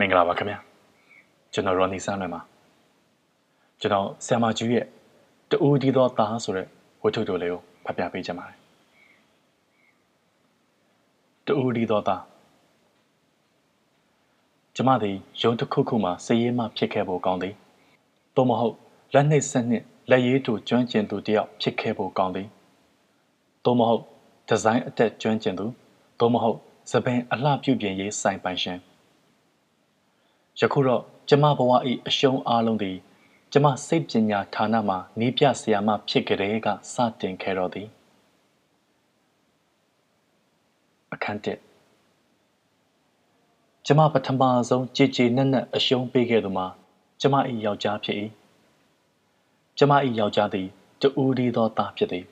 မင်္ဂလာပါခင်ဗျာကျွန်တော်ရော်နီဆန်းလွင်ပါကျွန်တော်ဆ iam မကျူးရဲ့တူဒီသောသားဆိုတဲ့ဝတ္ထုတိုလေးကိုဖတ်ပြပေးချင်ပါတယ်တူဒီသောသားကျမသည်ရုံတစ်ခုခုမှာစည်ရေးမှဖြစ်ခဲ့ဖို့ကောင်းသည်သို့မဟုတ်လက်နှိပ်ဆက်နှင့်လက်ရည်တူကျွမ်းကျင်သူတယောက်ဖြစ်ခဲ့ဖို့ကောင်းသည်သို့မဟုတ်ဒီဇိုင်းအတက်ကျွမ်းကျင်သူသို့မဟုတ်သပင်အလှပြုပြင်ရေးဆိုင်ပိုင်ရှင် ယခုတော့ကျမဘဝ၏အရှုံးအားလုံးသည်ကျမစိတ်ပညာဌာနမှနီးပြဆရာမဖြစ်ကြတဲ့ကစတင်ခဲ့တော်သည်အခန်းတစ်ကျမပထမဆုံးကြည်ကြည်နက်နက်အရှုံးပေးခဲ့သူမှာကျမ၏ယောက်ျားဖြစ်၏ကျမ၏ယောက်ျားသည်တူဦးဒီသောသားဖြစ်သည်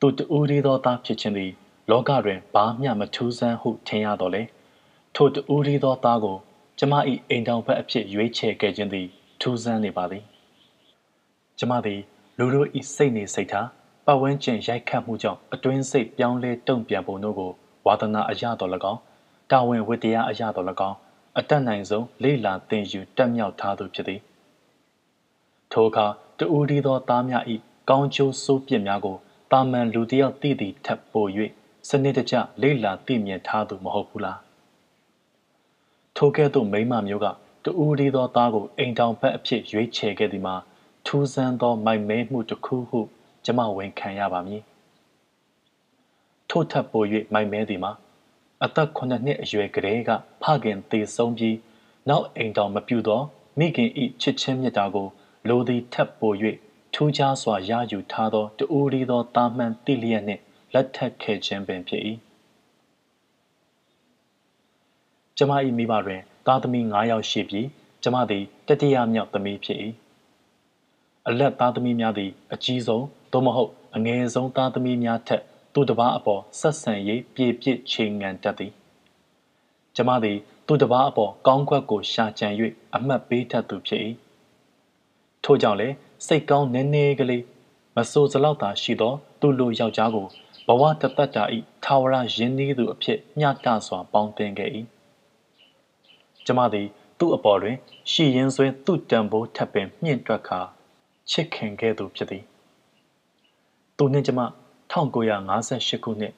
သူတူဦးဒီသောသားဖြစ်ခြင်းသည် လောကတွင်ဘာမျှမထူးဆန်းဟုထင်ရတော့လေထိုတူဦးဒီသောသားကို ကျမ၏အိမ်တောင်ဘက်အဖြစ်ရွေးချယ်ခဲ့ခြင်းသည်ထူးဆန်းနေပါသည်ကျမသည်လူတို့၏စိတ်နေစိတ်ထားပတ်ဝန်းကျင်ရိုက်ခတ်မှုကြောင့်အတွင်းစိတ်ပြောင်းလဲတုံ့ပြန်ပုံတို့ကိုဝါသနာအရတော်၎င်းတာဝန်ဝတ္တရားအရတော်၎င်းအတက်နိုင်ဆုံးလေ့လာသင်ယူတက်မြောက်ထားသူဖြစ်သည်ထိုအခါတူဒီသောသားများ၏ကောင်းကျိုးဆိုးပြစ်များကိုတာမန်လူတယောက်သိသည့်ထက်ပို၍စနစ်တကျလေ့လာသိမြင်ထားသူမဟုတ်ဘူးလား ထိုကဲ့သို့မိမမျိုးကတူဒီသောသားကိုအိမ်တောင်ဘက်အဖြစ်ရွေးချယ်ခဲ့သည်မှာထူးဆန်းသောမိုက်မဲမှုတစ်ခုဟုကျမဝန်ခံရပါမည်ထို့ထပ်ပို၍မိုက်မဲသည်မှာအသက်9နှစ်အရွယ်ကလေးကဖခင်သေဆုံးပြီးနောက်အိမ်တောင်မပြူသောမိခင်ဤချစ်ချင်းမြတ်တာကိုလိုသည်ထပ်ပို၍ထူးခြားစွာရယူထားသောတူရီသောတာမန်တိလျက်နှင့်လက်ထပ်ခဲ့ခြင်းပင်ဖြစ်၏ ကျမ၏မိဘတွင် သားသမီး9ယောက်ရှိပြီးကျမသည်တတိယမြောက်သမီးဖြစ်၏အလက်သားသမီးများသည် အကြီးဆုံးသို့မဟုတ်အငယ်ဆုံးသားသမီးများထက်သူတစ်ပါးအပေါ်ဆက်ဆံရေးပြည့်ပြည့်ချိန်ငံတတ်သည်ကျမသည်သူတစ်ပါးအပေါ်ကောင်းကွက်ကိုရှာကြံ၍အမှတ်ပေးတတ်သူဖြစ်၏ထို့ကြောင့်လည်းစိတ်ကောင်းနည်းနည်းကလေးမဆိုးစလောက်သာရှိသော သူ့လူယောက်ျားကိုဘဝတပတ်တာဤထာဝရယင်းနှီးသူအဖြစ်မျှတစွာပေါင်းတင်ခဲ့၏ ကျမသည် သူ့အပေါ်တွင်ရှီရင်ဆွဲသူ့တံပိုးထပ်ပင်မြင့်တွက်ခါချစ်ခင်ခဲ့သူဖြစ်သည်သူနှင့်ကျမ1958ခုနှစ်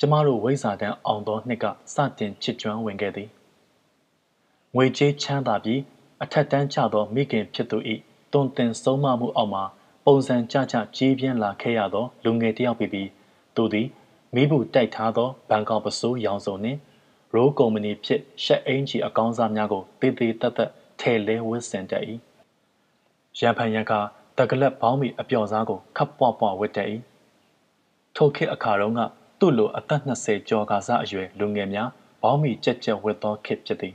ကျမတို့ဝိဇာတန်းအောင်သောနှစ်ကစတင်ချစ်ကြွမ်းဝင်ခဲ့သည်ငွေကြေးချမ်းသာပြီးအထက်တန်းကျသောမိခင်ဖြစ်သူ၏တွင်တင်ဆုံးမမှုအောက်မှာပုံစံကြကြကြီးပြင်းလာခဲ့ရသောလူငယ်တယောက်ဖြစ်ပြီးသူသည်မိဘူးတိုက်ထားသောဘန်ကောက်ပစိုးရောင်စုံနှင့် ရိုးကုမ္ပဏီဖြစ်ရှက်အင်ဂျီအကောင်းစားများကိုတည်တည်တက်တက်ထဲလဲဝစ်စင်တတ်၏ရန်ဖန်ရန်ကတကလက်ဘောင်းမီအပျော်စားကိုခပ်ပွားပွားဝတ်တတ်၏ထိုခေတ်အခါတုန်းကသူ့လိုအသက်20ကျော်ကာစားအရွယ်လူငယ်များဘောင်းမီကြက်ကြက်ဝတ်သောခေတ်ဖြစ်သည်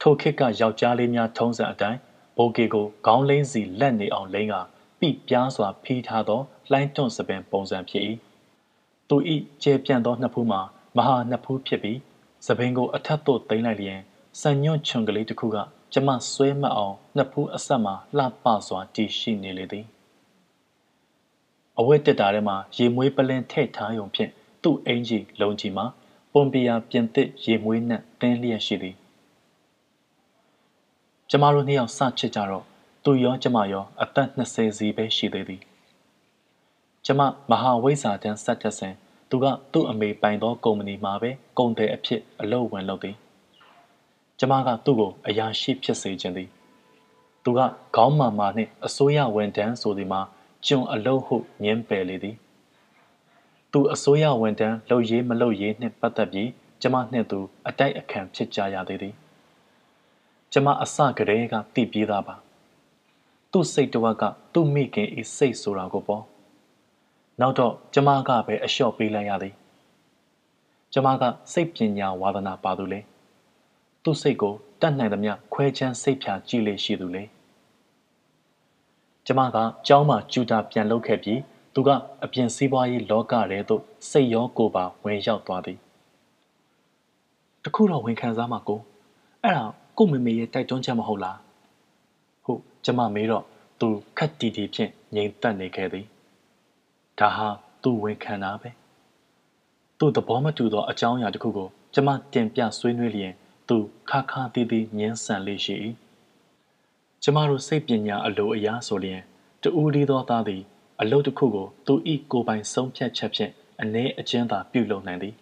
ထိုခေတ်ကယောက်ျားလေးများထုံးစံအတိုင်းဘိုကေကိုခေါင်းလိမ့်စီလက်နေအောင်လိမ့်ကပြပြားစွာဖီးထားသောလှိုင်းတွန့်စပင်ပုံစံဖြစ်၏သူ၏ကျဲပြန့်သောနှစ်ဖူးမှာ မဟာနှစ်ဖူးဖြစ်ပြီးစပင်ကိုအထက်သို့သိမ့်လိုက်လျင်စံညွန့်ချွန်ကလေးတစ်ခုကကျမဆွဲမအောင်နှစ်ဖူးအဆက်မှာလှပစွာတည်ရှိနေလေသည်အဝတ်တက်တာထဲမှာရေမွေးပလင်ထည့်ထားယုံဖြင့်သူ့အင်ကြီးလုံကြီးမှာပွန်ပီယာပြင်သစ်ရေမွေးနှံ့တင်းလျက်ရှိသည်ကျမတို့နှစ်ယောက်စချစ်ကြတော့သူရောကျမရောအသက်20စီပဲရှိသေးသည်ကျမမဟာဝိဇ္ဇာတန်းဆက်တက်စဉ် သူကသူ့အမေပိုင်သောကုမ္ပဏီမှာပဲကုန်တယ်အဖြစ်အလုပ်ဝင်လုပ်သည်ကျမကသူ့ကိုအရာရှိဖြစ်စေခြင်းသည်သူကခေါင်းမာမာနှင့်အစိုးရဝန်ထမ်းဆိုသည်မှာကျွန်အလုပ်ဟုညင်းပယ်လေသည်သူအစိုးရဝန်ထမ်းလှုပ်ရေးမလှုပ်ရေးနှင့်ပတ်သက်ပြီးကျမနှင့်သူအတိုက်အခံဖြစ်ကြရသေးသည်ကျမအစကတည်းကသိပြေးသားပါသူ့စိတ်တဝက်ကသူ့မိခင်ဤစိတ်ဆိုတာကိုပေါ့ နောက်တော့ကျမကပဲအလျှော့ပေးလိုက်ရသည်ကျမကစိတ်ပညာဝါသနာပါသူလေသူ့စိတ်ကိုတတ်နိုင်သမျှခွဲချမ်းစိတ်ဖြာကြည့်လေရှိသူလေကျမကကျောင်းမှာကျူတာပြန်လုပ်ခဲ့ပြီးသူကအပြင်စည်းပွားရေးလောကထဲသို့စိတ်ရောကိုယ်ပါဝင်ရောက်သွားသည်တခုတော့ဝန်ခံစားမှာကိုအဲ့ဒါကိုမေမေရဲ့တိုက်တွန်းချက်မဟုတ်လားဟုတ်ကျမမေးတော့သူခက်တီတီဖြင့်ငြိမ်သက်နေခဲ့သည် ဒါဟာသူ့ဝန်ခံတာပဲသူ့သဘောမတူသောအကြောင်းအရာတစ်ခုကိုကျမတင်ပြဆွေးနွေးလျင်သူခါခါတီးတီးညင်းဆန်လေးရှိ၏ကျမတို့စိတ်ပညာအလိုအရာဆိုလျင်တူဦးဒီသောသားသည် အလုတ်တစ်ခုကိုသူဤကိုယ်ပိုင်ဆုံးဖြတ်ချက်ဖြင့်အ ਨੇ အကျဉ်းသာပြုလုပ်နိုင်သည်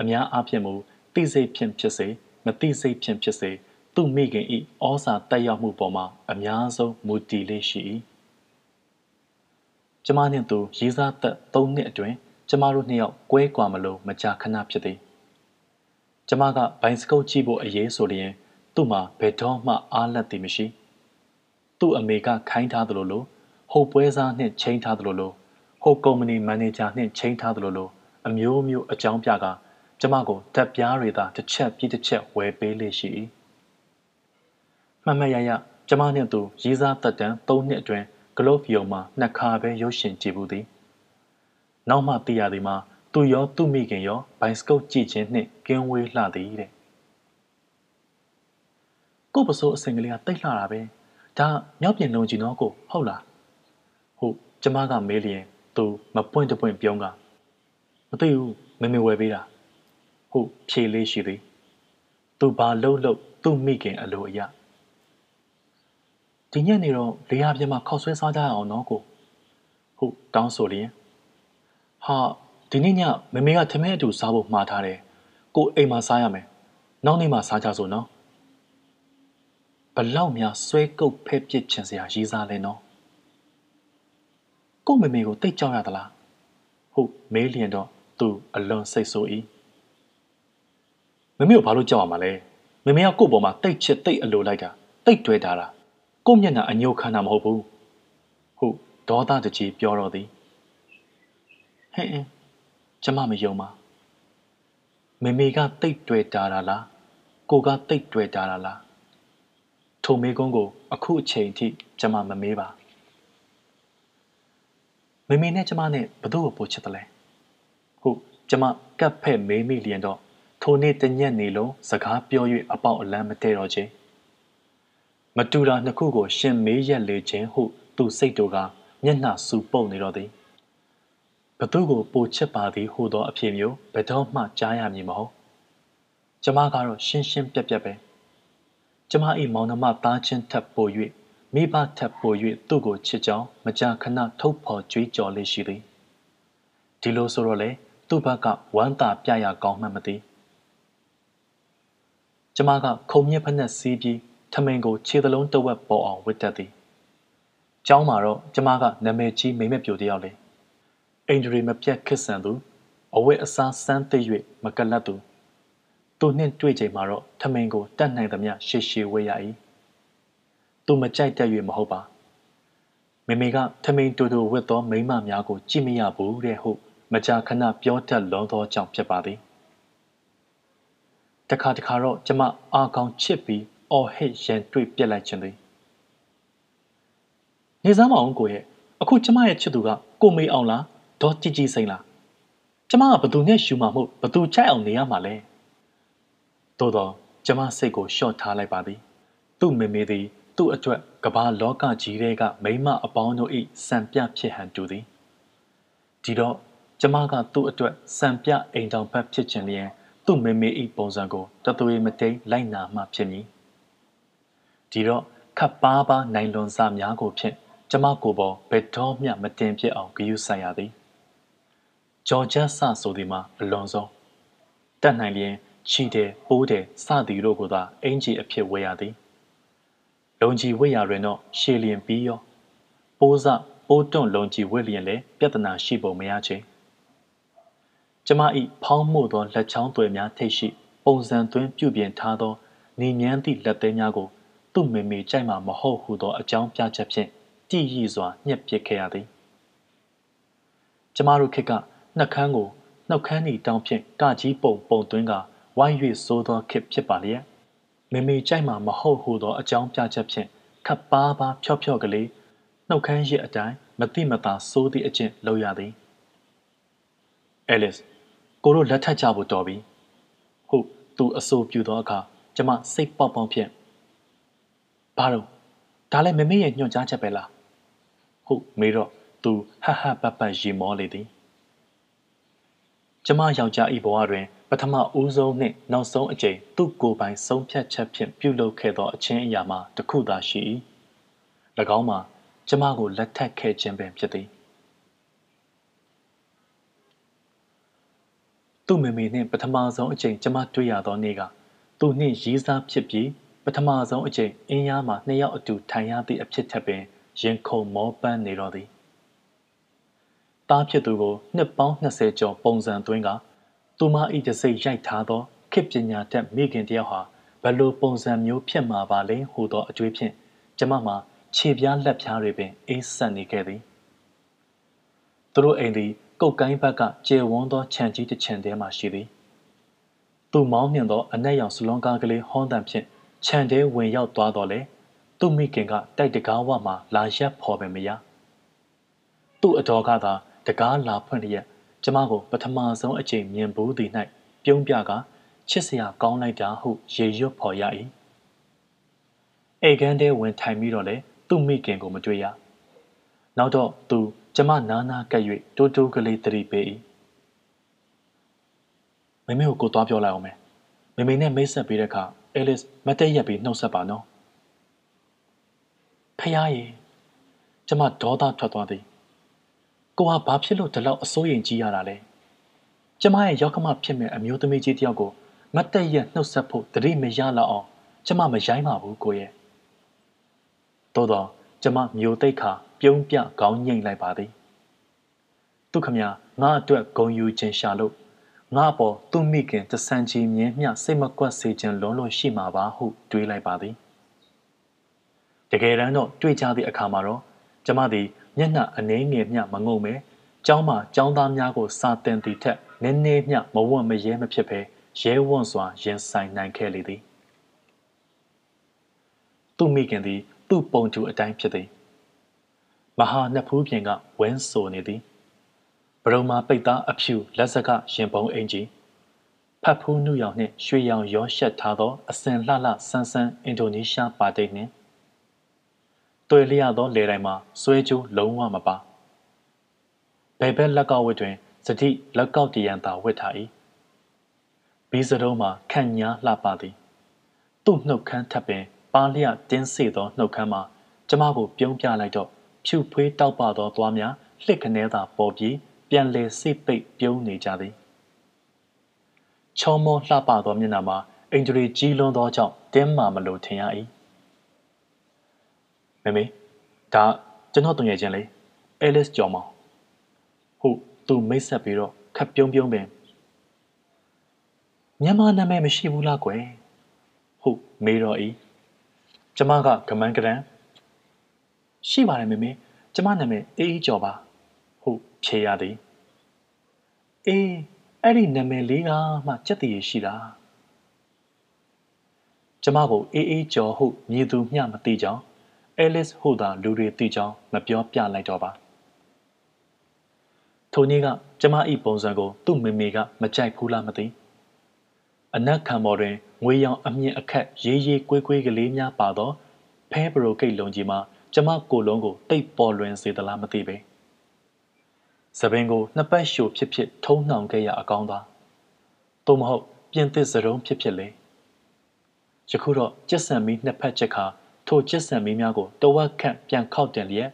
အများအားဖြင့်မူသိစိတ်ဖြင့်ဖြစ်စေမသိစိတ်ဖြင့်ဖြစ်စေသူ့မိခင်ဤဩစာတက်ရောက်မှုပေါ်မှာအများဆုံးမူတည်လေးရှိ၏ ကျမနှင့်သူရေးစားသက်၃နှစ်အတွင်းကျမတို့နှစ်ယောက်ကွဲကွာမလို့မကြာခဏဖြစ်သည်ကျမကဘိုင်စကုတ်ကြည့်ဖို့အရေးဆိုလျင်သူ့မှာဘယ်တော့မှအားလက်သည်မရှိသူ့အမေကခိုင်းထားသလိုလိုဟိုပွဲစားနှင့်ချိန်ထားသလိုလိုဟိုကုမ္ပဏီမန်နေဂျာနှင့်ချိန်ထားသလိုလိုအမျိုးမျိုးအကြောင်းပြကကျမကိုတက်ပြားတွေသာတစ်ချက်ပြီးတစ်ချက်ဝယ်ပေးလေရှိ၏မှတ်မှတ်ရရကျမနှင့်သူရေးစားတက်တန်း၃နှစ်အတွင်း ဂလုတ်ဖီယုံမှာနှစ်ခါပဲရုပ်ရှင်ကြည့်ဘူးသည်နောက်မှသိရသည်မှာသူရောသူ့မိခင်ရောဘိုင်စကုတ်ကြည့်ခြင်းနှင့်ကင်းဝေးလှသည်တဲ့ကို့ပစိုးအစင်ကလေးကတိတ်လှတာပဲဒါမြောက်ပြင်လုံးကြီးနော်ကိုဟုတ်လားဟုတ်ကျမကမေးလျင်သူမပွင့်တပွင့်ပြုံးကမသိဘူးမမေဝယ်ပေးတာဟုတ်ဖြေလေးရှိသည်သူဘာလှုပ်လှုပ်သူ့မိခင်အလိုအရ ဒီညနေတော့လေယာပြမခောက်ဆွဲစားကြရအောင်နော်ကိုဟုတ်တောင်းဆိုလျင်ဟာဒီနေ့ညမမေကထမင်းအတူစားဖို့မှားထားတယ်ကိုအိမ်မှာစားရမယ်နောက်နေ့မှစားကြစို့နော်ဘလောက်များဆွဲကုတ်ဖဲ့ပစ်ချင်စရာရေးစားလဲနော်ကိုမမေကိုတိတ်ကြောက်ရသလားဟုတ်မေးလျင်တော့သူအလွန်စိတ်ဆိုး၏မမေကိုဘာလို့ကြောက်ရမှာလဲမမေကကို့ပေါ်မှာတိတ်ချစ်တိတ်အလိုလိုက်တာတိတ်တွဲတာလား ကို့မျက်နှာအညိုခမ်းတာမဟုတ်ဘူးဟုတ်ဒေါသတကြီးပြောတော့သည်ဟဲ့ကျမမယုံပါမေမေကတိတ်တွေ့တာလားကိုကတိတ်တွေ့တာလားထိုမေကုန်းကို အခုအချိန်ထိကျမမမေးပါမေမေနဲ့ကျမနဲ့ဘသူ့ကိုပို့ချစ်တယ်လဲဟုတ်ကျမကပ်ဖက်မေးမိလျင်တော့ထိုနေ့တညက်နေလုံးစကားပြော၍အပေါက်အလန်းမတည့်တော့ခြင်း မတူတာနှစ်ခုကို ရှင်မေးရက်လေခြင်းဟု သူစိတ်တို့ကမျက်နှာစူပုတ်နေတော့သည်ဘသူကိုပိုချစ်ပါသည်ဟူသောအဖြစ်မျိုးဘယ်တော့မှကြားရမည်မဟုတ်ကျမကတော့ရှင်းရှင်းပြတ်ပြတ်ပဲကျမ၏မောင်နှမသားချင်းထပ်ပို၍မိဘထပ်ပို၍သူ့ကိုချစ်ကြောင်းမကြာခဏထုတ်ဖော်ကြွေးကြော်လေးရှိသည်ဒီလိုဆိုတော့လေသူ့ဘက်ကဝမ်းသာပြရကောင်းမှမသိကျမကခုံမြက်ဖက်နဲ့စီးပြီး ထမိန်ကိုခြေသလုံးတဝက်ပေါ်အောင်ဝစ်တက်သည်။ကျောင်းမှာတော့ကျမကနာမည်ကြီးမိမက်ပြိုတယောက်လေအိန္ဒြေမပြတ်ခစ်ဆန်သူအဝတ်အစားစမ်းသိ၍မကလတ်သူသူနှင့်တွေ့ချိန်မှာတော့ထမိန်ကိုတတ်နိုင်သမျှရှေရှေဝေးရ၏သူမကြိုက်တတ်၍မဟုတ်ပါမေမေကထမိန်တူတူဝတ်သောမိမများကိုကြည့်မရဘူးတဲ့ဟုတ်မကြာခဏပြောတတ်လွန်သောကြောင့်ဖြစ်ပါသည်တခါတခါတော့ကျမအာကောင်ချစ်ပြီး အော်ဟစ်ရန်တွေ့ပြက်လိုက်ခြင်းသည်နေစားမအောင်ကိုရဲ့အခုကျမရဲ့ချစ်သူကကိုမေအောင်လားဒေါ်ကြည်ကြည်စိန်လားကျမကဘသူနဲ့ရှူမှာမဟုတ်ဘသူချိုက်အောင်နေရမှာလဲသို့တော့ကျမစိတ်ကိုလျှော့ထားလိုက်ပါသည် သူ့မေမေသည် သူ့အတွက်ကဘာလောကကြီးတွေကမိမအပေါင်းတို့၏စံပြဖြစ်ဟန်တူသည်ဒီတော့ကျမကသူ့အတွက်စံပြအိမ်တောင်ဘက်ဖြစ်ခြင်းလျင်သူ့မေမေ၏ပုံစံကိုတသွေးမတိန်လိုက်နာမှဖြစ်မည် ဒီတော့ခပ်ပါးပါးနိုင်လွန်စာများကိုဖြင့်ကျမကိုယ်ပေါ်ဘယ်တော့မှမတင်ပြအောင်ဂရုစိုက်ရသည်ဂျော်ဂျတ်ဆဆိုသည်မှာအလွန်ဆုံးတတ်နိုင်လျင်ချီတယ်ပိုးတယ်စသည်တို့ကိုသာအင်ဂျီအဖြစ်ဝေရသည်လုံကြီးဝေရတွင်တော့ရှည်လျင်ပြီးရောပိုးစပိုးတွန့်လုံကြီးဝေလျင်လည်းပြဿနာရှိပုံမရချေကျမ၏ဖောင်းမှုသောလက်ချောင်းသွယ်များထိတ်ရှိ ပုံစံသွင်းပြုပြင်ထားသောနေမြန်းသည့်လက်သေးများကို သူ့မေမေကြိုက်မှမဟုတ်ဟုသောအကြောင်းပြချက်ဖြင့်တည်ရည်စွာညှက်ပစ်ခဲ့ရသည်ကျမတို့ခေတ်ကနှက်ခမ်းကိုနှုတ်ခမ်းဤတောင်းဖြင့်ကကြီးပုံပုံသွင်းကဝိုင်း၍စိုးသောခေတ်ဖြစ်ပါလျက်မေမေကြိုက်မှမဟုတ်ဟုသောအကြောင်းပြချက်ဖြင့်ခပ်ပါးပါးဖြော့ဖြော့ကလေးနှုတ်ခမ်းရစ်အတိုင်းမတိမတာစိုးသည့်အကျင့်လုပ်ရသည်အဲလစ်ကိုတို့လက်ထပ်ကြဖို့တော်ပြီဟုတ်သူအဆိုပြူသောအခါကျမစိတ်ပေါက်ပေါက်ဖြင့် ဘာလို့ဒါလည်းမမေရဲ့ညွှန်ကြားချက်ပဲလားဟုတ်မေတော့သူဟဟပပရေမောလေသည်ကျမယောက်ျားဤဘဝတွင်ဘပထမဦးဆုံးနှင့်နောက်ဆုံးအကြိမ်သူ့ကိုယ်ပိုင်ဆုံးဖြတ်ချက်ဖြင့်ပြုလုပ်ခဲ့သောအချင်းအရာမှာတစ်ခုသာရှိ၏၎င်းမှာကျမကိုလက်ထပ်ခဲ့ခြင်းပင်ဖြစ်သည်သူ့မေမေနှင့်ပထမဆုံးအကြိမ်ကျမတွေ့ရသောနေ့ကသူနှင့်ရီးစားဖြစ်ပြီး ပထမဆုံးအကြိမ်အင်းရားမှာနှစ်ယောက်အတူထိုင်ရသည့်အဖြစ်ထက်ပင်ရင်ခုန်မောပန်းနေတော်သည်တားဖြစ်သူကိုနှစ်ပေါင်း20ကျော်ပုံစံသွင်းကသူမ၏တစိမ့်ရိုက်ထားသောခေပညာတတ်မိခင်တယောက်ဟာဘလို့ပုံစံမျိုးဖြစ်မှာပါလဲဟူသောအကြွေးဖြင့်ကျမမှာခြေပြားလက်ပြားတွေပင်အေးဆက်နေခဲ့သည်သူတို့အိမ်သည်ကုတ်ကိုင်းဘက်ကကျေဝန်းသောခြံကြီးတစ်ခြံထဲမှရှိသည်သူမောင်းနှင်သောအနက်ရောင်စလွန်ကားကလေးဟောင်းတန်ဖြင့် ခြံထဲဝင်ရောက်သွားတော့လေသူ့မိခင်ကတိုက်တကားဝမှလာရက်ဖော်ပင်မရသူ့အတော်ကသာတကားလာဖွင့်လျက်ကျမကိုပထမဆုံးအချိန်မြင်ဘူးသည်၌ပြုံးပြကချစ်စရာကောင်းလိုက်တာဟုရေရွတ်ဖော်ရ၏အိတ်ကန်းထဲဝင်ထိုင်ပြီးတော့လေသူ့မိခင်ကိုမတွေ့ရနောက်တော့သူကျမနားနာကပ်၍တိုးတိုးကလေးတတိပေး၏မမေကိုကိုသွားပြောလိုက်အောင်မယ်မမေနဲ့မိတ်ဆက်ပြီးတဲ့အခါ အဲလစ်မတ်တက်ရက်ပြီးနှုတ်ဆက်ပါနော်ဖះရေကျမဒေါသထွက်သွားသည်ကိုဟာဘာဖြစ်လို့ဒီလောက်အစိုးရင်ကြီးရတာလဲကျမရဲ့ရောက်ခမဖြစ်မဲ့အမျိုးသမီးကြီးတယောက်ကိုမတ်တက်ရက်နှုတ်ဆက်ဖို့တတိမရလောက်အောင်ကျမမရိုင်းပါဘူးကိုရဲ့သို့တော့ကျမမျိုးတိတ်ခါပြုံးပြခေါင်းငိမ့်လိုက်ပါသည်သူခမငါအတွက်ဂုံယူခြင်းရှာလို့ ငါပေါ်သူ့မိခင်တဆန်ချီမြင်းမြစိတ်မကွက်စေခြင်းလုံးလို့ရှိမှာပါဟုတွေးလိုက်ပါသည်တကယ်တမ်းတော့တွေ့ကြသည့်အခါမှာတော့ကျမသည်မျက်နှာအနှဲငယ်မျှမငုံပဲကျောင်းမှာကျောင်းသားများကိုစာတင်သည့်ထက်နည်းနည်းမျှမဝတ်မရဲမဖြစ်ပဲရဲဝံ့စွာရင်ဆိုင်နိုင်ခဲ့လေသည်သူ့မိခင်သည် သူ့ပုံတူအတိုင်းဖြစ်သည်မဟာနှစ်ဖူးပြင်ကဝင်းဆိုနေသည် ဘရုံမာပိတ်သားအဖြူလက်စကရင်ပုံအင်ကြီးဖတ်ဖူးနုရောင်နှင့်ရွှေရောင်ရောရှက်ထားသောအစင်လှလှဆန်းဆန်းအင်ဒိုနီးရှားပါတိတ်နှင့်တွေ့လျသောလေတိုင်းမှာဆွဲကြိုးလုံးဝမပါဘယ်ဘက်လက်ကောက်ဝတ်တွင်စတိလက်ကောက်တရံသာဝတ်ထား၏ဘီးစတုံးမှာခန့်ညားလှပသည်သူ့နှုတ်ခမ်းထပ်ပင်ပါလျတင်းစေသောနှုတ်ခမ်းမှာကျမကိုပြုံးပြလိုက်တော့ဖြူဖွေးတောက်ပသောသွားများလှစ်ခနဲသာပေါ်ပြီး ပြန်လေစိတ်ပိတ်ပြုံးနေကြသည်ချောမောလှပသောမျက်နှာမှာအင်ဂျရီကြီးလွန်းသောကြောင့်တင်းမာမလို့ထင်ရ၏မမေဒါကျွန်တော်တုံရချင်းလေအဲလစ်ကျော်မောင်ဟုတ်သူမိတ်ဆက်ပြီးတော့ခပ်ပြုံးပြုံးပင်မြန်မာနာမည်မရှိဘူးလားကွယ်ဟုတ်မေးတော့ဤကျမကကမန်းကရန်ရှိပါတယ်မေမေကျမနာမည်အေးအေးကျော်ပါဟုတ် ဖြေရသည်အေးအဲ့ဒီနာမည်လေးကမှစက်တည်ရှိတာကျမကိုအေးအေးကျော်ဟုမြည်သူမျှမသိကြောင်းအဲလစ်ဟူသာလူတွေသိကြောင်းမပြောပြလိုက်တော့ပါထိုနေ့ကကျမ၏ပုံစံကို သူ့မေမေကမကြိုက်ဘူးလားမသိအနက်ခံပေါ်တွင်ငွေရောင်အမြင့်အခက်ရေးရေးကွေးကွေးကလေးများပါသောဖဲဘရိုကိတ်လုံးကြီးမှာကျမကိုလုံးကိုတိတ်ပေါ်လွင်စေသလားမသိပေ။ သပင်ကိုနှစ်ပတ်ရှို့ဖြစ်ဖြစ်ထုံးနှောင်ခဲ့ရအကောင်းသား။သို့မဟုတ်ပြင်သစ်စရုံးဖြစ်ဖြစ်လေ။ယခုတော့ကျက်ဆံမီနှစ်ဖက်ချက်ခါထိုကျက်ဆံမီများကိုတဝက်ခန့်ပြန်ခောက်တင်လျက်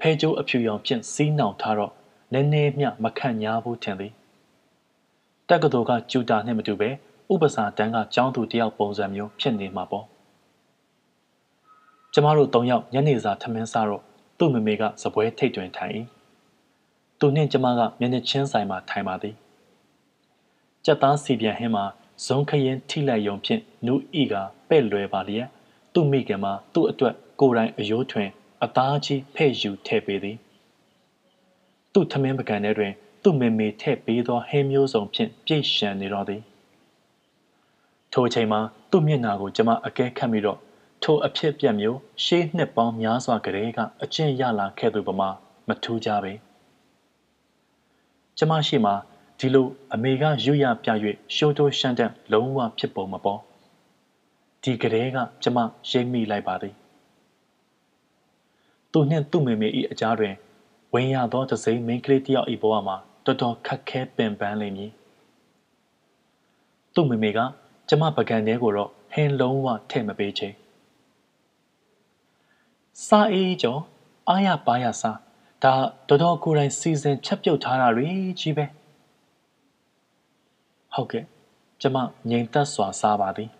ဖဲကျိုးအဖြူရောင်ဖြင့်စီးနှောင်ထားတော့နည်းနည်းမျှမခန့်ညားဘူးထင်သည်။တက္ကသိုလ်ကကျူတာနှင့်မတူပဲဥပစာတန်းကကျောင်းသူတယောက်ပုံစံမျိုးဖြစ်နေမှာပေါ့ကျမတို့၃ယောက်ညနေစာထမင်းစားတော့သူ့မမေကစပွဲထိတ်တွင်ထိုင်၏ သူနှင့်ကျမကမျက်နှာချင်းဆိုင်မှာထိုင်ပါသည်ကြက်သားစီပြန်ဟင်းမှာဇုံခရင်ထိလိုက်ယုံဖြင့်နူးဤကပဲ့လွယ်ပါလျက်သူ့မိခင်မှာသူ့အတွက်ကိုယ်တိုင်အယိုးထွင် အသားကြီးဖဲ့ယူထည့်ပေးသည်သူ့ထမင်းပကံထဲတွင် သူ့မေမေထည့်ပေးသောဟင်းမျိုးစုံဖြင့်ပြည့်ရှံနေတော့သည်ထိုအချိန်မှာသူ့မျက်နှာကိုကျမအကဲခတ်ပြီးတော့ထိုအဖြစ်ပြက်မျိုးရှေးနှစ်ပေါင်းများစွာကလေးကအကျင့်ရလာခဲ့သူပမာမထူးကြပဲ ကျမရှိမှာဒီလိုအမေကရွရပြ၍ရှိုးတိုးရှမ်းတဲ့လုံးဝဖြစ်ပုံမပေါ်ဒီကလေးကကျမရိပ်မိလိုက်ပါသည်သူနှင့်သူ့မေမေ၏အကြားတွင်ဝင်ရသောတစိမ့်မိန်းကလေးတယောက်၏ဘဝမှာတော်တော်ခက်ခဲပင်ပန်းလိမ့်မည်သူ့မမေကကျမပကံထဲကိုတော့ဟင်းလုံးဝထည့်မပေးချေစားအေးကျော်အားရပါရစား ဒါတော်တော်ကိုယ်တိုင်စီစဉ်ချက်ပြုတ်ထားတာတွေကြီးပဲဟုတ်ကဲ့ကျမငြိမ်သက်စွာစားပါသည်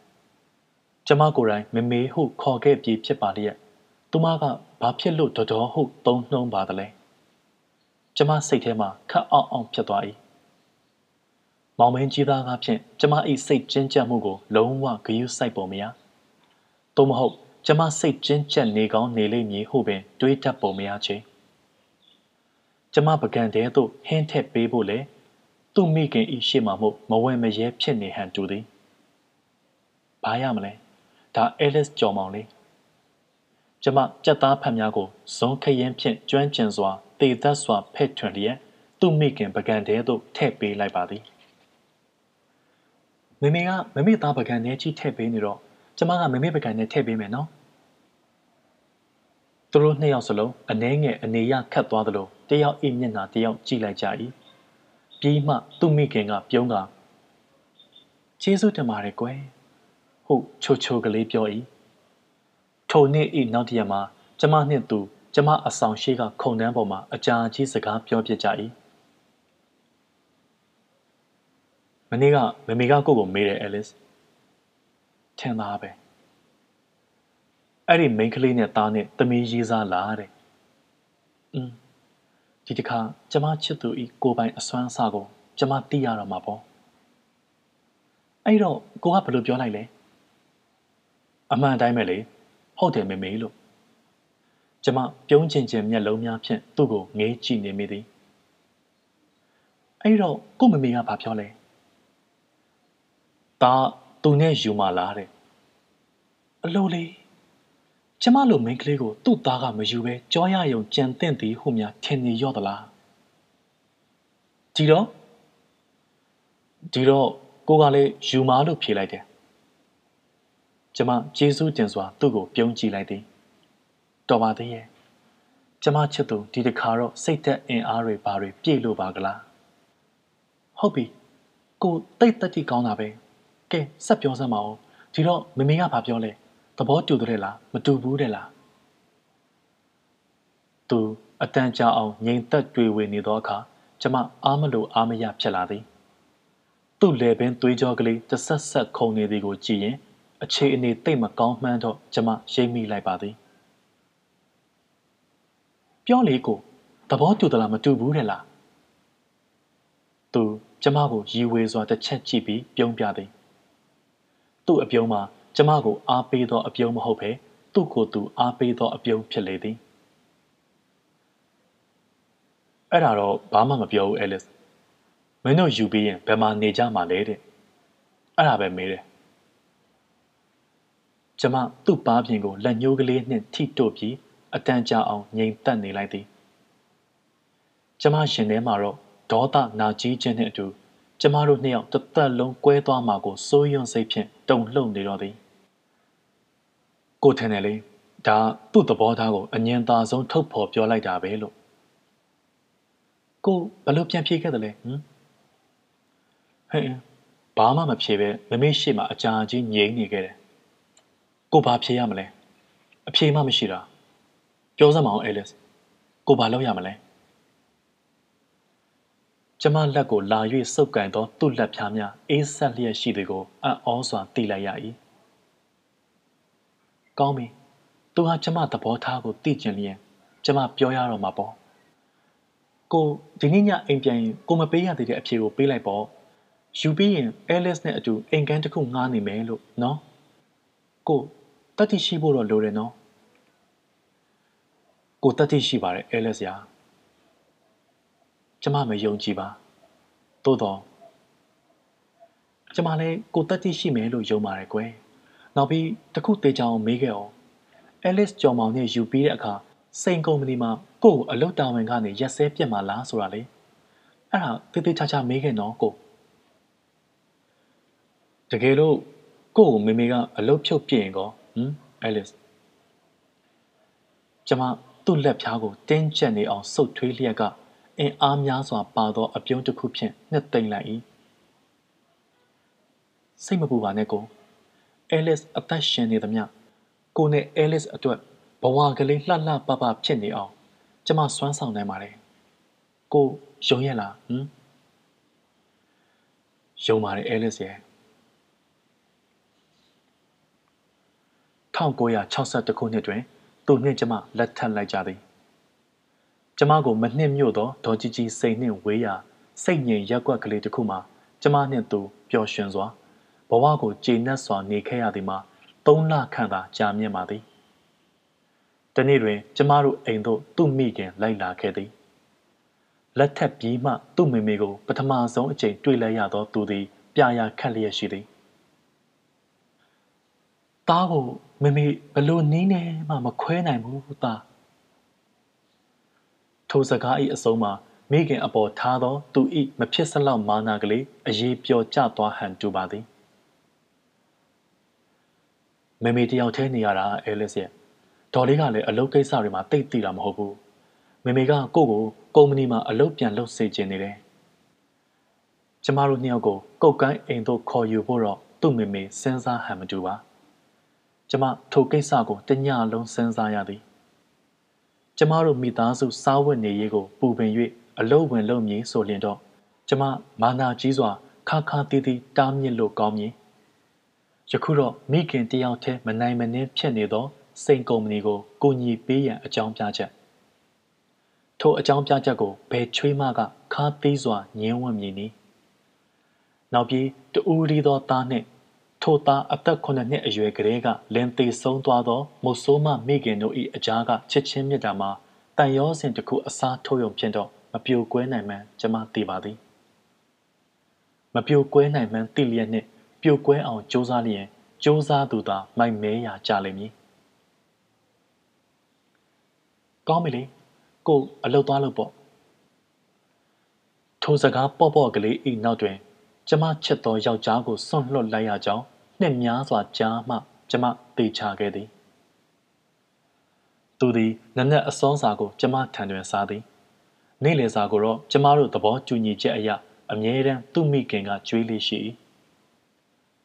ကျမကိုယ်တိုင်မမေဟုခေါ်ခဲ့ပြီးဖြစ်ပါလျက်သူမကဘာဖြစ်လို့တော်တော်ဟုသုံးနှုံးပါသလဲကျမစိတ်ထဲမှာခက်အောင်အောင်ဖြစ်သွား၏မောင်မင်းကြီးသားကဖြင့်ကျမ၏စိတ်ကျဉ်းကျပ်မှုကို လုံးဝဂရုစိုက်ပုံမရသို့မဟုတ်ကျမစိတ်ကျဉ်းကျပ်နေကောင်းနေလိမ့်မည်ဟုပင်တွေးတတ်ပုံမရချေ ကျမပကံတဲသို့ဟင်းထက်ပေးဖို့လေသူ့မိခင်ဤရှေ့မှာမို့မဝဲမရဲဖြစ်နေဟန်တူသည်ဘာရမလဲဒါအဲလစ်ကြော်မောင်လေးကျမကြက်သားဖတ်များကိုဇွန်ခရင်ဖြင့်ကျွမ်းကျင်စွာတေသက်စွာဖဲ့ထွန်လျက်သူ့မိခင်ပကံတဲသို့ထည့်ပေးလိုက်ပါသည်မမေကမမေသားပကံထဲကြီးထည့်ပေးနေတော့ကျမကမမေပကံနဲ့ထည့်ပေးမယ်နော်သူတို့နှစ်ယောက်စလုံးအနှဲငယ်အနေရခတ်သွားသလို တယောက်အိမျက်နှာတယောက်ကြည့်လိုက်ကြ၏ပြီးမှသူ့မိခင်ကပြုံးကကျေးဇူးတင်ပါတယ်ကွယ်ဟုတ်ချိုချိုကလေးပြော၏ထိုနေ့ဤနောက်တရက်မှာကျမနှင့်သူကျမအဆောင်ရှိကခုံတန်းပေါ်မှာအကြာကြီးစကားပြောပြကြ၏မနေ့ကမမေကကိုကိုမေးတယ်အဲလစ်ထင်သားပဲအဲ့ဒီမိန်းကလေးနဲ့သားနဲ့သမီးရေးစားလာတဲ့အင်း ဒီတခါကျမချစ်သူဤကိုပိုင်အစွမ်းအစကိုကျမသိရတော့မှာပေါ့အဲ့တော့ကိုကဘယ်လိုပြောလိုက်လဲအမှန်တိုင်းပဲလေဟုတ်တယ်မေမေလို့ကျမပြုံးချင်ချင်မျက်လုံးများဖြင့်သူ့ကိုငေးကြည့်နေမိသည်အဲ့တော့ကိုမမေကဘာပြောလဲဒါသူနဲ့ယူမလားတဲ့ အလိုလေး ကျမလိုမိန်းကလေးကိုသူ့သားကမယူပဲကြောရယုံကြံတင့်သည်ဟုများထင်နေရော့သလားဒီတော့ဒီတော့ကိုကလည်းယူမာလို့ဖြေလိုက်တယ်ကျမကျေးဇူးတင်စွာသူ့ကိုပြုံးကြည့်လိုက်သည်တော်ပါသေးရဲ့ကျမချစ်သူဒီတခါတော့စိတ်သက်အင်အားတွေဘာတွေပြည့်လို့ပါကလားဟုတ်ပြီကိုတိတ်တက်တိကောင်းတာပဲကဲဆက်ပြောစမ်းပါဦးဒီတော့မမေကဘာပြောလဲ သဘောတူတယ်လားမတူဘူးတဲ့လားသူအတန်ကြာအောင်ငြိမ်သက်တွေ့ဝေနေသောအခါကျမအားမလို့အားမရဖြစ်လာသည်သူ့လေပင်သွေးကြောကလေးတဆက်ဆက်ခုန်နေသည်ကိုကြည့်ရင် အခြေအနေတိတ်မကောင်းမှန်းတော့ကျမရိပ်မိလိုက်ပါသည်ပြောလေကိုသဘောတူသလားမတူဘူးတဲ့လားသူကျမကိုရီဝေစွာတစ်ချက်ကြည့်ပြီးပြုံးပြသည်သူ့အပြုံးမှာ ကျမကိုအားပေးသောအပြုံးမဟုတ်ဘဲသူ့ကိုယ်သူအားပေးသောအပြုံးဖြစ်လေသည်အဲ့ဒါတော့ဘာမှမပြောဘူးအဲလစ်မင်းတို့ယူပြီးရင်ဘယ်မှာနေကြမှာလဲတဲ့အဲ့ဒါပဲမေးတယ်ကျမသူ့ပါးပြင်ကိုလက်ညှိုးကလေးနှင့်ထိတို့ပြီးအတန်ကြာအောင်ငြိမ်သက်နေလိုက်သည်ကျမရှင်ထဲမှာတော့ဒေါသနာကြီးခြင်းနှင့်အတူကျမတို့နှစ်ယောက်တစ်သက်လုံးကွဲသွားမှာကိုစိုးရွံ့စိတ်ဖြင့်တုန်လှုပ်နေတော့သည် ကိုထင်တယ်လေဒါသူ့သဘောထားကိုအငြင်းသာဆုံးထုတ်ဖော်ပြောလိုက်တာပဲလို့ကိုဘယ်လိုပြန်ဖြေခဲ့တယ်လဲဟမ်ဟဲ့ဘာမှမဖြေပဲမမေ့ရှိမှအကြာကြီးငြိမ်နေခဲ့တယ်ကိုဘာဖြေရမလဲအဖြေမှမရှိတာပြောစမ်းမအောင်အဲလစ်ကိုဘာလုပ်ရမလဲကျမလက်ကိုလာ၍စုပ်ကန်သောသူ့လက်ဖြားများအေးဆက်လျက်ရှိသည်ကိုအံ့ဩစွာသိလိုက်ရ၏ ကောင်းပြီသူဟာကျမသဘောထားကိုသိကျင်လျင်ကျမပြောရတော့မှာပေါ့ကိုဒီနေ့ညအိမ်ပြန်ရင်ကိုမပေးရသေးတဲ့အဖြေကိုပေးလိုက်ပေါ့ယူပြီးရင်အဲလစ်နဲ့အတူအိမ်ကန်းတစ်ခုငှားနေမယ်လို့နော်ကိုတတိရှိဖို့တော့လိုတယ်နော်ကိုတတိရှိပါတယ်အဲလစ်ရာကျမမယုံကြည်ပါသို့တော့ကျမလည်းကိုတတိရှိမယ်လို့ယုံပါတယ်ကွယ် နောက်ပြီးတခုသေးချောင်းမေးခဲ့အောင်အဲလစ်ကျော်မောင်နဲ့ယူပြီးတဲ့အခါစိန်ကုမ္ပဏီမှာကို့ကိုအလုပ်တာဝန်ကနေရက်စဲပြစ်မှာလားဆိုတာလေအဲ့ဒါတေးသေးချာချာမေးခဲ့နော်ကိုတကယ်လို့ကို့ကိုမေမေကအလုပ်ဖြုတ်ပြရင်ကောဟမ်အဲလစ်ကျမသူ့လက်ဖြားကိုတင်းကျပ်နေအောင်ဆုပ်ထွေးလျက်ကအင်အားများစွာပါသော အပြုံးတစ်ခုဖြင့်နှစ်သိမ့်လိုက်၏စိတ်မပူပါနဲ့ကို အဲလစ်အသက်ရှင်နေသမျှကိုနဲ့အဲလစ်အတွက်ဘဝကလေးလှလှပပဖြစ်နေအောင်ကျမစွမ်းဆောင်နိုင်ပါတယ်ကိုယုံရလားဟမ်ယုံပါတယ်အဲလစ်ရဲ့1962ခုနှစ်တွင်သူနှင့်ကျမလက်ထပ်လိုက်ကြသည်ကျမကိုမနှင့်မြို့သောဒေါ်ကြီးကြီးစိတ်နှင့်ဝေးရာစိတ်ငြိမ်ရက်ွက်ကလေးတစ်ခုမှာကျမနှင့်သူပျော်ရွှင်စွာ ဘဝကိုကျေနပ်စွာနေခဲ့ရသည်မှာသုံးလခန့်သာကြာမြင့်ပါသည်တနေ့တွင်ကျမတို့အိမ်သို့သူ့မိခင်လိုက်လာခဲ့သည်လက်ထပ်ပြီးမှသူ့မိမိကိုပထမဆုံးအကြိမ်တွေ့လိုက်ရသောသူသည်ပြာရခက်လျက်ရှိသည်သားကိုမမေဘလို့နင်းနေမှမခွဲနိုင်ဘူးသားထိုစကား၏အဆုံးမှာမိခင်အပေါ်ထားသောသူ၏မဖြစ်စလောက်မာနာကလေးအရေးပျော်ကျသွားဟန်တူပါသည် မမေတယောက်တည်းနေရတာအဲလစ်ရဲ့ဒေါ်လေးကလည်းအလုပ်ကိစ္စတွေမှာတိတ်တိတာမဟုတ်ဘူးမမေကကိုကိုကုမ္ပဏီမှာအလုပ်ပြန်လုပ်စေချင်နေတယ်ကျမတို့နှစ်ယောက်ကိုကုတ်ကိုင်းအိမ်သို့ခေါ်ယူဖို့တော့သူ့မေမေစဉ်းစားဟန်မတူပါကျမထိုကိစ္စကိုတညလုံးစဉ်းစားရသည်ကျမတို့မိသားစုစားဝတ်နေရေးကိုပူပင်၍အလုတ်ဝင်လုပ်မည်ဆိုလျင်တော့ကျမမာနာကြီးစွာခါခါတီးတီးတားမြစ်လို့ကောင်းမည် ယခုတော့မိခင်တယောက်တည်းမနိုင်မနှင်းဖြစ်နေသောစိန်ကုမ္ပဏီကိုကိုညီပေးရန်အကြောင်းပြချက်ထိုအကြောင်းပြချက်ကိုဘယ်ချွေးမကခါသေးစွာညင်းဝံ့မည်နီနောက်ပြီးတူရီသောသားနှင့်ထိုသားအသက်9နှစ်အရွယ်ကလေးကလင်သေးဆုံးသွားသောမုတ်ဆိုးမမိခင်တို့၏အကြားကချစ်ချင်းမြတ်တာမှာတန်ရောစင်တစ်ခုအစားထိုးရုံဖြင့်တော့မပြိုကွဲနိုင်မှန်းကျွန်မသိပါသည်မပြိုကွဲနိုင်မှန်းသိလျက်နှင့် ပြိုကွဲအောင်ကြိုးစားလျင်ကြိုးစားသူသာမိုက်မဲရာကြလိမ့်မည်။ကောင်းပြီလေကို့အလုတ်သွားလို့ပေါ့ထိုစကားပေါ့ပေါ့ကလေးဤနောက်တွင် ကျမချစ်သောယောက်ျားကိုစွန့်လွတ်လိုက်ရကြောင်းနှစ်များစွာကြားမှ ကျမတေချာခဲ့သည်သူသည်နနက်အစောစာကိုကျမထံတွင်စားသည်နေ့လယ်စာကိုတော့ကျမတို့သဘောတူညီချက်အရအမြဲတမ်းသူ့မိခင်ကကြွေးလေးရှိ၏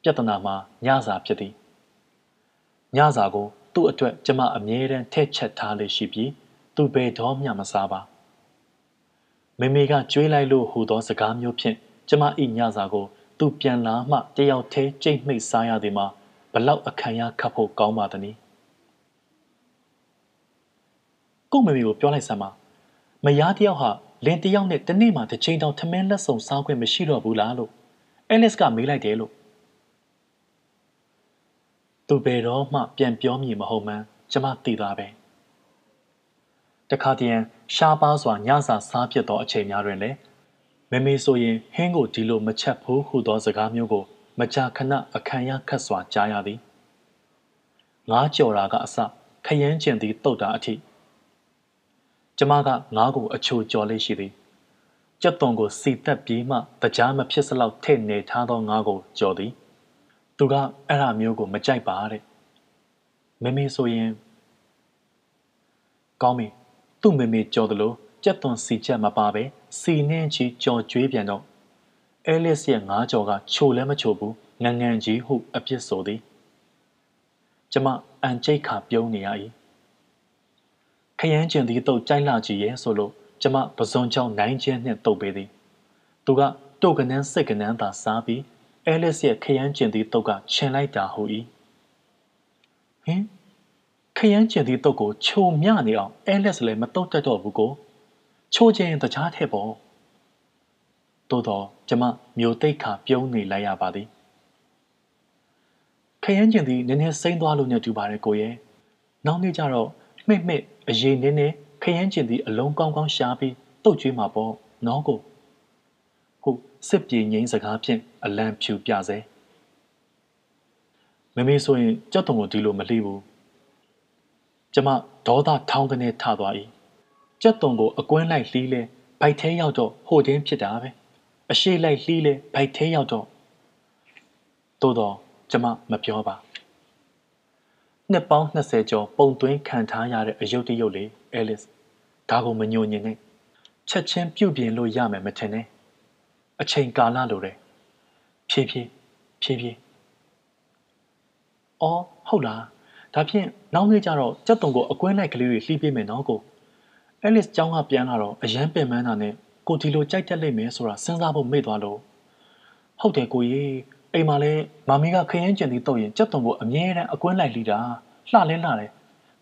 ပြဿနာမှာညစာဖြစ်သည်ညစာကို သူ့အတွက်ကျမအမြဲတမ်းထည့်ချက်ထားလေးရှိပြီးသူဘယ်တော့မှမစားပါမေမေကကြွေးလိုက်လို့ဟူသောစကားမျိုးဖြင့်ကျမဤညစာကို သူပြန်လာမှတယောက်တည်းကြိတ်မိတ်စားရသည်မှာဘလောက်အခမ်းရခတ်ဖို့ကောင်းပါသနည်းကိုမေမေကိုပြောလိုက်စမ်းပါမယားတယောက်ဟာလင်တယောက်နဲ့တနေ့မှတစ်ချိန်တောင်ထမင်းလက်ဆောင်စားခွင့်မရှိတော့ဘူးလားလို့အဲလစ်ကမေးလိုက်တယ်လို့ သူဘယ်တော့မှ ပြန်ပြောမည်မဟုတ်မှန်းကျမသိသားပဲတခါတည်းရှားပါစွာညစာစားဖြစ်သောအချိန်များတွင်လည်းမမေဆိုရင်ဟင်းကိုဒီလိုမချက်ဘူးဟုသောစကားမျိုးကို မကြာခဏအခမ်းရခတ်စွာကြားရသည်ငါးကြော်တာကအစခယန်းကျင်သည်တုတ်တာအထိကျမကငါးကိုအချိုကြော်လေးရှိသည်ကြက်သွန်ကိုစီတက်ပြီးမှတကြားမဖြစ်စလောက်ထည့်နေထားသောငါးကိုကြော်သည် သူကအဲ့ဒါမျိုးကို မကြိုက်ပါတဲ့မမေဆိုရင်ကောင်းပြီသူ့မမေကြော်တယ်လို့ကြက်သွန်စီချက်မပါပဲစီနှင်းချီကြော်ကြွေးပြန်တော့အဲလစ်ရဲ့ငါးကြော်ကချိုလည်းမချိုဘူးငငန်ကြီးဟုအပြစ်ဆိုသည်ကျမအန်ကျိတ်ခါပြုံးနေရ၏ခရမ်းကျင်သည်တော့ကြိုက်လာကြည့်ရဲ့ဆိုလို့ကျမပစုံချောင်းနိုင်ချင်းနှင့်တုတ်ပေးသည်သူကတုတ်ကနန်းစိတ်ကနန်းသာစားပြီး အဲလစ်ရဲ့ခရမ်းကျင်သည်တုတ်ကချင်လိုက်တာဟု၏ဟင်ခရမ်းကျင်သည်တုတ်ကိုခြုံမြနေအောင်အဲလက်လည်းမတုတ်တတ်တော့ဘူးကိုချိုးခြင်းတကြားထဲပေါ့သို့တော့ကျမမျိုးတိတ်ခါပြုံးနေလိုက်ရပါသည်ခရမ်းကျင်သည်နည်းနည်းစိမ့်သွားလို့နဲ့တူပါတယ်ကိုရဲ့နောက်နေ့ကျတော့မှိတ်မှိတ်အရေးနည်းနည်းခရမ်းကျင်သည်အလုံးကောင်းကောင်းရှားပြီးတုတ်ကျွေးမှာပေါ့နော်ကို ဟုတ်စစ်ပြေငိမ့်စကားဖြင့်အလံဖြူပြစေမမေဆိုရင်ကြောက်တုံကိုဒီလိုမလှဘူးကျမဒေါသထောင်းကနေထသွား၏ကြက်တုံကိုအကွင်းလိုက်လှီးလဲဘိုက်သေးရောက်တော့ဟိုတင်းဖြစ်တာပဲအရှိလိုက်လှီးလဲဘိုက်သေးရောက်တော့သို့တော့ကျမမပြောပါနှစ်ပေါင်း20ကျော်ပုံသွင်းခံထားရတဲ့အယုတ်တရုတ်လေးအဲလစ်ဒါကိုမညိုညင်နဲ့ချက်ချင်းပြုတ်ပြင်လို့ရမယ်မထင်နဲ့ အချိန်ကာလလိုတယ်ဖြည်းဖြည်းဖြည်းဖြည်းအော်ဟုတ်လားဒါဖြင့်နောက်နေ့ကျတော့ကြက်တုံကိုအကွင်းလိုက်ကလေးတွေလှီးပေးမယ်နော်ကိုအဲလစ်ကျောင်းကပြန်လာတော့အရန်ပင်ပန်းတာနဲ့ကိုဒီလိုကြိုက်တက်လိမ့်မယ်ဆိုတာစဉ်းစားဖို့မေ့သွားလို့ဟုတ်တယ်ကိုကြီးအိမ်မှာလဲမမီးကခရင်ကျင်သည်တော့ရင်ကြက်တုံကိုအမြဲတမ်းအကွင်းလိုက်လီတာလှလဲလှတယ်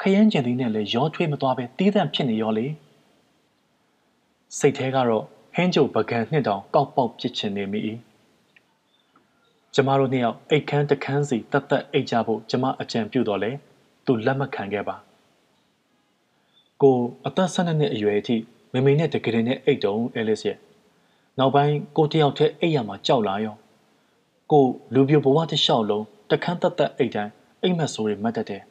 ခရင်ကျင်သည်နဲ့လည်းရောထွေးမသွားပဲတီးသန့်ဖြစ်နေရောလေစိတ်ထဲကတော့ ဟင်းကျုပ်ပကံနှစ်တောင်ကောက်ပေါက်ပစ်ချင်နေမိ၏ကျမတို့နှစ်ယောက်အိတ်ခမ်းတခန်းစီတတ်တတ်အိတ်ကြဖို့ကျမအကြံပြုတော့လေသူလက်မခံခဲ့ပါကိုအသက်၁၂နှစ်အရွယ်အထိမမေနဲ့တကယ်နဲ့အိတ်တုံအဲလစ်ရဲ့နောက်ပိုင်းကိုတယောက်တည်းအိတ်ရမှာကြောက်လာရောကိုလူပြိုဘဝတစ်လျှောက်လုံးတခန်းတတ်တတ်အိတ်တိုင်းအိတ်မက်ဆိုးတွေမှတ်တတ်တယ်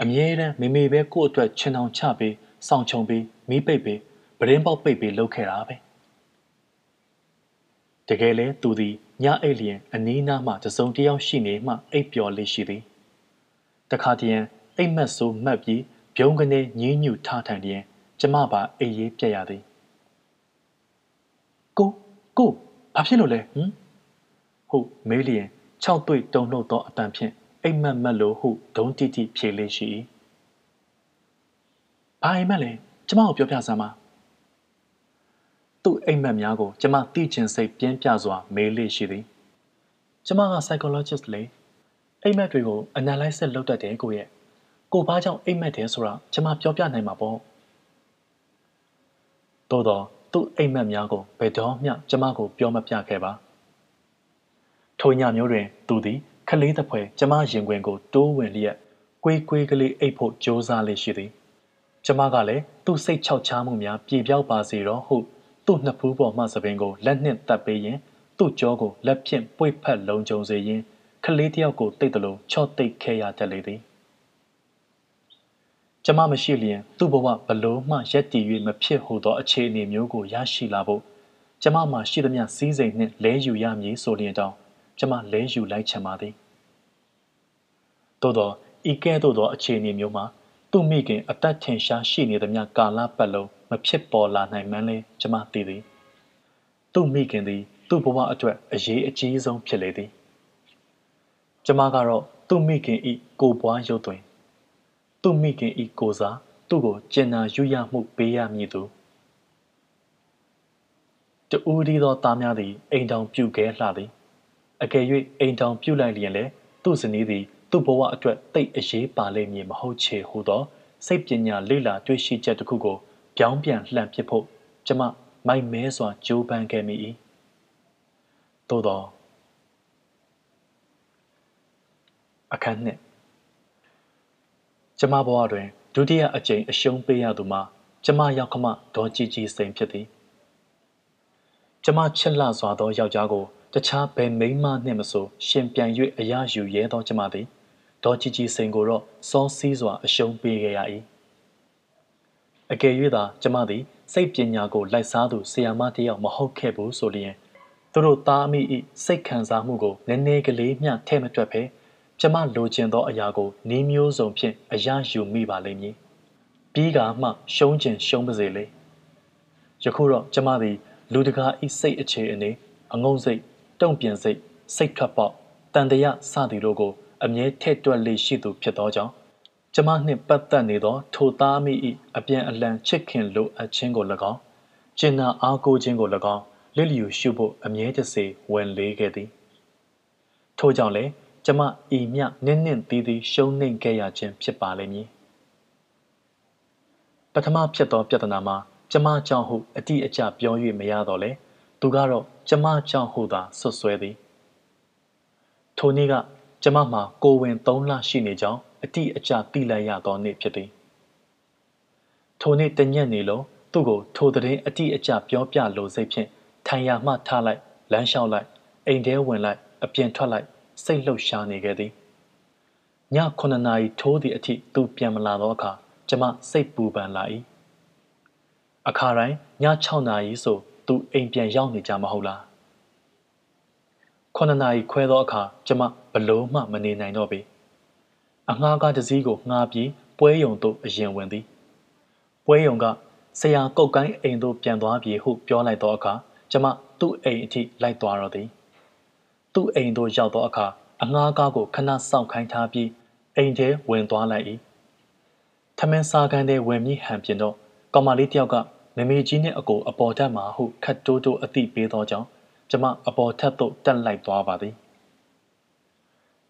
အမြဲတမ်းမေမေပဲကို့အတွက်ချင်အောင်ချပြီးစောင့်ချုံပြီးမီးပိတ်ပြီးပရင်းပေါက်ပိတ်ပြီးလုပ်ခဲ့တာပဲ တကယ်လဲသူသည်ညအိတ်လျင်အနီးနားမှတစုံတယောက်ရှိနေမှအိပ်ပျော်လေးရှိသည်တခါတည်းအိတ်မက်ဆိုးမှတ်ပြီးပြုံးကနေညင်းညူထားထိုင်လျင်ကျမပါအိပ်ရေးပြက်ရသည်ကိုကိုဘာဖြစ်လို့လဲဟမ်ဟုတ်မေးလျင်၆တွေ့တုံလှုပ်သောအတန်ဖြင့်အိမ်မက်မက်လို့ဟုဒုံတိတိဖြေလေးရှိ၏ဘာအိမ်မက်လဲကျမကိုပြောပြစမ်းပါ သူ့အိမ်မက်များကိုကျမသိချင်စိတ်ပြင်းပြစွာ မေးလေးရှိသည်ကျမက psychologist လေအိမ်မက်တွေကို analysis လုပ်တတ်တယ်ကိုရဲ့ကိုဘာကြောင့်အိမ်မက်တယ်ဆိုတာကျမပြောပြနိုင်မှာပေါ့သို့တော့သူ့အိမ်မက်များကိုဘယ်တော့မှကျမကိုပြောမပြခဲ့ပါထိုညမျိုးတွင် သူသည်ခလေးတစ်ဖွဲကျမရင်ခွင်ကိုတိုးဝင်လျက်ကွေးကွေးကလေးအိပ်ဖို့ကြိုးစားလေးရှိသည်ကျမကလည်းသူ့စိတ်ချောက်ချားမှုများပြေပြောက်ပါစေတော့ဟု သူ့နှစ်ဖူးပေါ်မှသပင်ကိုလက်နှင့်တပ်ပေးရင်သူ့ကြောကိုလက်ဖြင့်ပွေ့ဖက်လုံးကျုံစေရင်းခလေးတယောက်ကိုတိတ်တလို့ချော့တိတ်ခဲရတတ်လေသည်ကျမမရှိလျင်သူ့ဘဝဘလို့မှရက်တည်၍မဖြစ်ဟုသောအခြေအနေမျိုးကိုရရှိလာဖို့ကျမမှရှိသမျှစည်းစိမ်နှင့်လဲယူရမည်ဆိုလျင်တောင်ကျမလဲယူလိုက်ချင်ပါသည်သို့သောဤကဲ့သို့သောအခြေအနေမျိုးမှာသူ့မိခင်အသက်ထင်ရှားရှိနေသမျှကာလပတ်လုံး မဖြစ်ပေါ်လာနိုင်မှန်းလဲကျမသိသည်သူ့မိခင်သည် သူ့ဘဝအတွက်အရေးအကြီးဆုံးဖြစ်လေသည်ကျမကတော့သူ့မိခင်ဤကိုပွားရုပ်တွင်သူ့မိခင်ဤကိုစားသူ့ကိုကျင်နာယူရမှုပေးရမည်သူတူဒီသောသားများသည်အိမ်တောင်ပြုခဲလှသည်အကယ်၍အိမ်တောင်ပြုလိုက်လျင်လည်းသူ့ဇနီးသည်သူ့ဘဝအတွက်တိတ်အရေးပါလိမ့်မည်မဟုတ်ချေဟုသောစိတ်ပညာလေ့လာတွေ့ရှိချက်တစ်ခုကို ပြောင်းပြန်လှန်ပစ်ဖို့ကျမမိုက်မဲစွာကြိုးပမ်းခဲ့မိ၏သို့သောအခန်းနှစ်ကျမဘဝတွင်ဒုတိယအကြိမ်အရှုံးပေးရသူမှာကျမရောက်ခမဒေါ်ကြီးကြီးစိန်ဖြစ်သည်ကျမချစ်လှစွာသောယောက်ျားကိုတခြားဘယ်မိန်းမနှင့်မဆိုရှင်ပြန်၍အရယူရဲသောကျမသည်ဒေါ်ကြီးကြီးစိန်ကိုတော့စောစီးစွာအရှုံးပေးခဲ့ရ၏ အကယ်၍သာကျမသည်စိတ်ပညာကိုလိုက်စားသူဆရာမတစ်ယောက်မဟုတ်ခဲ့ဘူးဆိုလျင်သူတို့သားအမိ၏စိတ်ခံစားမှုကိုနည်းနည်းကလေးမျှထဲ့မတွက်ဖဲကျမလိုချင်သောအရာကိုနှီးမျိုးစုံဖြင့်အရယူမိပါလိမ့်မည်ပြီးကမှရှုံးကျင်ရှုံးပါစေလေယခုတော့ကျမသည်လူတကာဤစိတ်အခြေအနေအငုံစိတ်တုံ့ပြန်စိတ်စိတ်ထွက်ပေါက်တန်တရာစသည်တို့ကိုအမြဲထည့်တွက်လေရှိသူဖြစ်သောကြောင့် ကျမနှင့်ပတ်သက်နေသောထိုသားမိ၏အပြန်အလှန်ချစ်ခင်လိုအပ်ခြင်းကို၎င်းကျင်နာအားကိုးခြင်းကို၎င်းလစ်လျူရှုဖို့အမြဲတစေဝင်လေးခဲ့သည်ထို့ကြောင့်လည်းကျမဤမြနင်းနင်းသေးသေးရှုံးနှိမ်ခဲ့ရခြင်းဖြစ်ပါလိမ့်မည်ပထမဖြစ်သောပြဿနာမှာကျမကြောင့်ဟုအတိအကျပြော၍မရတော့လေသူကတော့ကျမကြောင့်ဟုသာဆွဆွဲသည်ထိုနေ့ကကျမမှာကိုဝင်၃လရှိနေကြောင်း အတိအကျသိလိုက်ရသောနေ့ဖြစ်သည်ထိုနေ့တညက်နေလုံးသူ့ကိုထိုတဲ့အတိအကျပြောပြလိုစိတ်ဖြင့်ထိုင်ရာမှထားလိုက်လမ်းလျှောက်လိုက်အိမ်ထဲဝင်လိုက်အပြင်ထွက်လိုက်စိတ်လှုပ်ရှားနေခဲ့သည်ည9နာရီထိုးသည့်အထိသူပြန်မလာသောအခါကျမစိတ်ပူပန်လာ၏အခါတိုင်းည6နာရီဆိုသူအိမ်ပြန်ရောက်နေကြမဟုတ်လား9နာရီခွဲသောအခါကျမဘလို့မှမနေနိုင်တော့ပေ အငှားကားတစ်စီးကိုငှားပြီးပွဲယုံသို့အရင်ဝင်သည်ပွဲယုံကဆရာကုတ်ကိုင်းအိမ်သို့ပြန်သွားပြီဟုပြောလိုက်သောအခါကျမသူ့အိမ်အထိလိုက်သွားတော့သည်သူ့အိမ်သို့ရောက်သောအခါအငှားကားကိုခဏစောင့်ခိုင်းထားပြီးအိမ်ထဲဝင်သွားလိုက်၏ထမင်းစားကန်းထဲဝင်မြည်ဟန်ပြင်တော့ကောင်မလေးတယောက်ကမမေကြီးနဲ့အကိုအပေါ်ထက်မှာဟုခတ်တိုးတိုးအသိပေးသောကြောင့်ကျမအပေါ်ထက်သို့တက်လိုက်သွားပါသည်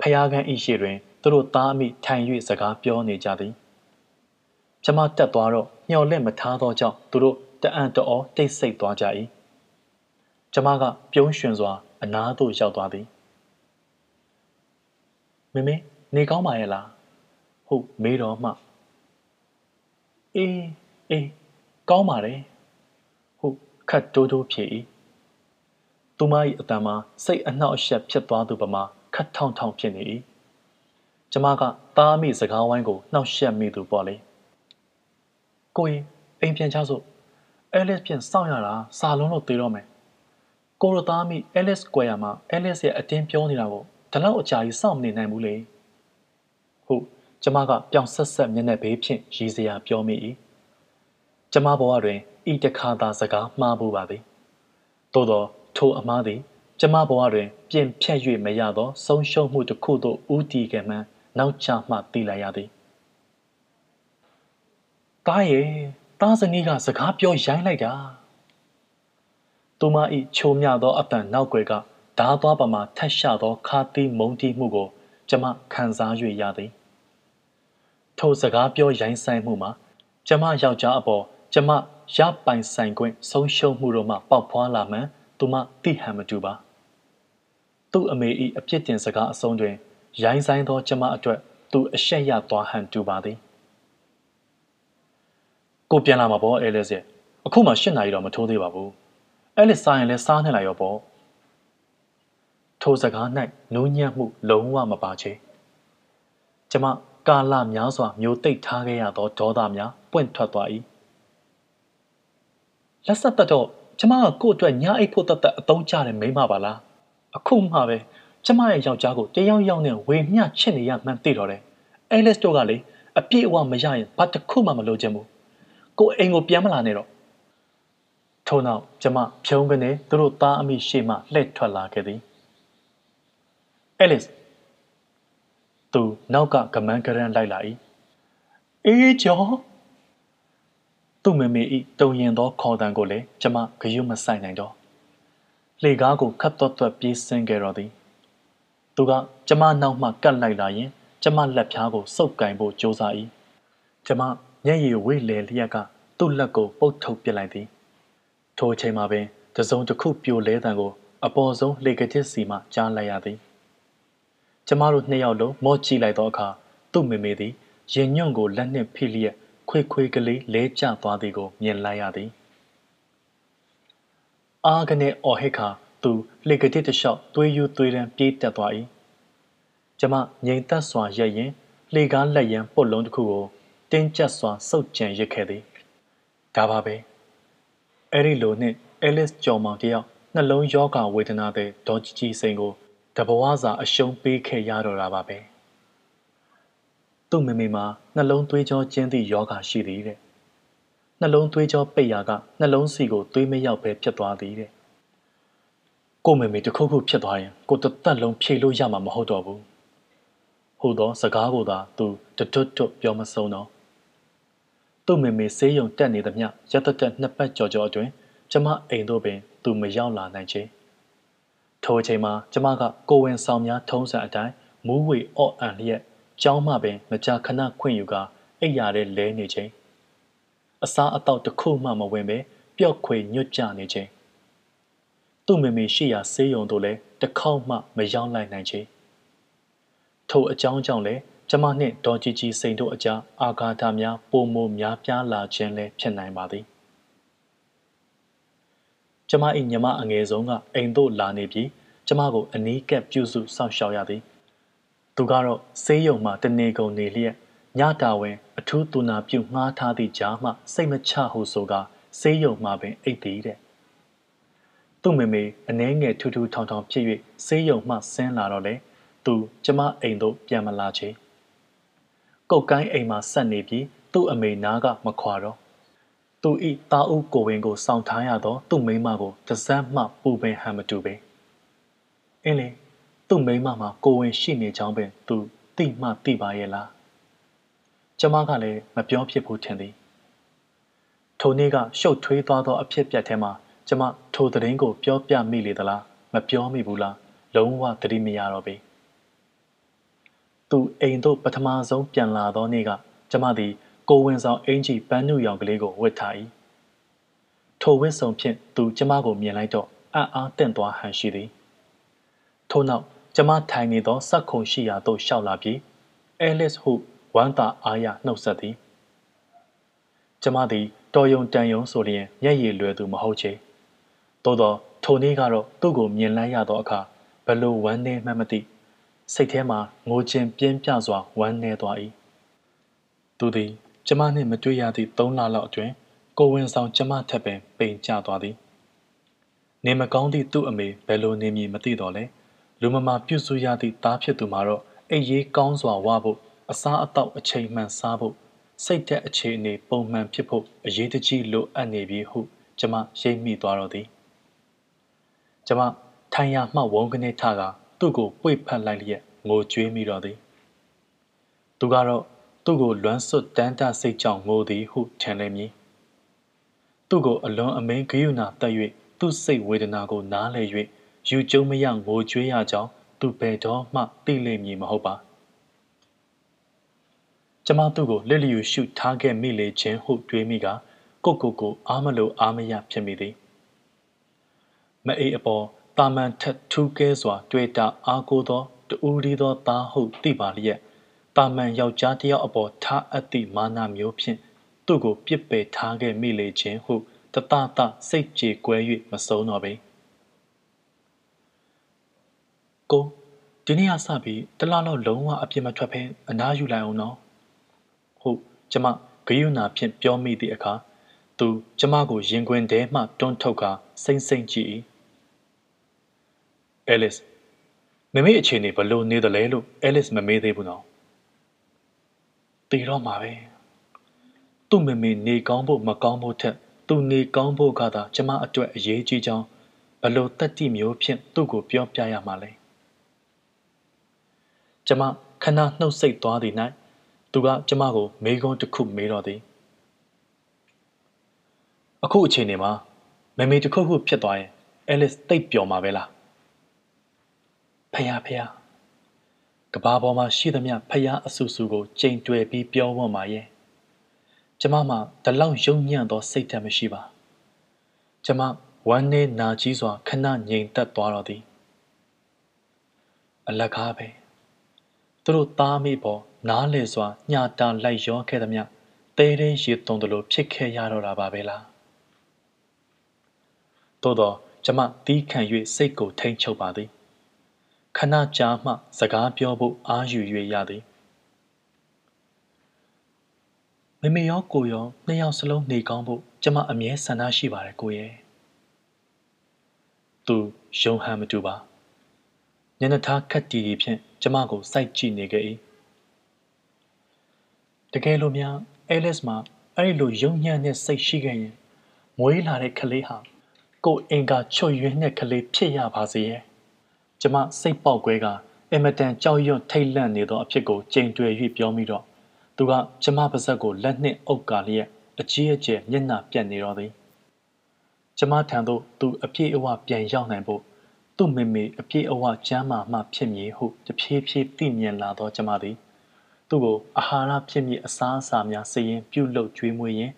ဖျားကန်းဤရှိတွင် သူတို့သားအမိထိုင်၍စကားပြောနေကြသည်ကျမတက်သွားတော့မျော်လင့်မထားသောကြောင့်သူတို့တအံ့တော်တိတ်ဆိတ်သွားကြ၏ကျမကပြုံးရွှင်စွာအနားသို့ရောက်သွားသည်မမေနေကောင်းပါရဲ့လားဟုတ်မေးတော့မှအေးအေးကောင်းပါတယ်ဟုတ်ခတ်တိုးတိုးဖြေ၏သူမ၏အတန်မှာစိတ်အနှောက်အယှက်ဖြစ်သွားသူပမာခတ်ထောင်ထောင်ဖြစ်နေ၏ ကျမကသားမိစကားဝိုင်းကိုနှောက်ယှက်မိသူပေါ့လေကိုရင်အိမ်ပြန်ချစို့အဲလစ်ပြန်စောင့်ရတာစာလုံးလို့သေးတော့မယ်ကိုရသားမိအဲလစ်ကွယ်ရမှာအဲလစ်ရဲ့အတင်းပြောနေတာကိုဒီလောက်အကြာကြီးစောင့်မနေနိုင်ဘူးလေဟုတ်ကျမကပြောင်ဆက်ဆက်မျက်နှာဘေးဖြင့်ရည်စရာပြောမိ၏ကျမဘဝတွင်ဤတခါသာစကားမှားဖို့ပါသည်သို့သောထိုအမားသည် ကျမဘဝတွင် ပြင်ဖြတ်၍မရသောဆုံးရှုံးမှုတစ်ခုသို့ဦးတည်ခဲ့မှန်း နောက်ချမှသိလိုက်ရသည်။တားရဲ့တားစနီးကစကားပြောရိုင်းလိုက်တာ။သူမ၏ချိုးမြသောအပံနောက်ွယ်ကဓာသွားပမာထက်ရှသောခါတီးမုံတီးမှုကို ကျမခံစား၍ရသည်။ထိုစကားပြောရိုင်းဆိုင်မှုမှာကျမယောက်ျားအပေါ်ကျမရပိုင်ဆိုင်ခွင့်ဆုံးရှုံးမှုတို့မှပေါက်ဖွာလာမှန်သူမသိဟန်မတူပါသူ့အမေ၏အပြစ်တင်စကားအဆုံးတွင် ရိုင်းဆိုင်သောကျမအတွက်သူအရှက်ရသွားဟန်တူပါသည်ကိုပြန်လာမှာပေါ့အဲလစ်ရဲ့အခုမှ၈နာရီတော့မထိုးသေးပါဘူးအဲလစ်စားရင်လည်းစားနေလိုက်ရောပေါ့ထိုစကား၌နူးညံ့မှုလုံးဝမပါချေကျမကာလများစွာမျိုးတိတ်ထားခဲ့ရသောဒေါသများပွင့်ထွက်သွား၏လက်ဆက်သက်တော့ကျမကကို့အတွက်ညာအိတ်ဖို့တတ်တတ်အတုံးချတဲ့မိမပါလားအခုမှပဲ ကျမရဲ့ယောက်ျားကိုတယောက်ယောက်နဲ့ဝေမျှချစ်နေရမှန်းသိတော့တယ်အဲလစ်တို့ကလေအပြည့်အဝမရရင်ဘာတစ်ခုမှမလုပ်ချင်ဘူးကိုအိမ်ကိုပြန်မလာနဲ့တော့ထို့နောက်ကျမဖြုံးကနေသူတို့သားအမိရှေ့မှလှည့်ထွက်လာခဲ့သည်အဲလစ်သူနောက်ကကမန်းကရန်လိုက်လာ၏အေးကျော်သူ့မမေဤတုံရင်သောခေါ်တံကိုလည်းကျမဂယုမဆိုင်နိုင်တော့လှေကားကိုခတ်သွက်သွက်ပြေးဆင်းခဲ့တော်သည် သူကကျမနောက်မှကတ်လိုက်လာရင်ကျမလက်ဖြားကိုစုပ်ကင်ဖို့ကြိုးစား၏ကျမမျက်ရည်ဝိလေလျက်ကသူ့လက်ကိုပုတ်ထုတ်ပစ်လိုက်သည်ထိုအချိန်မှာပင်တစုံတစ်ခုပြိုလဲတံကို အပေါ်ဆုံးလေကတစ်စီမှကြားလိုက်ရသည်ကျမတို့နှစ်ယောက်လုံးမော့ကြည့်လိုက်သောအခါသူ့မေမေသည်ရင်ညွန့်ကိုလက်နှင့်ဖိလျက်ခွေခွေကလေးလဲကျသွားသည်ကိုမြင်လိုက်ရသည် အာကနေအော်ဟစ်ခါ သူလေကတိတလျှောက်သွေးယူသွေးရန်ပြေးတက်သွား၏ကျမငြိမ်သက်စွာရက်ရင်လေကားလက်ရန်ပုတ်လုံးတစ်ခုကိုတင်းကျပ်စွာစုပ်ကြံရစ်ခဲ့သည်ဒါပါပဲအဲ့ဒီလိုနဲ့အဲလစ်ကျော်မောင်တယောက်နှလုံးယောဂဝေဒနာတဲ့ဒေါ်ကြီးကြီးစိန်ကိုတဘဝစာအရှုံးပေးခဲ့ရတော့တာပါပဲသူ့မိမိမှာနှလုံးသွေးကြောကျင်းသည့်ယောဂရှိသည်တဲ့နှလုံးသွေးကြောပိတ်ရာကနှလုံးစီကိုသွေးမရောက်ပဲဖြစ်သွားသည်တဲ့ ကိုမေမေတခုခုဖြစ်သွားရင်ကိုတသက်လုံးဖြေလို့ရမှာမဟုတ်တော့ဘူးဟိုတော့စကားကိုသာသူတတွတ်တွတ်ပြောမဆုံးတော့သူ့မေမေဆေးရုံတက်နေသမျှရတတက်နှစ်ပတ်ကြော်ကြော်အတွင်းကျမအိမ်တို့ပင် သူမရောက်လာနိုင်ချေထိုအချိန်မှာကျမကကိုဝင်ဆောင်များထုံးစံအတိုင်းမူးဝေအော့အန်လျက်ကျောင်းမှပင်မကြာခဏခွင့်ယူကအိပ်ရာထဲလဲနေချိန်အစားအသောက်တစ်ခုမှမဝင်ပဲပျော့ခွေညွတ်ကြနေချိန် သူ့မေမေရှိရာဆေးရုံတို့လည်းတစ်ခေါက်မှမရောက်လိုက်နိုင်ချေထိုအကြောင်းကြောင့်လည်းကျမနှင့်ဒေါ်ကြီးကြီးစိန်တို့အကြားအာဃာတများပုံမများပြားလာခြင်းလည်းဖြစ်နိုင်ပါသည်ကျမ၏ညီမအငယ်ဆုံးကအိမ်သို့လာနေပြီးကျမကိုအနီးကပ်ပြုစုစောင့်ရှောက်ရသည်သူကတော့ဆေးရုံမှတနေကုန်နေလျက်ညတာဝင်အထူးတူနာပြုငှားထားသည့်ကြားမှစိတ်မချဟုဆိုကဆေးရုံမှပင်အိတ်သည်တဲ့ သူ့မေမေအနှဲငယ်ထူးထူးထောင်ထောင်ဖြစ်၍ဆေးရုံမှဆင်းလာတော့လေသူကျမအိမ်သို့ပြန်မလာချေကုတ်ကိုင်းအိမ်မှာဆက်နေပြီးသူ့အမေနားကမခွာတော့သူဤသားဦးကိုဝင်ကိုစောင့်ထားရသောသူ့မိမကိုတစမ်းမှပူပင်ဟန်မတူပဲအင်းလေသူ့မိန်းမမှာကိုဝင်ရှိနေကြောင်းပင်သူသိမှသိပါရဲ့လားကျမကလည်းမပြောဖြစ်ဘူးထင်သည်ထိုနေ့ကရှုပ်ထွေးသွားသောအဖြစ်ပြက်ထဲမှာ ကျမထိုသတင်းကိုပြောပြမိလေသလားမပြောမိဘူးလားလုံးဝသတိမရတော့ပေသူအိမ်သို့ပထမဆုံးပြန်လာသောနေ့ကကျမသည်ကိုဝင်ဆောင်အင်ကြီးပန်းနုရောင်ကလေးကိုဝတ်ထား၏ထိုဝတ်ဆောင်ဖြင့်သူကျမကိုမြင်လိုက်တော့အံ့အားတင့်သွားဟန်ရှိသည်ထို့နောက်ကျမထိုင်နေသောစက်ခုံရှိရာသို့ရှောက်လာပြီးအဲလစ်ဟုဝမ်းသာအားရနှုတ်ဆက်သည်ကျမသည်တော်ယုံတန်ယုံဆိုလျင်မျက်ရည်လွယ်သူမဟုတ်ချေ သို့သောထိုနေ့ကတော့သူ့ကိုမြင်လိုက်ရသောအခါဘလို့ဝမ်းနေမှမသိစိတ်ထဲမှာငိုခြင်းပြင်းပြစွာဝမ်းနေသွား၏သူသည်ကျမနှင့်မတွေ့ရသည့်၃လလောက်အတွင်းကိုဝင်ဆောင်ကျမထက်ပင်ပိန်ကျသွားသည်နေမကောင်းသည့်သူ့အမေဘယ်လိုနေမည်မသိတော့လဲလူမမာပြုစုရသည့်သားဖြစ်သူမှာတော့အိပ်ရေးကောင်းစွာဝဖို့အစားအသောက်အချိန်မှန်စားဖို့စိတ်သက်အခြေအနေပုံမှန်ဖြစ်ဖို့အရေးတကြီးလိုအပ်နေပြီဟု ကျမရိပ်မိသွားတော့သည် ကျမထိုင်ရမှဝုန်းကနေထကသူ့ကိုပွေဖက်လိုက်လျက်ငိုကြွေးမိတော့သည်သူကတော့သူ့ကိုလွမ်းဆွတ်တန်းတစိတ်ကြောင့်ငိုသည်ဟုထင်လိမ့်မည်သူ့ကိုအလွန်အမင်းဂယုဏတက်၍သူ့စိတ်ဝေဒနာကိုနားလည်၍ယူကျုံမရငိုကြွေးရကြောင်းသူဘယ်တော့မှသိလိမ့်မည်မဟုတ်ပါကျမသူ့ကိုလက်လျူရှုထားခဲ့မိလေခြင်းဟုတွေးမိကကိုကိုကိုအားမလို့အားမရဖြစ်မိသည် မအေးအပေါ်တာမန်ထက်ထူးကဲစွာ တွေ့တာအားကိုသောတူရီသောသားဟုတ်သိပါလျက်တာမန်ယောက်ျားတစ်ယောက်အပေါ်ထားအပ်သည့်မာနမျိုးဖြင့်သူ့ကိုပြစ်ပယ်ထားခဲ့မိလေခြင်းဟုတတတစိတ်ကြေကွဲ၍မဆုံးတော့ပေကိုဒီနေ့ကစပြီးတလားလောက်လုံးဝအပြစ်မထွက်ဖဲအနားယူလိုက်အောင်နော်ဟုတ်ကျမဂယုဏဖြင့်ပြောမိသည့်အခါသူကျမကိုရင်ခွင်ထဲမှတွန်းထုတ်ကာစိမ့်စိမ့်ကြည့်၏ အဲလစ်မမေအခြေအနေဘလို့နေသလဲလို့အဲလစ်မမေးသေးဘူးနော်တည်တော့မှာပဲသူ့မမေနေကောင်းဖို့မကောင်းဖို့ထက်သူနေကောင်းဖို့ကသာကျမအတွက်အရေးကြီးကြောင်းဘလို့တက်တိမျိုးဖြင့်သူ့ကိုပြောပြရမှာလဲကျမခဏနှုတ်ဆက်သွားသည်၌သူကကျမကိုမေးခွန်းတစ်ခုမေးတော့သည်အခုအချိန်နေမှာမမေတစ်ခုခုဖြစ်သွားရင်အဲလစ်တိတ်ပျော်မှာပဲလား ဖယားဖယားကဘာပေါ်မှာရှိသမျှဖယားအဆူဆူကိုချိန်တွယ်ပြီးပြောဝတ်မှာရဲ့ကျမမှဒီလောက်ယုံညံ့သောစိတ်ဓာတ်မရှိပါကျမဝမ်းနေနာကြီးစွာခဏငြိမ်သက်သွားတော့သည်အလကားပဲသူတို့သားမိပေါ်နားလေစွာညှာတာလိုက်ရောခဲ့သမျှတဲတဲရေသွန်သလိုဖြစ်ခဲ့ရတော့တာပါပဲလားသို့တော့ကျမတီးခံ၍စိတ်ကိုထိန်ချုပ်ပါသည် ခဏကြာမှ စကားပြောဖို့အားယူ၍ရသည်မမေရောကိုရောနှစ်ယောက်စလုံးနေကောင်းဖို့ကျမအမြဲဆန္ဒရှိပါတယ်ကိုရဲ့သူယုံဟန်မတူပါညနေသားခက်တီတီဖြင့်ကျမကိုစိုက်ကြည့်နေခဲ့၏တကယ်လို့များအဲလစ်မှာအဲ့လိုယုံညံ့တဲ့စိတ်ရှိခဲ့ရင်မွေးလာတဲ့ကလေးဟာကိုအင်ကာချွတ်ရွေးတဲ့ကလေးဖြစ်ရပါစေရဲ့ ကျမစိတ်ပေါက်ကွဲကအင်မတန်ကြောက်ရွံ့ထိတ်လန့်နေသောအဖြစ်ကိုကြိမ်တွေ့၍ပြောမိတော့သူကကျမပါဇက်ကိုလက်နှင့်အုပ်ကာလျက်အကြီးအကျယ်မျက်နှာပြက်နေတော့သည်ကျမထံသို့သူအပြည့်အဝပြန်ရောက်နိုင်ဖို့သူ့မေမေအပြည့်အဝကျမ်းမာမှဖြစ်မည်ဟုတဖြည်းဖြည်းသိမြင်လာသောကျမသည်သူ့ကိုအာဟာရဖြစ်မည်အစားအစာများစည်ရင်ပြုလုပ်ကျွေးမွေးရင်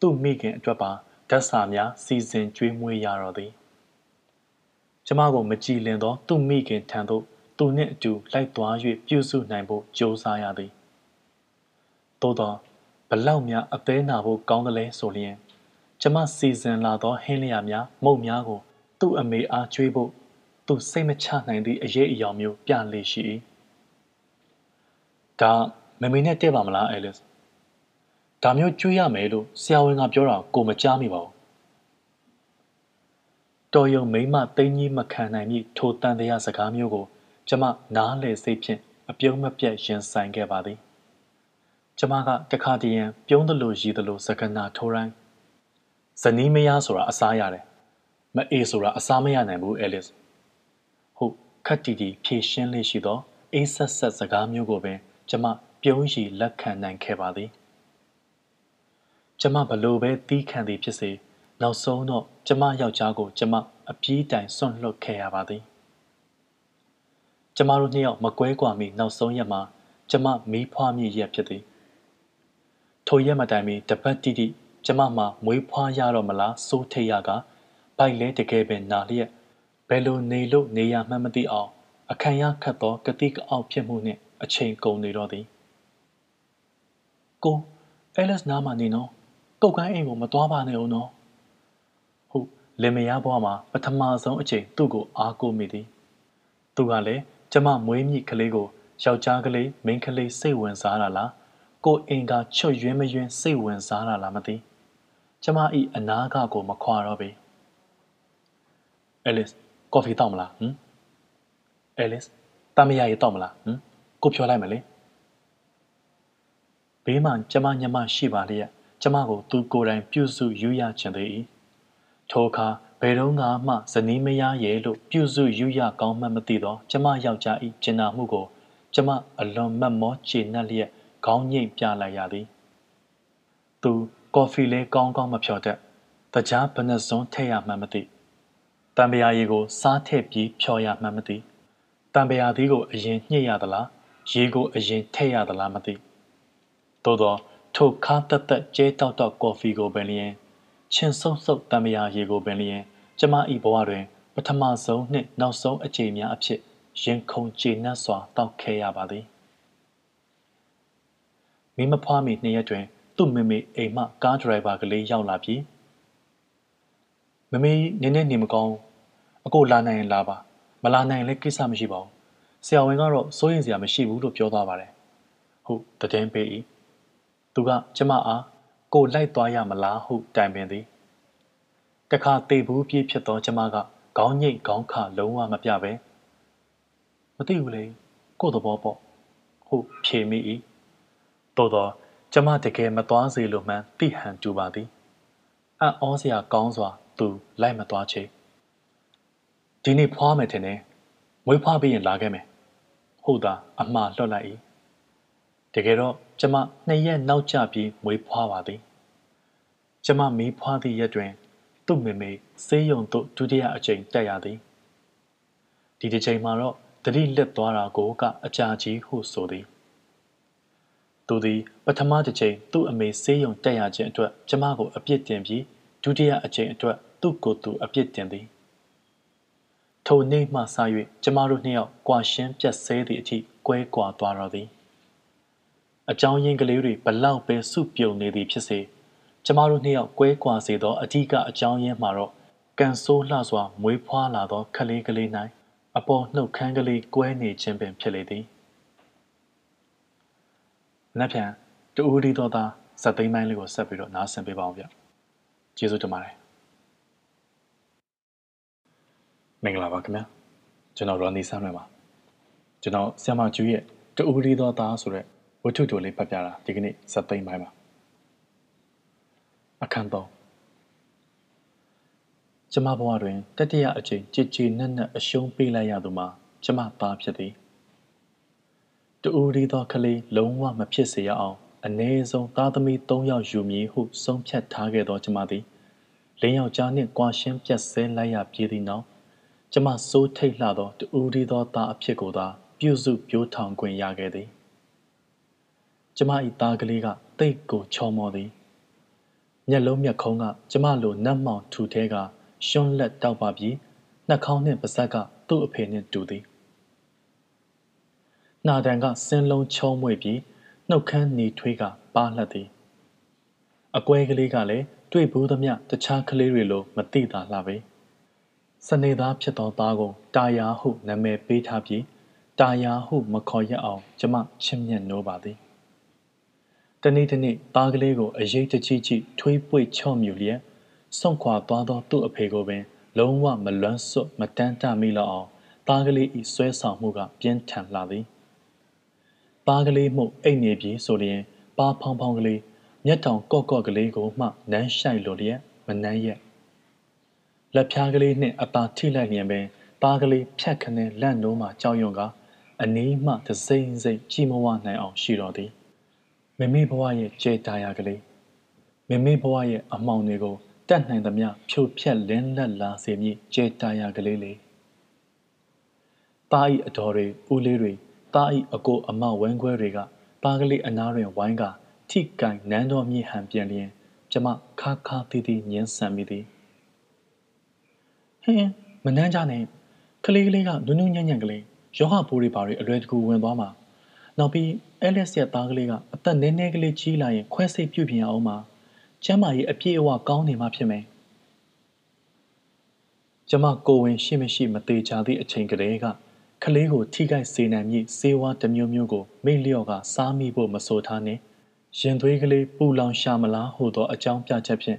သူ့မိခင်အတွက်ပါဓာတ်စာများစီစဉ်ကျွေးမွေးရတော့သည် ကျမကိုမကြည်လင်သော သူ့မိခင်ထံသို့သူနှင့်အတူလိုက်သွား၍ပြုစုနိုင်ဖို့ကြိုးစားရသည်သို့သောဘလောက်များအသေးနာဖို့ကောင်းသလဲဆိုလျင် ကျမစီစဉ်လာသောဟင်းလျာများမုတ်များကို သူ့အမေအားကျွေးဖို့သူစိတ်မချနိုင်သည့်အရေးအယောင်မျိုးပြလေရှိ၏ဒါမမေနဲ့တဲ့ပါမလားအဲလစ်ဒါမျိုးကျွေးရမယ်လို့ဆရာဝန်ကပြောတာကိုမကြားမိပါဘူး တော်ယုံမိမသိန်းကြီးမခံနိုင်မိထိုတန်တရားစကားမျိုးကို ကျမနားလေစိတ်ဖြင့်အပြုံးမပြတ်ရင်ဆိုင်ခဲ့ပါသည်ကျမကတခါတည်းရန်ပြုံးသလိုရည်သလိုစကနာထိုးတိုင်းဇနီးမယားဆိုတာအစားရတယ်မအေးဆိုတာအစားမရနိုင်ဘူးအဲလစ်ဟုတ်ခက်တီတီဖြည့်ရှင်းလေးရှိသောအေးဆက်ဆက်စကားမျိုးကိုပင် ကျမပြုံးရည်လက်ခံနိုင်ခဲ့ပါသည်ကျမဘလို့ပဲတီးခံသည်ဖြစ်စေ နောက်ဆုံးတော့ကျမယောက်ျားကို ကျမအပြေးတိုင်စွန့်လွတ်ခဲ့ရပါသည်ကျမတို့နှစ်ယောက်မကွဲကွာမီနောက်ဆုံးရက်မှာကျမမီးဖွားမြည်ရက်ဖြစ်သည်ထိုရက်မတိုင်မီတပတ်တိတိကျမမှမွေးဖွားရတော့မလားစိုးထိတ်ရကဘိုက်လဲတကယ်ပင်နာလျက်ဘယ်လိုနေလို့နေရမှန်းမသိအောင်အခမ်းရခတ်သောကတိကအောက်ဖြစ်မှုနှင့်အချိန်ကုန်နေတော့သည်ကိုအဲလက်စ်နားမှာနေနော်ကုတ်ကန်းအိမ်ကိုမသွားပါနဲ့ဦးနော်ဟုတ် လင်မယားဘွားမှာပထမဆုံးအချိန်သူ့ကိုအားကိုးမိသည်သူကလည်းကျမမွေးမြစ်ကလေးကိုယောက်ျားကလေးမိန်းကလေးစိတ်ဝင်စားတာလားကိုအင်ကချွတ်ယွင်းမယွင်းစိတ်ဝင်စားတာလားမသိကျမဤအနာကကိုမခွာတော့ပေအဲလစ်ကော်ဖီတောက်မလားဟမ်အဲလစ်တမရရေတောက်မလားဟမ်ကိုပြောလိုက်မလဲဘေးမှာကျမညမရှိပါလျက်ကျမကိုသူကိုယ်တိုင်ပြုစုယူရချင်သေး၏ ထိုအခါဘယ်တော့မှဇနီးမယားရဲ့လို့ပြုစုယူရကောင်းမှမသိတော့ကျမယောက်ျား၏ကျင်နာမှုကို ကျမအလွန်မတ်မောခြေနှက်လျက်ခေါင်းငိတ်ပြလိုက်ရသည်သူကော်ဖီလေးကောင်းကောင်းမဖြော်တတ်တကြားဘဏ္ဍစွန်းထည့်ရမှန်းမသိတံပရာရည်ကိုစားထည့်ပြီးဖြော်ရမှန်းမသိတံပရာသီးကိုအရင်ညှစ်ရသလားရေကိုအရင်ထည့်ရသလားမသိသို့တော့ထိုခါတက်တက်ကျဲတောက်တောက်ကော်ဖီကိုပင်လျင် ချင်ဆုပ်ဆုပ်တံမယာရေကိုပင်လျင်ကျမဤဘဝတွင် ပထမဆုံးနှင့်နောက်ဆုံးအကြိမ်များအဖြစ်ရင်ခုန်ကျေနပ်စွာတောက်ခဲရပါသည်မိမဖွားမိနှစ်ရက်တွင် သူ့မမေအိမ်မှကားဒရိုင်ဘာကလေးရောက်လာပြီးမမေနင်းနေနေမကောင်းအကိုလာနိုင်ရင်လာပါမလာနိုင်ရင်လည်းကိစ္စမရှိပါဘူးဆရာဝန်ကတော့စိုးရင်စရာမရှိဘူးလို့ပြောသွားပါတယ်ဟုတ်တည်င်းပေး၏သူကကျမအား ကိုလိုက်သွားရမလားဟုတိုင်ပင်သည်တခါတေဘူးပြေးဖြစ်သောကျမကခေါင်းညိတ်ခေါင်းခလုံးဝမပြပဲမသိဘူးလေကို့သဘောပေါ့ဟုတ်ဖြေမိ၏တော်တော်ကျမတကယ်မသွားစေလို့မှန်းသိဟန်တူပါသည်အံ့ဩစရာကောင်းစွာ သူလိုက်မသွားချေဒီနေ့ဖွားမယ်ထင်တယ်မွေးဖွားပြီးရင်လာခဲ့မယ်ဟုတ်တာအမှားလွတ်လိုက်၏ တကယ်တော့ကျမနှစ်ရက်နောက်ကျပြီးမွေးဖွားပါသည်ကျမမီးဖွားသည့်ရက်တွင် သူ့မေမေဆေးရုံသို့ဒုတိယအကြိမ်တက်ရသည်ဒီတစ်ချိန်မှာတော့တတိလက်သွားတာကိုကအကြာကြီးဟုဆိုသည်သူသည်ပထမတစ်ချိန်သူ့အမေဆေးရုံတက်ရခြင်းအတွက်ကျမကိုအပြစ်တင်ပြီးဒုတိယအကြိမ်အတွက်သူ့ကိုယ်သူအပြစ်တင်သည်ထိုနေ့မှစ၍ကျမတို့နှစ်ယောက်ကွာရှင်းပြတ်ဆဲသည့်အထိကွဲကွာသွားတော့သည် အကြောင်းရင်းကလေးတွေဘလောက်ပဲစုပြုံနေသည်ဖြစ်စေကျမတို့နှစ်ယောက်ကွဲကွာစေသောအဓိကအကြောင်းရင်းမှာတော့ကန်ဆိုးလှစွာမွေးဖွားလာသောခလေးကလေး၌အပေါ်နှုတ်ခမ်းကလေးကွဲနေခြင်းပင်ဖြစ်လေသည်။လက်ဖြန်တူဦးဒီတော်သားဇက်သိမ်းပိုင်းလေးကိုဆက်ပြီးတော့နားဆင်ပေးပါအောင်ဗျ။ကျေးဇူးတင်ပါတယ်။မင်္ဂလာပါခင်ဗျာ။ကျွန်တော်ရော်နီဆမ်းလွယ်ပါ။ကျွန်တော်ဆ iam မကျူရဲ့တူဦးဒီတော်သားဆိုတဲ့ ဝတ္ထုတိုလေးဖတ်ပြတာဒီကနေ့ဇက်သိမ်းပိုင်းပါအခန်းသုံးကျမဘဝတွင်တတိယအကြိမ်ကြည်ကြည်နက်နက်အရှုံးပေးလိုက်ရသူမှာကျမသားဖြစ်သည်တူရီသောကလေးလုံးဝမဖြစ်စေရအောင်အ ਨੇ ဆုံးသားသမီး၃ယောက်ယူမည်ဟုဆုံးဖြတ်ထားခဲ့သောကျမသည်လင်းယောက်ျားနှင့်ကွာရှင်းပြတ်ဆဲလိုက်ရပြေးသည့်နောက်ကျမစိုးထိတ်လှသောတူရီသောသားအဖြစ်ကိုသာပြုစုပြိုးထောင်ခွင့်ရခဲ့သည် ကျမ၏သားကလေးကတိတ်ကိုချောမောသည်မျက်လုံးမျက်ခုံးကကျမလိုနတ်မောင်ထူထဲကရှွန်းလက်တောက်ပါပြီးနှာခေါင်းနှင့်ပါးစပ်ကသူ့အဖေနှင့်တူသည်နှာတံကစင်းလုံးချုံးမွေ့ပြီးနှုတ်ခမ်းနေထွေးကပါလှက်သည်အကွဲကလေးကလည်းတွေ့ဘူးသမျှတခြားကလေးတွေလိုမသိတာလှပဲစနေသားဖြစ်သောသားကိုတာယာဟုနာမည်ပေးထားပြီးတာယာဟုမခေါ်ရအောင်ကျမချစ်မြတ်နိုးပါသည် တနေ့တနေ့သားကလေးကိုအရေးတကြီးကြီးထွေးပွေချော့မြူလျက်စွန့်ခွာသွားသောသူ့အဖေကိုပင် လုံးဝမလွမ်းစွတ်မတန်းတမိလောက်အောင်သားကလေးဤဆွဲဆောင်မှုကပြင်းထန်လာသည်သားကလေးမှုအိတ်နေပြီဆိုလျင်ပါဖောင်းဖောင်းကလေးမျက်တောင်ကော့ကော့ကလေးကိုမှနမ်းရှိုက်လိုလျက်မနှမ်းရက်လက်ဖြားကလေးနှင့်အသာထိလိုက်လျင်ပင်သားကလေးဖြတ်ခနဲလန့်နိုးမှကြောက်ရွံ့ကအနီးမှသစိမ့်စိမ့်ကြည်မဝနိုင်အောင်ရှိတော်သည် မမေဘဝရဲ့ကြဲတာယာကလေးမမေဘဝရဲ့အမောင်တွေကိုတတ်နိုင်သမျှဖြိုဖြက်လင်းလက်လာစေမည်ကြဲတာယာကလေးလေးတာဤအတော်တွေဦးလေးတွေတာဤအကိုအမဝန်းခွဲတွေကပါကလေးအနားတွင်ဝိုင်းကထိကင်နန်းတော်မြေဟန်ပြန်လျင်ကျမခါခါတီးတီးညင်းဆန်မိသည်ဟင်းမနှမ်းကြနဲ့ကလေးကလေးကနုနုညံ့ညံ့ကလေးယောဟပိုးတွေပါတွေအလွယ်တကူဝင်သွားမှာ နောက်ပြီးအဲလက်စ်ရဲ့သားကလေးကအသက်နည်းနည်းကလေးကြီးလာရင်ခွဲစိတ်ပြုတ်ပြင်အောင်မှာကျမ်းမာရေးအပြည့်အဝကောင်းနေမှဖြစ်မယ်ကျမကိုဝင်ရှိမရှိမသေးချာသည့်အချိန်ကလေးကကလေးကိုထိခိုက်စေနိုင်မည့်စေဝါတစ်မျိုးမျိုးကိုမိလျော့ကစားမိဖို့မဆိုထားနဲ့ရင်သွေးကလေးပူလောင်ရှာမလားဟူသောအကြောင်းပြချက်ဖြင့်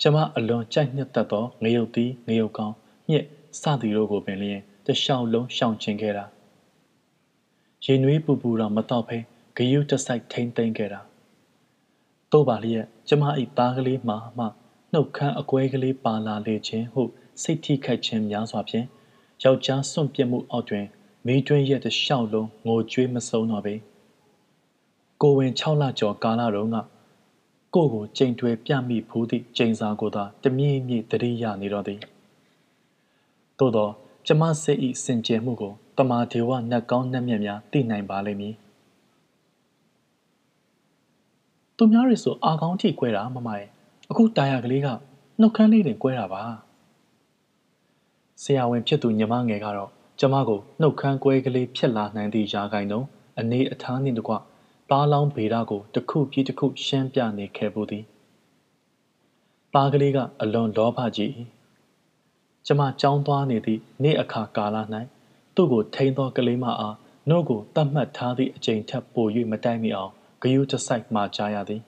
ကျမအလွန်ကြိုက်နှစ်သက်သောငရုတ်သီးငရုတ်ကောင်းမြစ်စသည်တို့ကိုပင်လျင်တရှောင်းလုံးရှောင်ကျင်ခဲ့တာ ရင်နွေးပူပူတော့မတော့ဖဲဂယုတဆိုင်ထိမ့်သိမ့်ခဲ့တာတို့ပါလျက်ကျမ၏သားကလေးမှမှနှုတ်ခမ်းအကွဲကလေးပါလာလေခြင်းဟုစိတ်ထိခိုက်ခြင်းများစွာဖြင့်ယောက်ျားစွန့်ပစ်မှုအောက်တွင်မိတွင်းရဲ့တလျှောက်လုံးငိုကြွေးမဆုံးတော့ပေကိုဝင်6လကျော်ကာလတုန်းကကိုကိုကြိမ်တွယ်ပြမိဖူးသည့်ကြိမ်စာကိုသာတမြင့်မြင့်တရိရနေတော့သည်သို့သောကျမစိတ်ဤစင်ကြယ်မှုကို တမာဒေဝနတ်ကောင်းနတ်မြတ်များသိနိုင်ပါလိမ့်မည်သူများတွေဆိုအာကောင်းထိကွဲတာမမရဲ့အခုတာယာကလေးကနှုတ်ခမ်းလေးတင်ကွဲတာပါဆရာဝန်ဖြစ်သူညီမငယ်ကတော့ကျမကိုနှုတ်ခမ်းကွဲကလေးဖြစ်လာနိုင်သည့်ယာကိုင်တုံးအနေအထားနှင့်တကွပါလောင်းဗေဒကိုတစ်ခုပြီးတစ်ခုရှင်းပြနေခဲ့ပူသည်ပါကလေးကအလွန်လောဘကြီးကျမကြောင်းသွားနေသည့်နေ့အခါကာလ၌ သူ့ကိုထိန်းသောကလေးမအားနှုတ်ကိုတတ်မှတ်ထားသည့်အချိန်ထက်ပို၍မတိုက်မိအောင်ဂယုတဆိုင်မှကြားရသည်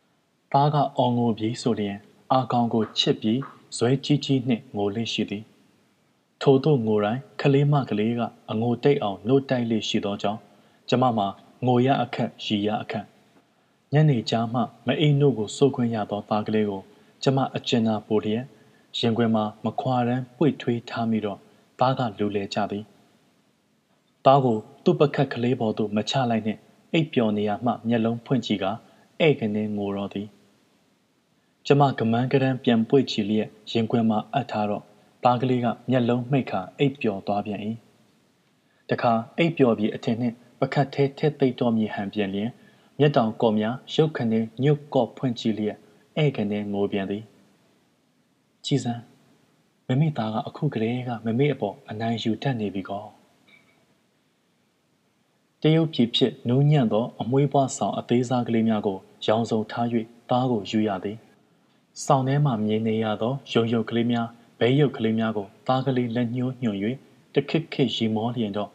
။သားကအော်ငိုပြီးဆိုလျင်အာကောင်ကိုချစ်ပြီးဇွဲကြီးကြီးနှင့်ငိုလေးရှိသည်။ထို့သို့ငိုတိုင်းကလေးမကလေးကအငိုတိတ်အောင်နှုတ်တိုက်လေးရှိသောကြောင့်ကျမမှာငိုရအခက်ရီရအခက်ညနေကြားမှမအိမ်တို့ကိုစိုးခွင့်ရသောသားကလေးကိုကျမအကျဉ်းသာပိုလျက်ရင်ခွင်မှာမခွာရန်ပွေထွေးထားမိတော့သားကလူလဲကြသည် သားကိုသူ့ပကတ်ကလေးပေါ်သို့မချလိုက်နဲ့အိပ်ပျော်နေရမှမျက်လုံးဖွင့်ကြည့်ကဧကနေငိုတော့သည်ကျမကမန်းကရန်ပြန်ပွေ့ချီလျက်ရင်ခွင်မှာအပ်ထားတော့သားကလေးကမျက်လုံးမှိတ်ခါအိပ်ပျော်သွားပြန်၏တခါအိပ်ပျော်ပြီးအထင်နှင့်ပကတ်သေးထက်သိတော်မြေဟန်ပြန်လျင်မျက်တောင်ကော်များရုတ်ခနဲညုတ်ကော့ဖွင့်ကြည့်လျက်ဧကနေငိုပြန်သည်ကြည်စမ်းမမေသားကအခုကလေးကမမေအပေါ်အနိုင်ယူတတ်နေပြီကော တရုတ်ပြည်ဖြစ်နူးညံ့သော အမွှေးပွားဆောင်အသေးစားကလေးများကိုရောင်စုံထား၍သားကိုယူရသည်ဆောင်ထဲမှမြင်နေရသောရုံရုပ်ကလေးများဘဲရုပ်ကလေးများကိုသားကလေးလက်ညှိုးညွှန်၍တခစ်ခစ်ရီမောလျင်တော့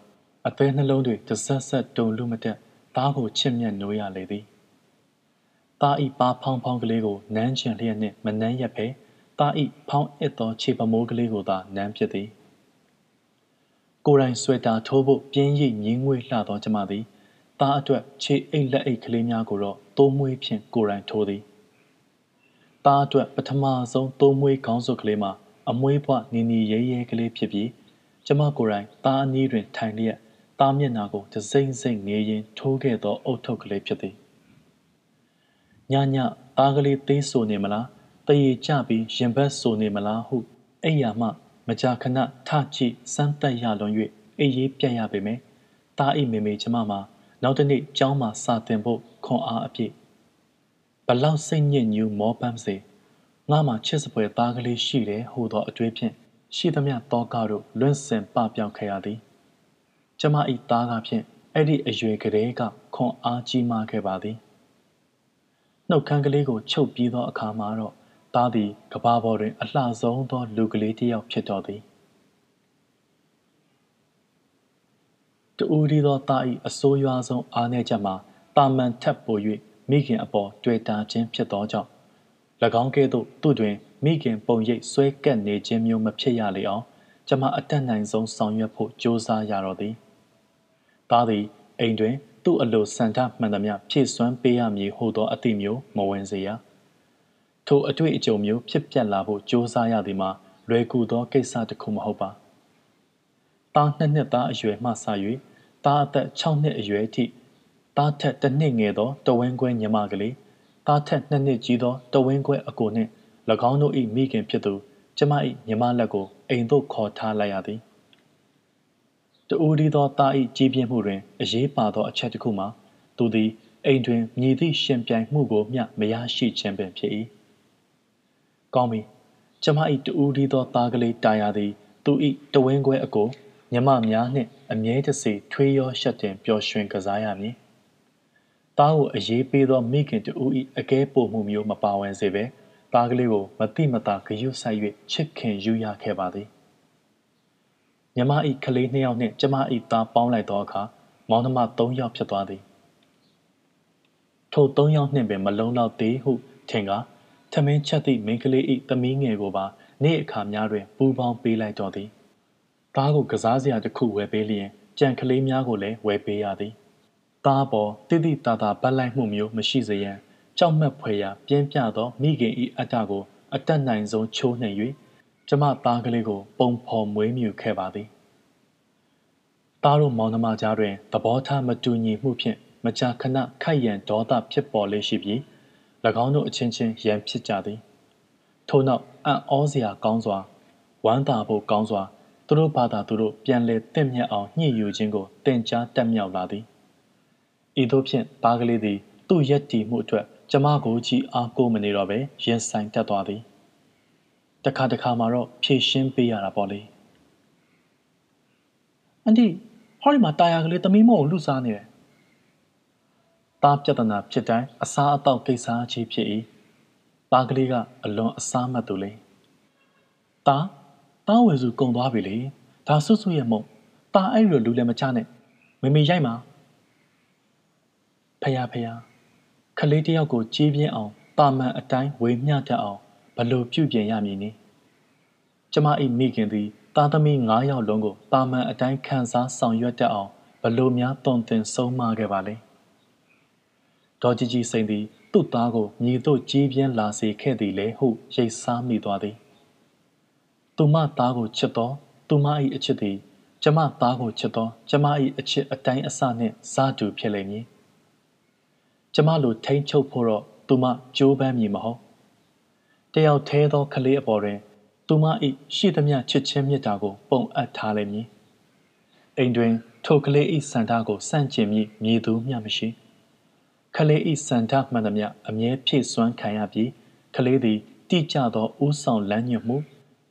အသေးနှလုံးတွေတဆက်ဆက်တုန်လူမတက်သားကိုချစ်မြတ်နိုးရလေသည်သားဤပါဖောင်းဖောင်းကလေးကိုနမ်းချင်လျက်နှင့်မနှမ်းရက်ပဲသားဤဖောင်းအစ်သောခြေပမိုးကလေးကိုသာနမ်းဖြစ်သည် ကိုယ်တိုင်ဆွဲတာထိုးဖို့ပြင်းရိပ်ငင်းငွေလှသောကျမသည်သားအတွက်ခြေအိတ်လက်အိတ်ကလေးများကိုတော့တိုးမွေးဖြင့်ကိုယ်တိုင်ထိုးသည်သားအတွက်ပထမဆုံးတိုးမွေးခေါင်းစုပ်ကလေးမှာအမွေးပွနီနီရဲရဲကလေးဖြစ်ပြီးကျမကိုယ်တိုင်သားအနီးတွင်ထိုင်လျက်သားမျက်နှာကိုတစိမ့်စိမ့်ငေးရင်းထိုးခဲ့သောအုတ်ထုပ်ကလေးဖြစ်သည်ညညသားကလေးသေးဆိုနေမလားတရေကြပြီးရင်ဘတ်ဆိုနေမလားဟုအိယာမှ မကြာခဏထကြည့်စမ်းတက်ရလွန်၍အေးရေးပြတ်ရပေမယ်။တားအိမေမေကျမမှာနောက်တစ်နေ့ကျောင်းမှာစာသင်ဖို့ခွန်အားအပြည့်ဘလောက်စိတ်ညစ်ညူးမောပန်းစေငါမှချစ်စပွဲသားကလေးရှိတယ်ဟူသောအတွေ့ဖြင့်ရှိသမျှတောကတို့လွင့်စင်ပပြောင်ခဲ့ရသည်။ကျမဤသားကဖြင့်အဲ့ဒီအရွယ်ကလေးကခွန်အားကြီးမားခဲ့ပါသည်။နှုတ်ခမ်းကလေးကိုချုပ်ပြီးသောအခါမှာတော့ သားသည်ကဘာပေါ်တွင် အလှဆုံးသော လူကလေးတစ်ယောက်ဖြစ်တော်သည်တူဒီသောသား၏အဆိုးရွားဆုံးအားနည်းချက်မှာတာမန်ထက်ပို၍မိခင်အပေါ်တွေ့တာခြင်းဖြစ်သောကြောင့်၎င်းကဲ့သို့သူ့တွင် မိခင်ပုံရိပ်ဆွဲကပ်နေခြင်းမျိုးမဖြစ်ရလေအောင်ကျမအတက်နိုင်ဆုံးဆောင်ရွက်ဖို့ကြိုးစားရတော့သည်သားသည်အိမ်တွင် သူ့အလိုစံထမှန်သမျှဖြည့်စွမ်းပေးရမည်ဟုသောအသည့်မျိုးမဝင်စေရ။ ထိုအတွေ့အကြုံမျိုးဖြစ်ပျက်လာဖို့ကြိုးစားရသည်မှာလွယ်ကူသောကိစ္စတစ်ခုမဟုတ်ပါသားနှစ်နှစ်သားအရွယ်မှစ၍သားအသက်6နှစ်အရွယ်အထိသားထက်တစ်နှစ်ငယ်သောတဝင်းခွဲညီမကလေးသားထက်နှစ်နှစ်ကြီးသောတဝင်းခွဲအကိုနှင့်၎င်းတို့၏မိခင်ဖြစ်သူကျမ၏ညီမလက်ကိုအိမ်သို့ခေါ်ထားလိုက်ရသည်တူဒီသောသား၏ကြီးပြင်းမှုတွင်အရေးပါသောအချက်တစ်ခုမှာသူသည်အိမ်တွင်မြည်သည့်ရှင်ပြိုင်မှုကိုမျှမရရှိခြင်းပင်ဖြစ်၏ ကောင်းပြီကျမ၏တူဒီသောသားကလေးတာယာသည်သူ၏တဝင်းခွဲအကိုမြမများနှင့်အမြဲတစေထွေးရောရှက်တင်ပျော်ရွှင်ကစားရမည်။သားကိုအရေးပေးသောမိခင်တူ၏အကဲပို့မှုမျိုးမပါဝင်စေဘဲသားကလေးကိုမတိမတာဂယုဆိုင်၍ချစ်ခင်ယူရခဲ့ပါသည်။မြမ၏ကလေးနှစ်ယောက်နှင့်ကျမ၏သားပေါင်းလိုက်သောအခါမောင်နှမ၃ယောက်ဖြစ်သွားသည်။ထို၃ယောက်နှင့်ပင်မလုံးလောက်သေးဟုထင်က ထမင်းချက်သည့်မိန်းကလေး၏သမီးငယ်ကိုပါနေ့အခါများတွင်ပူပေါင်းပေးလိုက်တော်သည်။သားကိုကစားစရာတစ်ခုဝယ်ပေးလျင်ကြံကလေးများကိုလည်းဝယ်ပေးရသည်သားပေါ်တိတိတသာပတ်လိုက်မှုမျိုးမရှိစေရန်ကြောက်မက်ဖွယ်ရာပြင်းပြသောမိခင်ဤအတ္တကိုအတက်နိုင်ဆုံးချိုးနှံ့၍ကျမသားကလေးကို ပုံဖော်မွေးမြူခဲ့ပါသည်သားတို့မောင်နှမကြားတွင်သဘောထားမတူညီမှုဖြင့်မကြာခဏခိုက်ရန်ဒေါသဖြစ်ပေါ်လေရှိပြီး၎ င်းတို့အချင်းချင်းရန်ဖြစ်ကြသည်ထို့နောက်အံ့ဩစရာကောင်းစွာဝမ်းသာဖို့ကောင်းစွာသူတို့ဘာသာသူတို့ပြန်လဲတင့်မြတ်အောင်ညှိယူခြင်းကိုတင် जा တက်မြောက်လာသည်ဤသို့ဖြင့်ပါကလေးသည် သူ့ရက်တီမှုအတွက်ကျမကိုကြည့်အားကိုးမနေတော့ပဲရင်ဆိုင်တက်သွားသည်တခါတခါမှာတော့ဖြည့်ရှင်းပေးရတာပေါ့လေအန်ဒီဟောဒီမှာတာယာကလေးသမီးမို့ကိုလှူစားနေတယ် တားပြဿနာဖြစ်တိုင်းအစားအသောက်ကိစ္စကြီးဖြစ်၏ပါကလေးကအလွန်အစားမှတ်သူလေတားတားဝယ်စုကုံသွားပြီလေဒါဆွဆွရဲ့မုံတာအဲ့လိုလူလည်းမချနဲ့မမေရိုက်မှာဖယားဖယားခလေးတယောက်ကိုကြီးပြင်းအောင်တာမန်အတိုင်းဝေမျှတတ်အောင်ဘလို့ပြုပြင်ရမည်နည်းကျမ၏မိခင်သည်သားသမီး9ယောက်လုံးကိုတာမန်အတိုင်းခံစားဆောင်ရွက်တတ်အောင်ဘလို့များတုံသင်ဆုံးမခဲ့ပါလဲ ဒေါ်ကြီးကြီးစိန်သည် သူ့သားကိုညီတို့ကြီးပြင်းလာစေခဲ့သည်လေဟုရိတ်စားမိသွားသည်သူမသားကိုချစ်သောသူမ၏အချစ်သည်ကျမသားကိုချစ်သောကျမ၏အချစ်အတိုင်းအဆနှင့်စားတူဖြစ်လိမ့်မည်ကျမလိုထိန်ချုပ်ဖို့တော့သူမကြိုးပမ်းမည်မဟုတ်တယောက်သေးသောကလေးအပေါ်တွင်သူမ၏ရှိသမျှချစ်ချင်းမြတ်တာကို ပုံအပ်ထားလိမ့်မည်အိမ်တွင် ထိုကလေး၏စန္ဒကိုစန့်ကျင်မည်မြည်သူမျှမရှိ ကလေး၏စန္ဒမှန်သမျှအမြဲဖြည့်စွမ်းခံရပြီးကလေးသည်တိကျသောဥဆောင်လမ်းညွှန်မှု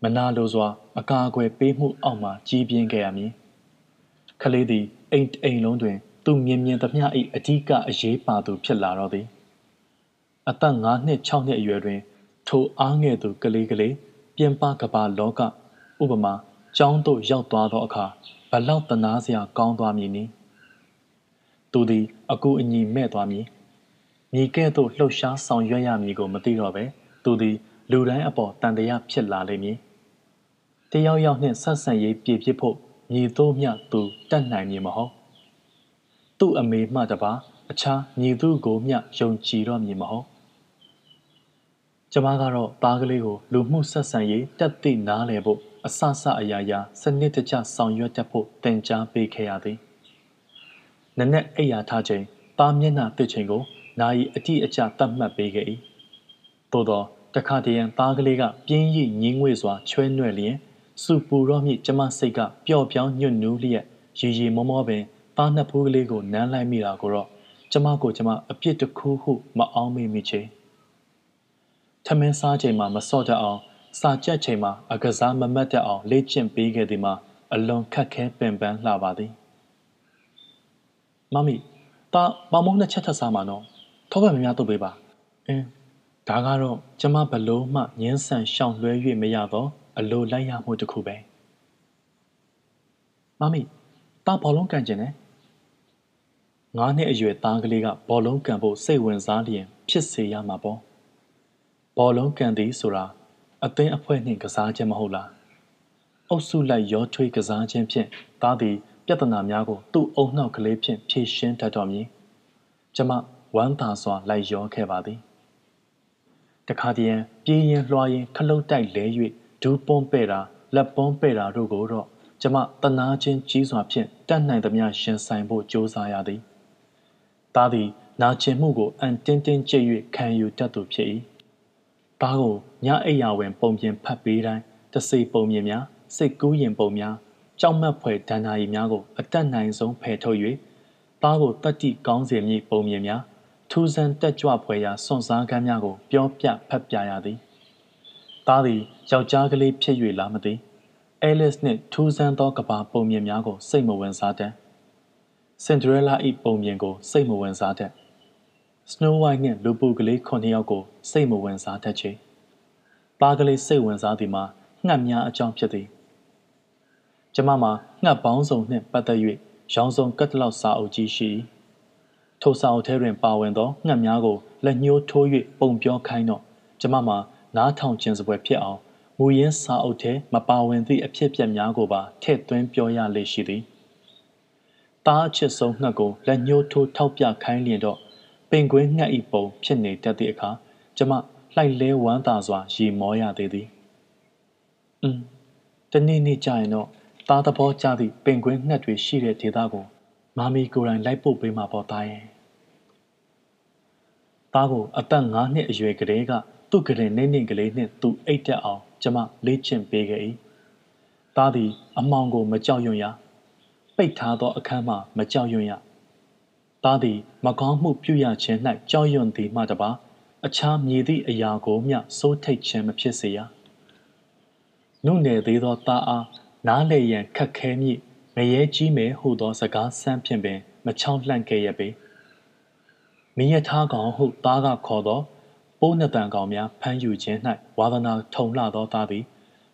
မနာလိုစွာ အကာအကွယ်ပေးမှုအောက်မှကြီးပြင်းခဲ့ရမည်ခလေးသည်အိမ်အိမ်လုံးတွင် သူမြင်မြင်သမျှ၏အဓိကအရေးပါသူဖြစ်လာတော့သည်အသက်9နှစ်6နှစ်အရွယ်တွင် ထိုအားငယ်သူကလေးကလေးပြင်ပကဘာလောကဥပမာကျောင်းသို့ရောက်သွားသောအခါဘလောက်တနာစရာကောင်းသွားမည်နည်းသူသည် အကူအညီမဲ့သွားမည်မြေကဲ့သို့လှုပ်ရှားဆောင်ရွက်ရမည်ကိုမသိတော့ပဲသူသည်လူတိုင်းအပေါ်တန်တရားဖြစ်လာလိမ့်မည်တယောက်ယောက်နှင့်ဆက်ဆံရေးပြည့်ပြည့်ဖို့ညီတို့မျှသူတတ်နိုင်မည်မဟုတ်သူ့အမေမှတပါအခြားညီသူကိုမျှယုံကြည်တော့မည်မဟုတ်ကျမကတော့သားကလေးကိုလူမှုဆက်ဆံရေးတက်သိနားလည်ဖို့အဆဆအရာရာစနစ်တကျဆောင်ရွက်တတ်ဖို့တင် जा ပေးခဲ့ရသည် နနက်အိယာထားချိန်သားမျက်နှာတစ်ချိန်ကိုနာယီအတိအကျသတ်မှတ်ပေးခဲ့၏သို့သောတခါတရံသားကလေးကပြင်းရိငင်းငွေစွာချွဲနွယ်လျင်စူပူတော့မြင့်ကျမစိတ်ကပျော့ပြောင်းညွတ်နူးလျက်ရီရီမောမောပင်သားနှစ်ဖူးကလေးကိုနမ်းလိုက်မိတာကိုတော့ကျမကိုကျမအပြစ်တစ်ခုဟုမအောင်မိမိချေထမင်းစားချိန်မှာမစော့တတ်အောင်စာကြက်ချိန်မှာအကစားမမတ်တတ်အောင်လေ့ကျင့်ပေးခဲ့သည်မှာအလွန်ခက်ခဲပင်ပန်းလှပါသည် မမီတာမမုန်းနှစ်ချက်ထပ်စားမှာနော်ထောက်ပဲမများတော့ပေးပါအင်းဒါကတော့ကျမဘလို့မှငင်းဆန်ရှောင်လွှဲ၍မရတော့အလိုလိုက်ရမှုတစ်ခုပဲမမီတာဘောလုံးကန်ကျင်တယ်ငါးနှစ်အရွယ်သားကလေးကဘောလုံးကန်ဖို့စိတ်ဝင်စားလျင် ဖြစ်စေရမှာပေါ့ဘောလုံးကန်သည်ဆိုတာအသင်းအဖွဲ့နှင့်ကစားခြင်းမဟုတ်လားအုပ်စုလိုက်ရောထွေးကစားခြင်းဖြင့်သားသည် ပြဿနာများကိုသူ့အုံနှောက်ကလေးဖြင့်ဖြေရှင်းတတ်တော်မည်ကျမဝမ်းသာစွာလိုက်ရောခဲ့ပါသည်တခါတည်းပြေးရင်လွှားရင်ခလုတ်တိုက်လဲ၍ဒူးပွန်းပဲ့တာလက်ပွန်းပဲ့တာတို့ကိုတော့ကျမတနာချင်းကြီးစွာဖြင့်တတ်နိုင်သမျှရှင်ဆိုင်ဖို့ကြိုးစားရသည်။သားသည်နာကျင်မှုကိုအန်တင်းတင်းကြိတ်၍ခံယူတတ်သူဖြစ်၏။သားကိုညအိယာဝင် ပုံပြင်ဖတ်ပေးတိုင်းတစိပုံမြင်များစိတ်ကူးရင်ပုံများ ကြောက်မက်ဖွယ်ဒဏ္ဍာရီများကိုအတက်နိုင်ဆုံးဖယ်ထုတ်၍သားကိုတတိကောင်းစေမည့်ပုံမြင်များထူးဆန်းတက်ကြွဖွယ်ရာစွန့်စားကမ်းများကိုပြောပြဖတ်ပြရသည်။သားသည်ယောက်ျားကလေးဖြစ်၍လာမသည်။အဲလစ်နှင့်ထူးဆန်းသောကဘာပုံမြင်များကိုစိတ်မဝင်စားတတ်။စင်ဒရဲလာ၏ပုံမြင်ကိုစိတ်မဝင်စားတတ်။ Snow White နှင့်လူပူကလေးခုနှစ်ယောက်ကိုစိတ်မဝင်စားတတ်ချေ။ပါကလေးစိတ်ဝင်စားသည်မှာငှက်များအကြောင်းဖြစ်သည်။ ကျမမှာငှက်ပေါင်းစုံနှင့်ပတ်သက်၍ရောင်စုံကတ်တလောက်စာအုပ်ကြီးရှိ၏ထိုစာအုပ်ထဲတွင်ပါဝင်သောငှက်များကိုလက်ညှိုးထိုး၍ပုံပြောခိုင်းတော့ကျမမှာနားထောင်ခြင်းစပွဲဖြစ်အောင်မူရင်းစာအုပ်ထဲမပါဝင်သည့်အဖြစ်အပျက်များကိုပါထည့်သွင်းပြောရလေရှိသည်။တားအချစ်ဆုံးငှက်ကိုလက်ညှိုးထိုးထောက်ပြခိုင်းလျင်တော့ပင်ကွင်းငှက်ဤပုံဖြစ်နေတတ်သည့်အခါကျမလှိုက်လဲဝမ်းသာစွာရေမောရသေးသည်။အင်းတနေ့နေ့ကြာရင်တော့ သားသဘောကျသည့်ပင်ကွင်းငှက်တွေရှိတဲ့ဒေသကိုမာမီကိုယ်တိုင်လိုက်ပို့ပေးမှာပေါ့သားရဲ့သားကိုအသက်9နှစ်အရွယ်ကလေးကသူ့ကလေးနေနေကလေးနှင့်သူအိတ်တက်အောင်ကျမလေ့ကျင့်ပေးခဲ့၏သားသည်အမောင်ကိုမကြောက်ရွံ့ရပိတ်ထားသောအခန်းမှမကြောက်ရွံ့ရသားသည်မကောင်းမှုပြုရခြင်း၌ကြောက်ရွံ့သည်မှတပါအခြားမြည်သည့်အရာကိုမျှစိုးထိတ်ခြင်းမဖြစ်စေရနုနယ်သေးသောသားအား နားလေရန်ခက်ခဲမည်ငရဲကြီးမယ်ဟုသောစကားဆန်းဖြင့်ပင် မချောင်းလှန့်ခဲ့ရပေမင်းရထားကောင်ဟုသားကခေါ်သောပိုးနှစ်တန်ကောင်များဖမ်းယူခြင်း၌ဝါသနာထုံလှသောသားသည်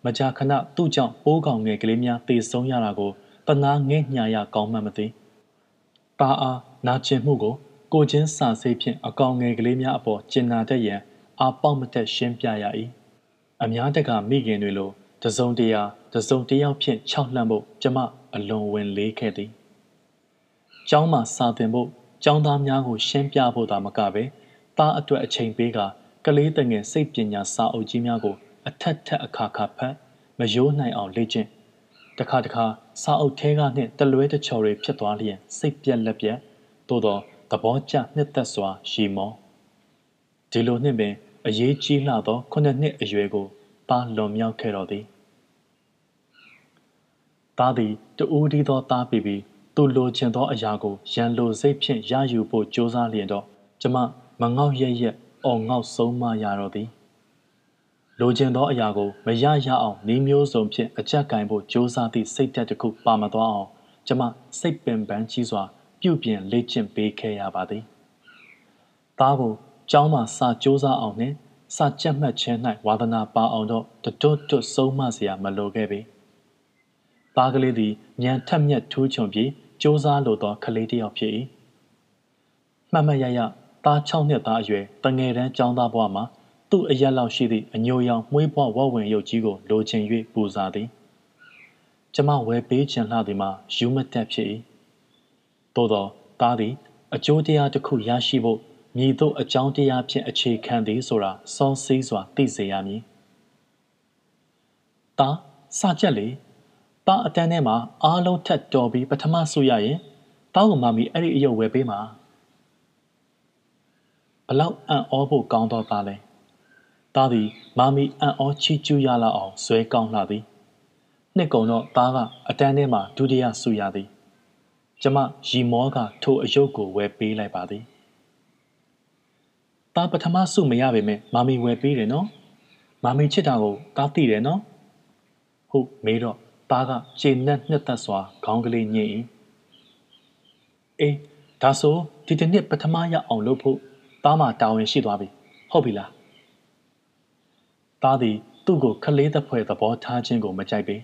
မကြာခဏသူ့ကြောင့်ပိုးကောင်ငယ်ကလေးများတေဆုံးရတာကိုတနာငဲ့ညာရကောင်းမှမသိတာအားနာကျင်မှုကို ကိုချင်းစာစိတ်ဖြင့်အကောင်ငယ်ကလေးများအပေါ်ကျင်နာတတ်ရန်အာပေါက်မတက်ရှင်းပြရ၏အများတကမိခင်တွေလိုတစုံတရာ တစုံတယောက်ဖြင့်ခြောက်လှမ်းဖို့ကျမအလွန်ဝင်လေးခဲ့သည်။ကျောင်းမှာစာသင်ဖို့ကျောင်းသားများကိုရှင်းပြဖို့သာမကပဲသားအတွက်အချိန်ပေးကကလေးတငယ်စိတ်ပညာစာအုပ်ကြီးများကို အထက်ထက်အခါခါဖတ်မရိုးနိုင်အောင်လေ့ကျင့်တခါတခါစာအုပ်ထဲကနှင့်တလွဲတချော်တွေဖြစ်သွားလျင်စိတ်ပြက်လက်ပြက်သို့သောသဘောကျနှစ်သက်စွာရှီမောဒီလိုနှင့်ပင်အရေးကြီးလှသောခုနှစ်နှစ်အရွယ်ကိုပါလွန်မြောက်ခဲ့တော်သည် သားသည်တူးဒီသောသားပြီးပြီးသူလိုချင်သောအရာကိုရန်လိုစိတ်ဖြင့်ရယူဖို့ကြိုးစားလျင်တော့ကျမမငေါက်ရက်ရက်အော်ငေါက်ဆုံးမရတော့သည်လိုချင်သောအရာကိုမရရအောင်နှီးမျိုးစုံဖြင့်အကြက်ကင်ဖို့ကြိုးစားသည့်စိတ်ဓာတ်တစ်ခုပါမသွားအောင်ကျမစိတ်ပင်ပန်းကြီးစွာ ပြုပြင်လေ့ကျင့်ပေးခဲ့ရပါသည်သားကိုကျောင်းမှာစာကြိုးစားအောင်နှင့်စာကြက်မှတ်ခြင်း၌ဝါသနာပါအောင်တော့တွတ်တွတ်ဆုံးမစရာမလိုခဲ့ပေ။ သားကလေးသည်ညံထက်မြက်ထူးချွန်ပြီးစူးစားလိုသောကလေးတစ်ယောက်ဖြစ်၏မှတ်မှတ်ရရသား6နှစ်သားအရွယ်တငယ်တန်းကျောင်းသားဘဝမှာသူ့အရက်လောက်ရှိသည့်အညိုရောင်မွေးဘဝဝဝင်ရုပ်ကြီးကိုလိုချင်၍ပူဇာသည်ကျမဝယ်ပေးချင်လှသည်မှာယူမတက်ဖြစ်၏သို့သောသားသည်အကျိုးတရားတစ်ခုရရှိဖို့မြည်သို့အကြောင်းတရားဖြင့်အခြေခံသည်ဆိုတာစောစည်းစွာသိစေရမည်။တာစာချက်လေ တာအတန်းထဲမှာအားလုံးထက်တော်ပြီးပထမဆုရရင်တောင်းကမမီအဲ့ဒီအယုတ်ဝယ်ပေးမှာဘလောက်အံ့ဩဖို့ကောင်းတော့ပါလဲတားသည်မာမီအံ့ဩချီးကျူးရလောက်အောင်ဇွဲကောင်းလာသည်နှစ်ကုံတော့တားကအတန်းထဲမှာဒုတိယဆုရသည်ကျမရီမောကထိုအယုတ်ကိုဝယ်ပေးလိုက်ပါသည်တားပထမဆုမရပေမဲ့မာမီဝယ်ပေးတယ်နော်မာမီချစ်တာကိုတားသိတယ်နော်ဟုတ်မေးတော့ သားကခြေနဲ့နှစ်သက်စွာခေါင်းကလေးညှိ၏အေးဒါဆိုဒီတစ်နှစ်ပထမရအောင်လုပ်ဖို့သားမတာဝန်ရှိသွားပြီဟုတ်ပြီလားသားသည်သူ့ကိုခလေးသက်ဖွဲ့သဘောထားခြင်းကိုမကြိုက်ပေ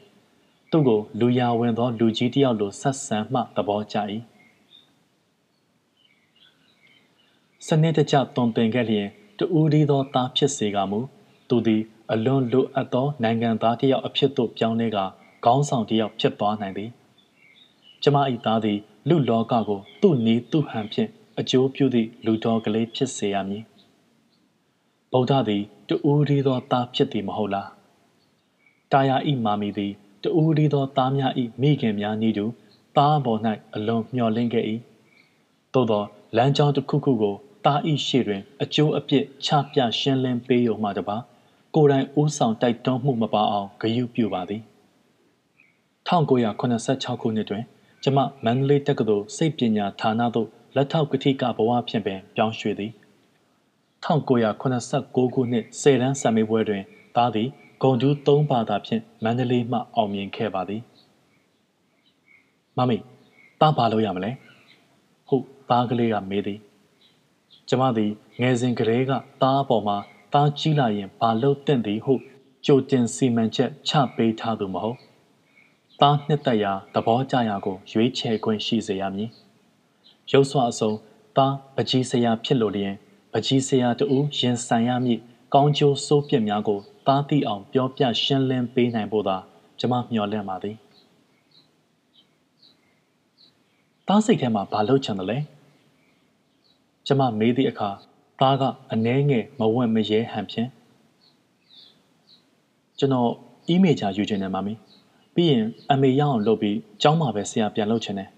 သူ့ကိုလူရဝင်သော လူကြီးတယောက်လိုဆက်ဆံမှသဘောကျ၏စနစ်တကျတွန်တင်ခဲ့လျင်တူဦးဒီသောသားဖြစ်စေကမူသူသည် အလွန်လိုအပ်သောနိုင်ငံသားတစ်ယောက်အဖြစ်သို့ပြောင်းလဲကာ ခေါင်းဆောင်တစ်ယောက်ဖြစ်သွားနိုင်သည်ကျမ၏သားသည် လူလောကကို သူ့နီးသူ့ဟန်ဖြင့်အကျိုးပြုသည့်လူတော်ကလေးဖြစ်စေရမည်ဗုဒ္ဓသည်တူဦးရီသောသားဖြစ်သည်မဟုတ်လားတာယာဤမာမီသည်တူဒီသောသားများ၏မိခင်များနည်းတူသားပေါ်၌အလွန်မျှော်လင့်ခဲ့၏သို့သောလမ်းကြောင်းတစ်ခုခုကိုသား၏ရှေ့တွင် အကျိုးအပြစ်ချပြရှင်းလင်းပေးရုံမှတပါကိုယ်တိုင်ဦးဆောင်တိုက်တွန်းမှုမပါအောင်ဂရုပြုပါသည် 1986ခုနှစ်တွင်ကျမမန္တလေးတက္ကသိုလ်စိတ်ပညာဌာနသို့လက်ထောက်ကတိကဘဝဖြင့်ပင်ပြောင်းရွှေ့သည်1989ခုနှစ်စေတန်းဆံမေးပွဲတွင်သားသည်ဂုံတူး၃ဘာသာဖြင့်မန္တလေးမှအောင်မြင်ခဲ့ပါသည်မမေသားဘာလို့ရမလဲဟုတ်သားကလေးကမေးသည်ကျမသည်ငယ်စဉ်ကလေးကသားအပေါ်မှာသားကြီးလာရင်ဘာလို့တင့်သည်ဟုကြိုတင်စီမံချက်ချပေးထားသူမဟုတ် သားနှစ်သက်ရာသဘောကျရာကိုရွေးချယ်ခွင့်ရှိစေရမည်ရုပ်စွာအစုံသားပကြီးစရာဖြစ်လို့လျင်ပကြီးစရာတူရင်ဆိုင်ရမည်ကောင်းကျိုးစိုးပြစ်များကိုသားသိအောင်ပြောပြရှင်းလင်းပေးနိုင်ဖို့သာကျမမျှော်လင့်ပါသည်သားစိတ်ထဲမှာဘာလို့ချင်တယ်လဲကျမမေးသည့်အခါသားကအနှဲငယ်မဝင့်မရဲဟန်ဖြင့်ကျွန်တော်အီးမေးချာယူချင်တယ်မမီ ပြီးရင်အမေရအောင်လုပ်ပြီးကျောင်းမှာပဲဆရာပြန်လုပ်ချင်တယ်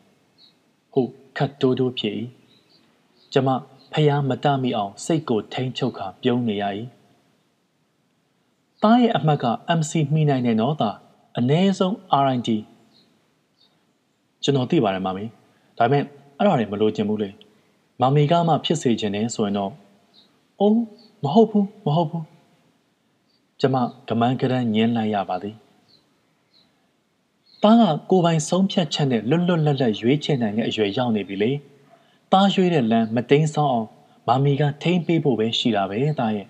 ဟုတ်ခတ်တိုးတိုးဖြစ်၏ကျမဖះမတမိအောင်စိတ်ကိုထိန်းချုပ်ခါပြုံးနေရ၏သားရဲ့အမှတ်က MC မှီနိုင်တယ်နော်သားအ ਨੇ ဆုံး RND ကျွန်တော်သိပါတယ်မမီဒါပေမဲ့အဲ့ဒါတွေမလိုချင်ဘူးလေမမီကမှဖြစ်စေချင်တယ်ဆိုရင်တော့အိုးမဟုတ်ဘူးမဟုတ်ဘူးကျမကမန်းကရန်ညင်းလိုက်ရပါသည် သားကကိုပိုင်ဆုံးဖြတ်ချက်နဲ့လွတ်လွတ်လပ်လပ်ရွေးချယ်နိုင်တဲ့အရွယ်ရောက်နေပြီလေသားရွေးတဲ့လမ်းမတိန်ဆောင်းအောင်မမီကထိမ့်ပေးဖို့ပဲရှိတာပဲသားရဲ့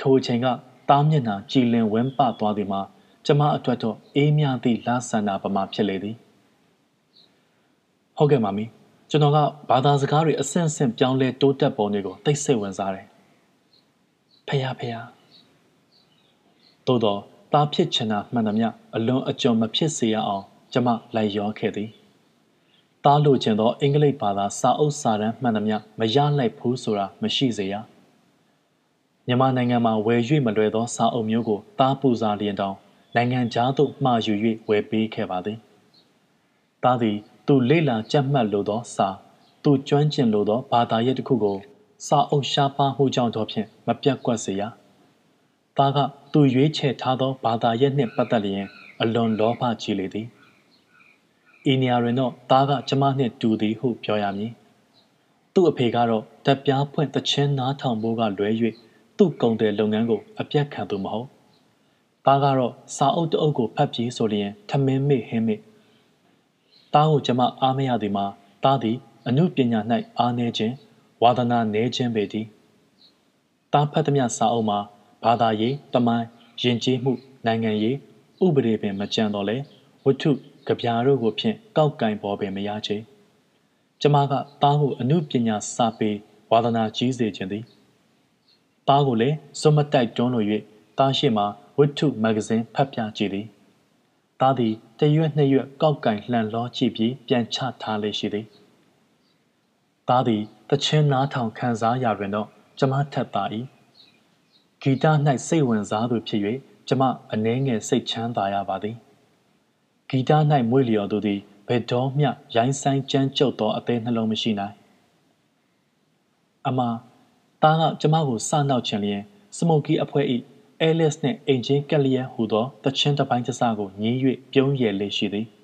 ထိုအချိန်ကသားမျက်နှာကြည်လင်ဝန်းပသွားသည်မှာကျမအတွက်တော့အေးမြသည့်လာဆန္ဒပမာဖြစ်လေသည်ဟုတ်ကဲ့မမီကျွန်တော်ကဘာသာစကားတွေအဆင့်ဆင့်ပြောင်းလဲတိုးတက်ပုံတွေကိုသိစိတ်ဝင်စားတယ်ဖះဖះသို့တော့ သားဖြစ်ချင်တာမှန်သမျှအလွန်အကျွံမဖြစ်စေရအောင်ကျမလိုက်ရောခဲ့သည်သားလိုချင်သောအင်္ဂလိပ်ဘာသာစာအုပ်စာတမ်းမှန်သမျှမရလိုက်ဘူးဆိုတာမရှိစေရမြန်မာနိုင်ငံမှာဝယ်၍မလွယ်သောစာအုပ်မျိုးကိုသားပူဇာလျင်တောင်နိုင်ငံခြားသို့မှာယူ၍ဝယ်ပေးခဲ့ပါသည်သားသည်သူလေ့လာကြက်မှတ်လိုသောစာသူကျွမ်းကျင်လိုသောဘာသာရပ်တစ်ခုကိုစာအုပ်ရှားပါမှုကြောင့်တော့ဖြင့်မပြတ်ကွက်စေရ သားကသူရွေးချယ်ထားသောဘာသာရပ်နှင့်ပတ်သက်လျင် အလွန်လောဘကြီးလေသည်ဤနေရာတွင်တော့သားကကျမနှင့်တူသည်ဟုပြောရမည်သူ့အဖေကတော့တက်ပြားဖွင့်တချင်းနားထောင်ဖို့ကလွဲ၍သူ့ကုန်တဲ့လုပ်ငန်းကိုအပြတ်ခံသူမဟုတ်သားကတော့စာအုပ်တအုပ်ကိုဖတ်ပြီးဆိုလျင်ထမင်းမေ့ဟင်းမေ့သားကိုကျမအားမရသည်မှာသားသည်အမှုပညာ၌အားနည်းခြင်းဝါသနာနည်းခြင်းပေသည်သားဖတ်သည်များစာအုပ်မှာ ဘာသာရေးတမိုင်းယဉ်ကျေးမှုနိုင်ငံရေးဥပဒေပင်မကြံတော့လေဝတ္ထုကြပြာတို့ကိုဖြင့်ကောက်ကင်ပေါ်ပင်မရချေကျမကသားကိုအမှုပညာစာပေဝါသနာကြီးစေခြင်းသည်သားကိုလည်းစွမတိုက်တွန်းလို၍သားရှိမှဝတ္ထုမဂ္ဂဇင်းဖတ်ပြကြည့်သည်သားသည်တရွက်နှစ်ရွက်ကောက်ကင်လှန်လောကြည့်ပြီးပြန်ချထားလေရှိသည်သားသည်တချင်းနားထောင်ခံစားရတွင်တော့ကျမထက်သာ၏ ဂီတ၌စိတ်ဝင်စားသူဖြစ်၍ကျမအနှဲငယ်စိတ်ချမ်းသာရပါသည်ဂီတ၌မွေ့လျော်သူသည်ဘယ်တော့မျှရိုင်းဆိုင်ကြမ်းကြုတ်သောအသေးနှလုံးမရှိနိုင်အမသားကကျမကိုစနောက်ချင်လျင်စမိုကီအဖွဲ၏အဲလစ်နှင့်အင်ဂျင်ကက်လျန်ဟူသောတချင်းတစ်ပိုင်းတစ်စကိုညင်း၍ပြုံးရည်လေးရှိသည်။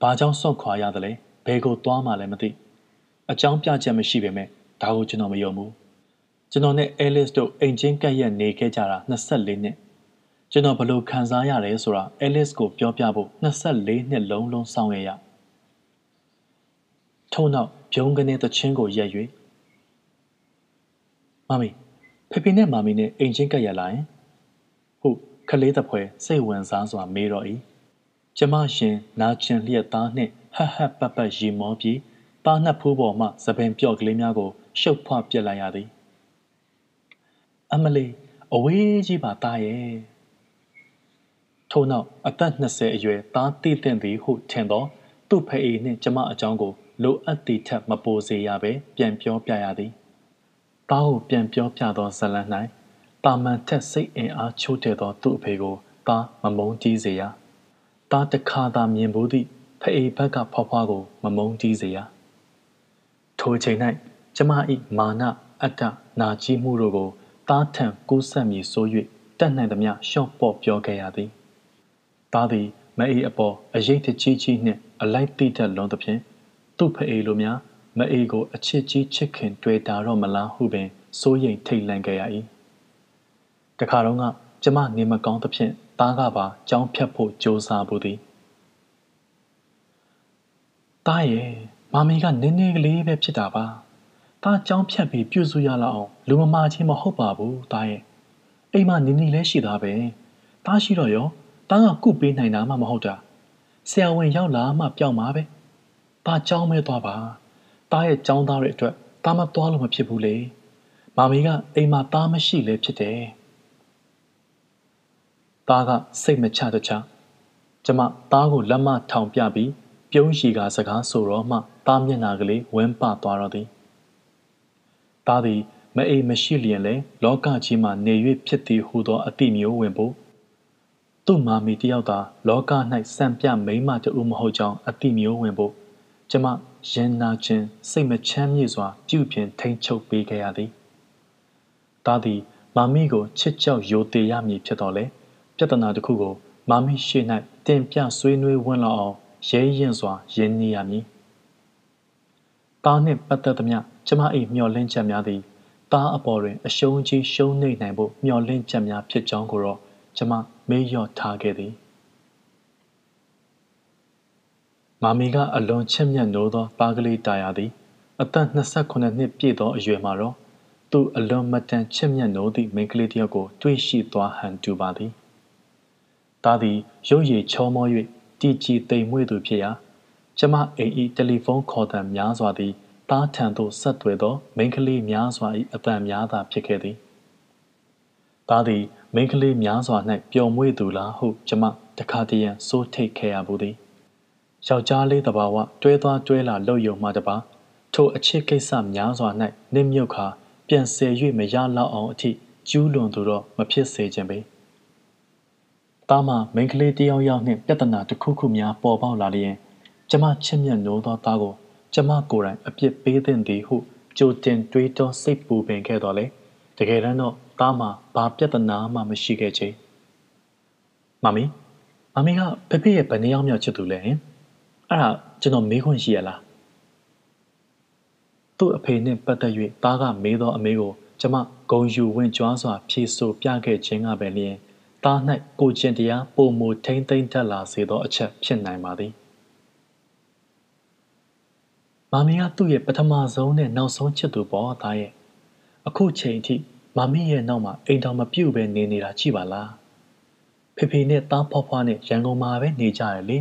ဘာကြောင့်ဆော့ခွာရသလဲဘယ်ကိုသွားမှလည်းမသိအကြောင်းပြချက်မရှိပေမဲ့ဒါကိုကျွန်တော်မယုံဘူး ကျွန်တော်နဲ့အဲလစ်တို့အင်ဂျင်ကက်ရက်နေခဲ့ကြတာ24နှစ်ကျွန်တော်ဘလို့ခံစားရတယ်ဆိုတာအဲလစ်ကိုပြောပြဖို့24နှစ်လုံးလုံးစောင့်ရရထို့နောက်ပြုံးကနေတချင်းကိုရက်၍မမီဖေဖေနဲ့မာမီနဲ့အိမ်ချင်းကပ်ရလာရင်ဟုတ်ခလေးတဖွဲစိတ်ဝင်စားစွာမေးတော့၏ကျမရှင်နာကျင်လျက်သားနှင့်ဟဟပပရီမောပြီးပါနှက်ဖိုးပေါ်မှသပင်ပြော့ကလေးများကိုရှုပ်ဖွပြက်လိုက်ရသည် အမလီအဝေးကြီးပါသားရဲ့ထို့နောက်အသက်20အရွယ်သားတည်တဲ့သည်ဟုထင်သော သူ့ဖအေးနှင့်ကျမအကြောင်းကိုလိုအပ်သည့်ထက်မပိုစေရပဲပြန်ပြောပြရသည်သားကိုပြန်ပြောပြသောဇလန်၌တာမန်ထက်စိတ်အင်အားချိုးတဲ့သောသူ့အဖေကိုသားမမုန်းကြီးစေရသားတခါသာမြင်ဘူးသည့်ဖအေဘက်ကဖွားဖွားကိုမမုန်းကြီးစေရထိုချိန်၌ကျမ၏မာနအတ္တနာကြီးမှုတို့ကို သားထံကူးဆက်မည်ဆို၍တတ်နိုင်သမျှရှော့ပေါ့ပြောခဲ့ရသည်သားသည်မအေးအပေါ်အရေးတကြီးကြီးနှင့်အလိုက်တိတတ်လွန်သဖြင့်သူ့ဖအေလိုများမအေးကိုအချစ်ကြီးချစ်ခင်တွေ့တာတော့မလားဟုပင်စိုးရိမ်ထိတ်လန့်ခဲ့ရ၏တခါတော့ကကျမနေမကောင်းသဖြင့်သားကပါကြောင်းဖြတ်ဖို့ကြိုးစားဘူးသည်သားရဲ့မမီကနင်းနေကလေးပဲဖြစ်တာပါ သားကြောင်းဖြတ်ပြီးပြုစုရလောက်အောင်လူမမာချင်းမဟုတ်ပါဘူးသားရဲ့အိမ်မှာနင်းနေလဲရှိသားပဲသားရှိတော့ရောသားကကုပေးနိုင်တာမှမဟုတ်တာဆရာဝန်ရောက်လာမှပြောင်းမှာပဲသားကြောင်းမဲသွားပါသားရဲ့ကြောင်းသားတွေအတွက်သားမသွားလို့မဖြစ်ဘူးလေမမီကအိမ်မှာသားမရှိလဲဖြစ်တယ်သားကစိတ်မချတချကျမသားကိုလက်မထောင်ပြပြီးပြုံးရီကစကားဆိုတော့မှသားမျက်နာကလေးဝင်းပသွားတော့သည် သားသည်မအိမ်မရှိလျင်လဲလောကကြီးမှနေ၍ဖြစ်သည်ဟူသောအတိမျိုးဝင်ဖို့သူ့မာမီတယောက်သာလောက၌စံပြမိမတူမဟုတ်ကြောင်းအတိမျိုးဝင်ဖို့ကျမရင်နာခြင်းစိတ်မချမ်းမြေ့စွာ ပြုပြင်ထိန်ချုပ်ပေးခဲ့ရသည်။သားသည်မာမီကိုချစ်ကြောက်ယိုသေးရမည်ဖြစ်တော်လဲပြဿနာတစ်ခုကိုမာမီရှေ့၌တင်ပြဆွေးနွေးဝန်းလောက်အောင်ရဲရင်စွာရင်းနှီးရမည်။သားနှင့်ပတ်သက်သမျှ ကျမ၏မျှော်လင့်ချက်များသည်သားအပေါ်တွင်အရှုံးကြီးရှုံးနေနိုင်ဖို့မျှော်လင့်ချက်များဖြစ်ကြောင်းကိုတော့ကျမမေ့လျော့ထားခဲ့သည်မာမီကအလွန်ချစ်မြတ်နိုးသောပါကလေးတာယာသည်အသက်28နှစ်ပြည့်သောအရွယ်မှာတော့သူအလွန်မတန်ချစ်မြတ်နိုးသည့်မိန်းကလေးတစ်ယောက်ကိုတွေ့ရှိသွားဟန်တူပါသည်။ဒါသည်ရုပ်ရည်ချောမော၍တည်ကြည်သိမ်မွေ့သူဖြစ်ရာကျမအိမ်ဤတယ်လီဖုန်းခေါ်သံများစွာသည် တားထံသို့ဆက်သွယ်သောမိန်းကလေးများစွာ၏အတန်များသာဖြစ်ခဲ့သည်။ဒါသည်မိန်းကလေးများစွာ၌ပျော်မွေ့သူလားဟုကျမတခါတရံစိုးထိတ်ခဲ့ရဘူးသည်။ယောက်ျားလေးတဘာဝတွဲသွားတွဲလာလှုပ်ယုံမှတပါထိုအချစ်ကိစ္စများစွာ၌နစ်မြုပ်ခါပြန်ဆယ်၍မရလောက်အောင်အထိကျူးလွန်သူတော့မဖြစ်စေခြင်းပဲ။တာမမိန်းကလေးတယောက်ယောက်နှင့်ပြဿနာတစ်ခုခုများပေါ်ပေါက်လာလျင်ကျမချစ်မြတ်နိုးသောသားကို ကျမကိုယ်တိုင်အပြစ်ပေးသင့်သည်ဟုကြိုတင်တွေးတောစိတ်ပူပင်ခဲ့တော်လေတကယ်တမ်းတော့တာမဘာပြဿနာမှမရှိခဲ့ချေ။မမီမမီကဖေဖေရဲ့ဗနေအောင်မြောက်ချစ်သူလဲဟင်။အဲ့ဒါကျွန်တော်မေးခွန်းရှိရလားသူ့အဖေနှင့်ပတ်သက်၍သားကမေးသောအမေကိုကျမဂုံယူဝင်ကြွားစွာဖြေဆိုပြခဲ့ခြင်းကပဲလျင်သား၌ကိုကျင်တရားပုံမူထိမ့်သိမ့်တက်လာစေသောအချက်ဖြစ်နိုင်ပါသည် မာမီကသူ့ရဲ့ပထမဆုံးနဲ့နောက်ဆုံးချစ်သူပေါ့သားရဲ့အခုချိန်ထိမာမီရဲ့နောက်မှာအိမ်တော်မပြုတ်ပဲနေနေတာကြည့်ပါလားဖေဖေနဲ့သားဖွားဖွားနဲ့ရန်ကုန်မှာပဲနေကြရလေ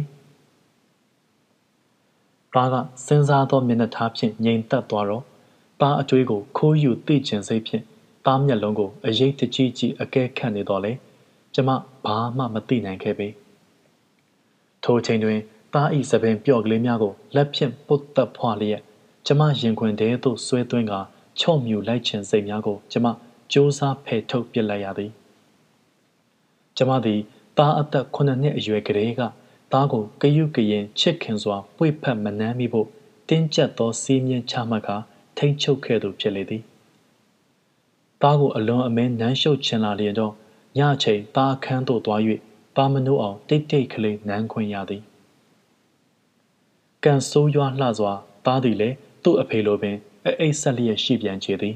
သားကစဉ်းစားသောမျက်နှာထားဖြင့်ငြိမ်သက်သွားတော့သားအကျွေးကိုခိုးယူသိကျင်စိတ်ဖြင့်သားမျက်လုံးကိုအရေးတကြီးကြီးအကဲခတ်နေတော့လေကျမဘာမှမသိနိုင်ခဲ့ပေထိုချိန်တွင် သားဤစပင်ပြော့ကလေးများကိုလက်ဖြင့်ပုတ်သက်ဖွာလျက်ကျမရင်ခွင်ထဲသို့ဆွဲသွင်းကချော့မြူလိုက်ခြင်းစိတ်များကိုကျမစူးစားဖယ်ထုတ်ပစ်လိုက်ရသည်ကျမသည်သားအသက်9နှစ်အရွယ်ကလေးကသားကိုကယုကရင်ချစ်ခင်စွာပွေဖက်မနှမ်းမိဖို့တင်းကျပ်သောစီးမြင်ချမှတ်ကာထိမ့်ချုပ်ခဲ့သူဖြစ်လေသည်သားကိုအလွန်အမင်းနမ်းရှုပ်ချင်လာလျင်တော့ညချိန်သားအခန်းသို့သွား၍ပါမနိုးအောင်တိတ်တိတ်ကလေးနမ်းခွင့်ရသည် ကန်ဆိုးရွားလှစွာသားသည်လည်းသူ့အဖေလိုပင်အအိတ်ဆက်လျက်ရှိပြန်ချေသည်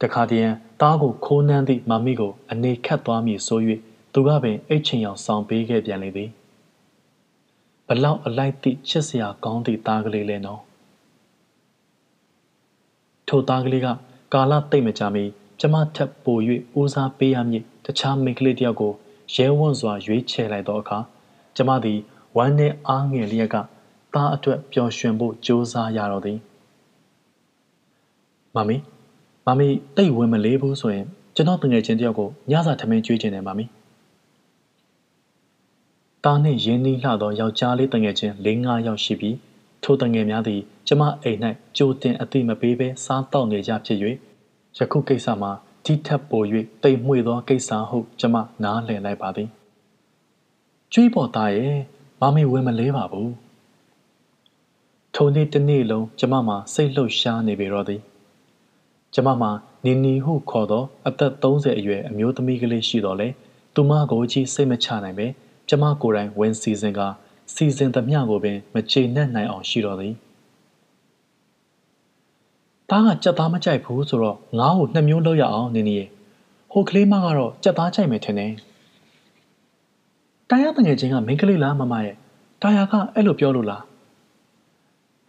တခါတည်းသားကိုခိုးနှမ်းသည့်မမီကိုအနေခတ်သွားမည်ဆို၍သူကပင်အိတ်ချင်အောင်ဆောင်ပေးခဲ့ပြန်လေသည်ဘလောက်အလိုက်သည့်ချစ်စရာကောင်းသည့်သားကလေးလဲနော်ထိုသားကလေးကကာလတိတ်မကြမီကျမထပ်ပို၍ဦးစားပေးရမည်တခြားမိန်းကလေးတယောက်ကိုရဲဝံ့စွာရွေးချယ်လိုက်သောအခါကျမသည်ဝမ်းနဲ့အားငယ်လျက်က သားအတွက်ပျော်ရွှင်ဖို့ကြိုးစားရတော့သည်မမီမမီတိတ်ဝင်မလေးဘူးဆိုရင်ကျွန်တော်တငယ်ချင်းတယောက်ကိုညစာထမင်းကျွေးခြင်းတယ်မမီသားနှင့်ရင်းနှီးလှသောယောက်ျားလေးတငယ်ချင်း၄၅ယောက်ရှိပြီးထိုတငယ်များသည်ကျမအိမ်၌ကြိုတင်အသိမပေးဘဲစားတောက်နေကြဖြစ်၍ယခုကိစ္စမှာဒီဒီထက်ပို၍တိမ်မွေသောကိစ္စဟုကျမနားလည်လိုက်ပါသည်ကျွေးပေါ်သားရဲ့မမေဝင်မလဲပါဘူး ထုံနေ့တစ်နေ့လုံးကျမမှာစိတ်လှုပ်ရှားနေပေတော့သည်ကျမမှာနီနီဟုခေါ်သောအသက်30အရွယ်အမျိုးသမီးကလေးရှိတော်လဲသူမကိုကြီးစိတ်မချနိုင်ပဲကျမကိုယ်တိုင်ဝင်စီစဉ်ကစီစဉ်သမျှကိုပင်မချေနှက်နိုင်အောင်ရှိတော်သည်သားကကြက်သားမကြိုက်ဘူးဆိုတော့ငါ့ကိုနှစ်မျိုးလောက်ရအောင်နင်းနေရဟိုကလေးမကတော့ကြက်သားကြိုက်မယ်ထင်တယ်တာယာတငယ်ချင်းကမိန်းကလေးလားမမရဲ့တာယာကအဲ့လိုပြောလို့လား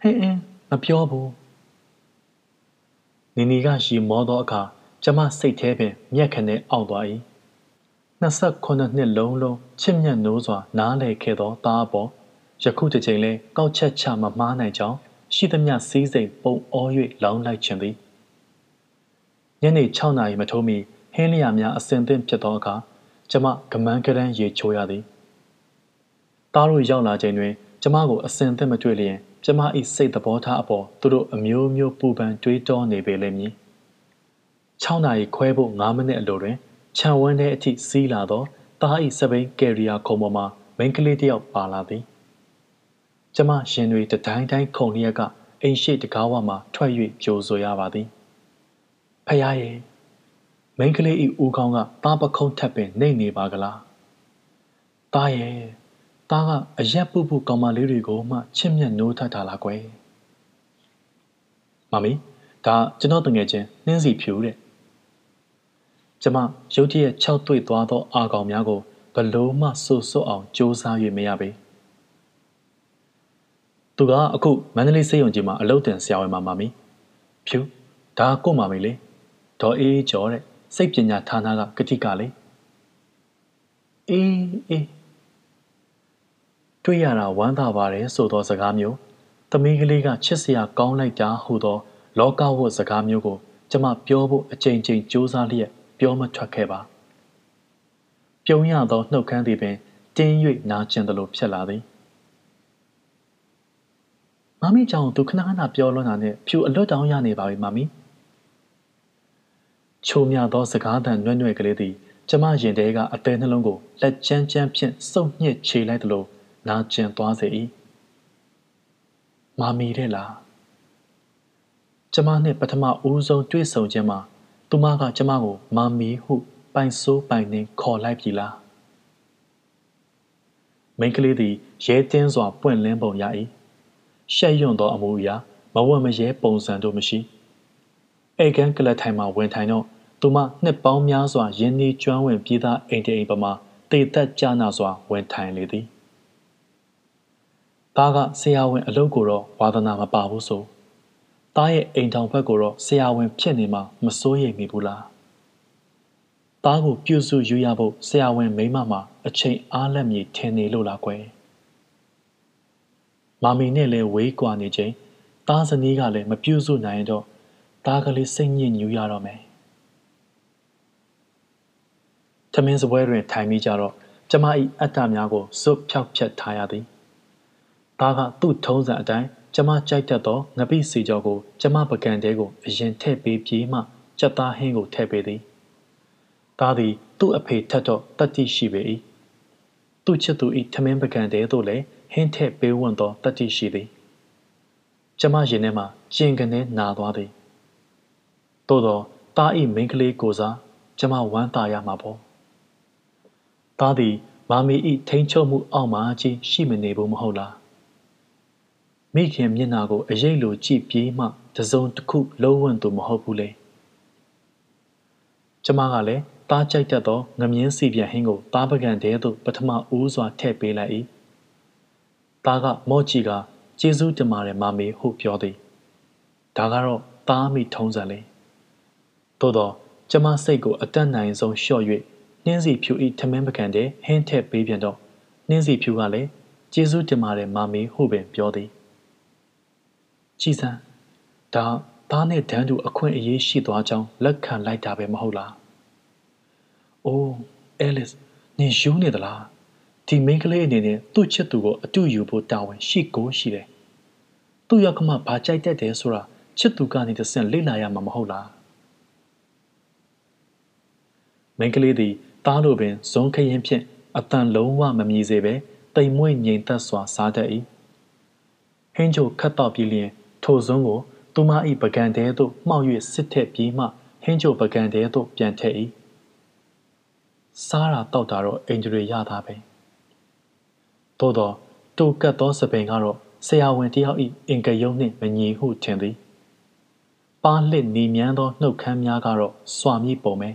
ဟင်းအင်းမပြောဘူးနီနီကရှီမောသောအခါကျမစိတ်ထဲပင်မျက်ခနဲ့အောင့်သွား၏28နှစ်လုံးလုံးချစ်မြတ်နိုးစွာ နားလည်ခဲ့သောသားအပေါ်ယခုတစ်ချိန်လဲကောက်ချက်ချမမှားနိုင်ကြောင်းရှိသမျှစည်းစိမ်ပုံအော၍လောင်းလိုက်ခြင်းသည်ညနေ6နာရီမထိုးမီဟင်းလျာများအစင်သင့်ဖြစ်သောအခါကျမကမန်းကရန်ရေချိုးရသည်သားတို့ရောက်လာချိန်တွင် ကျမကိုအစင်သင့်မတွေ့လျင် ကျမ၏စိတ်သဘောထားအပေါ်သူတို့အမျိုးမျိုးပူပန်တွေးတောနေပေလိမ့်မည်6နာရီခွဲဖို့9မိနစ်အလိုတွင်ခြံဝန်းထဲအထိစီးလာသောသား၏စပိန်ကယ်ရီယာခုံပေါ်မှာမိန်းကလေးတစ်ယောက်ပါလာသည်ကျမရှင်တွေတတိုင်းတိုင်းခုံလျက်ကအိမ်ရှိတကားဝမှာထွက်၍ကြိုဆိုရပါသည်ဖယားရဲ့မိန်းကလေးဤဦးကောင်းကသားပခုံးထပ်ပင်နှိမ့်နေပါကလားသားရဲ့ သားကအရက်ပုပုကောင်မလေးတွေကိုမှချစ်မြတ်နိုးထပ်တာလားကွယ်မမီဒါကျွန်တော်တငယ်ချင်းနှင်းစီဖြူတဲ့ကျမရုတ်တရက်ခြောက်သွေ့သွားသောအာကောင်များကိုဘလို့မှဆူဆွတ်အောင်စူးစမ်း၍မရပေသူကအခုမန္တလေးစေယုံကြီးမှာအလုပ်တင်ဆရာဝန်မှာမမီဖြူဒါကို့မှာမေလေဒေါ်အေးကျော်တဲ့စိတ်ပညာဌာနကကတိကလေအေးအေး တွေ့ရတာဝမ်းသာပါတယ်ဆိုသောစကားမျိုးသမီးကလေးကချစ်စရာကောင်းလိုက်တာဟုသော လောကဝတ်စကားမျိုးကိုကျမပြောဖို့အချိန်ချင်းစူးစမ်းလျက်ပြောမထွက်ခဲ့ပါပြုံးရသောနှုတ်ခမ်းသည်ပင်တင်း၍နာကျင်သလိုဖြစ်လာသည်မမီကြောင့်သူခဏခဏပြောလွန်းတာနဲ့ဖြူအလွတ်တောင်းရနေပါပြီမမီချိုမြသောစကားသံနွဲ့နွဲ့ကလေးသည်ကျမရင်ထဲကအသေးနှလုံးကိုလက်ချမ်းချမ်းဖြင့်စုပ်ညစ်ခြေလိုက်သလို နာကျင်သွားစေ၏မမီတဲ့လားကျမနှင့်ပထမဦးဆုံးတွေ့ဆုံခြင်းမှာသူမကကျမကိုမမီဟုပိုင်ဆိုးပိုင်နှင်းခေါ်လိုက်ပြီလားမိန်းကလေးသည်ရဲတင်းစွာပွင့်လင်းပုံရ၏ရှက်ရွံ့သောအမူအရာမဝတ်မရဲပုံစံတို့မရှိဧကန်ကလထိုင်မှဝင်ထိုင်တော့သူမနှစ်ပေါင်းများစွာရင်းနှီးကျွမ်းဝင်ပြည်သားအိမ်တိမ်ပမာတေသက်ကြနာစွာဝင်ထိုင်လေသည် သားကဆရာဝန်အလုပ်ကိုတော့ဝါသနာမပါဘူးဆိုသားရဲ့အိမ်ထောင်ဘက်ကိုတော့ဆရာဝန်ဖြစ်နေမှမစိုးရိမ်မိဘူးလားသားကိုပြုစုယူရဖို့ဆရာဝန်မိမမှာအချိန်အားလက်မြေထင်နေလို့လားကွယ်မာမီနဲ့လည်းဝေးကွာနေချိန်သားဇနီးကလည်းမပြုစုနိုင်တော့သားကလေးစိတ်ညစ်ညူရတော့မယ်ထမင်းစပွဲတွင်ထိုင်မိကြတော့ကျမ၏အတ္တများကိုစွတ်ဖြောက်ဖြတ်ထားရသည် သားကသူ့ထုံးစံအတိုင်းကျမကြိုက်တတ်သောငပိစီကြောကိုကျမပကံတဲကိုအရင်ထည့်ပေးပြီးမှကြက်သားဟင်းကိုထည့်ပေးသည်သားသည်သူ့အဖေထက်တော့တတ်တိရှိပေ၏သူ့ချစ်သူ၏ထမင်းပကံတဲသို့လည်းဟင်းထည့်ပေးဝံ့သောတတ်တိရှိသည်ကျမရင်ထဲမှာကျင်ကနေနာသွားသည်သို့သောသား၏မိန်းကလေးကိုစားကျမဝမ်းသာရမှာပေါ့သားသည်မာမီ၏ထိန်ချုပ်မှုအောက်မှာကြီးရှိမနေဘူးမဟုတ်လား မိခင်မျက်နာကိုအရေးလိုကြည့်ပြေးမှတစုံတစ်ခုလုံးဝသူမဟုတ်ဘူးလေကျမကလည်းတားကြိုက်တတ်သောငမြင်းစီပြန်ဟင်းကိုတားပကံတဲသို့ပထမဦးစွာထည့်ပေးလိုက်၏တားကမော့ချီကကျေးဇူးတင်ပါတယ်မမေဟုပြောသည်ဒါကတော့တားမိထုံးစံလေသို့တော့ကျမစိတ်ကိုအတက်နိုင်ဆုံးလျှော့၍နှင်းစီဖြူဤထမင်းပကံတဲဟင်းထည့်ပေးပြန်တော့နှင်းစီဖြူကလည်းကျေးဇူးတင်ပါတယ်မမေဟုပင်ပြောသည် ကြည်စံဒါသားနဲ့တန်းတူအခွင့်အရေးရှိသွားကြောင်းလက်ခံလိုက်တာပဲမဟုတ်လား။အိုးအဲလစ်နင်ယူနေသလား။ဒီမိန်းကလေးအနေနဲ့သူ့ချစ်သူကိုအတူယူဖို့တာဝန်ရှိကိုရှိတယ်။သူ့ရောက်ကမှဘာကြိုက်တတ်တယ်ဆိုတာချစ်သူကနေတဆင့်လေ့လာရမှာမဟုတ်လားမိန်းကလေးသည်သားလိုပင်ဇုံခရင်ဖြင့်အတန်လုံးဝမမြည်စေဘဲတိမ်မွေ့ငြိမ်သက်စွာစားတတ်၏ဟင်းချိုခတ်တော့ပြီးလျင် ထိုဇုံကိုသူမ၏ပကံတဲသို့မှောက်၍စစ်ထက်ပြီးမှဟင်းချိုပကံတဲသို့ပြန်ထည့်၏စားတာတောက်တာတော့အင်ဂျရီရတာပဲသို့တော့တူကတ်သောစပင်ကတော့ဆရာဝန်တယောက်၏အင်ကယုံနှင့်မညီဟုထင်သည်ပါးလှစ်နီမြန်းသောနှုတ်ခမ်းများကတော့စွာမိပုံပဲ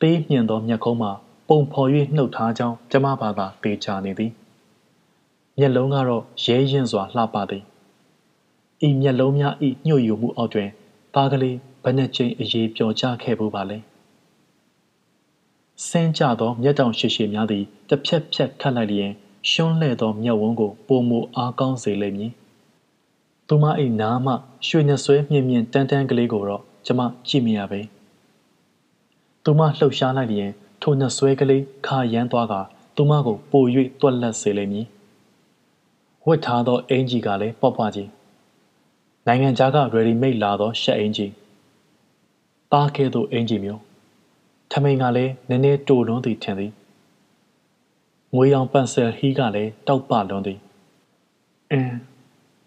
ပေးမြင်သောမျက်ခုံးမှာပုံဖော်၍နှုတ်ထားကြောင်းကျမဘာသာပေချာနေသည်မျက်လုံးကတော့ရဲရင်စွာလှပသည် ဤမျက်လုံးများဤညှို့ယူမှုအောက်တွင်သားကလေးဘယ်နှကြိမ်အေးပျော်ကျခဲ့ဘူးပါလဲဆင်းကြသောမျက်တောင်ရှိရှိများသည်တစ်ဖြက်ဖြက်ခတ်လိုက်လျင်ရှွန်းလှဲ့သောမျက်ဝန်းကိုပုံမူအားကောင်းစေလိမ့်မည်သူမ၏နားမှရွှေနှဆွဲမြင့်မြင့်တန်းတန်းကလေးကိုတော့ကျမကြည့်မရပဲသူမလှုပ်ရှားလိုက်လျင်ထိုနှဆွဲကလေးခါရမ်းသွားကသူမကိုပို၍တွက်လက်စေလိမ့်မည်ဝတ်ထားသောအင်ဂျီကလည်းပေါ့ပွားကြီး နိုင်ငံခြားက ready made လာသောရှက်အင်ဂျီတားကဲ့သို့အင်ဂျီမျိုးထမိန်ကလည်းနည်းနည်းတိုလွန်းသည်ထင်သည်ငွေရောင်ပန်ဆယ်ဟီးကလည်းတောက်ပလွန်းသည်အင်း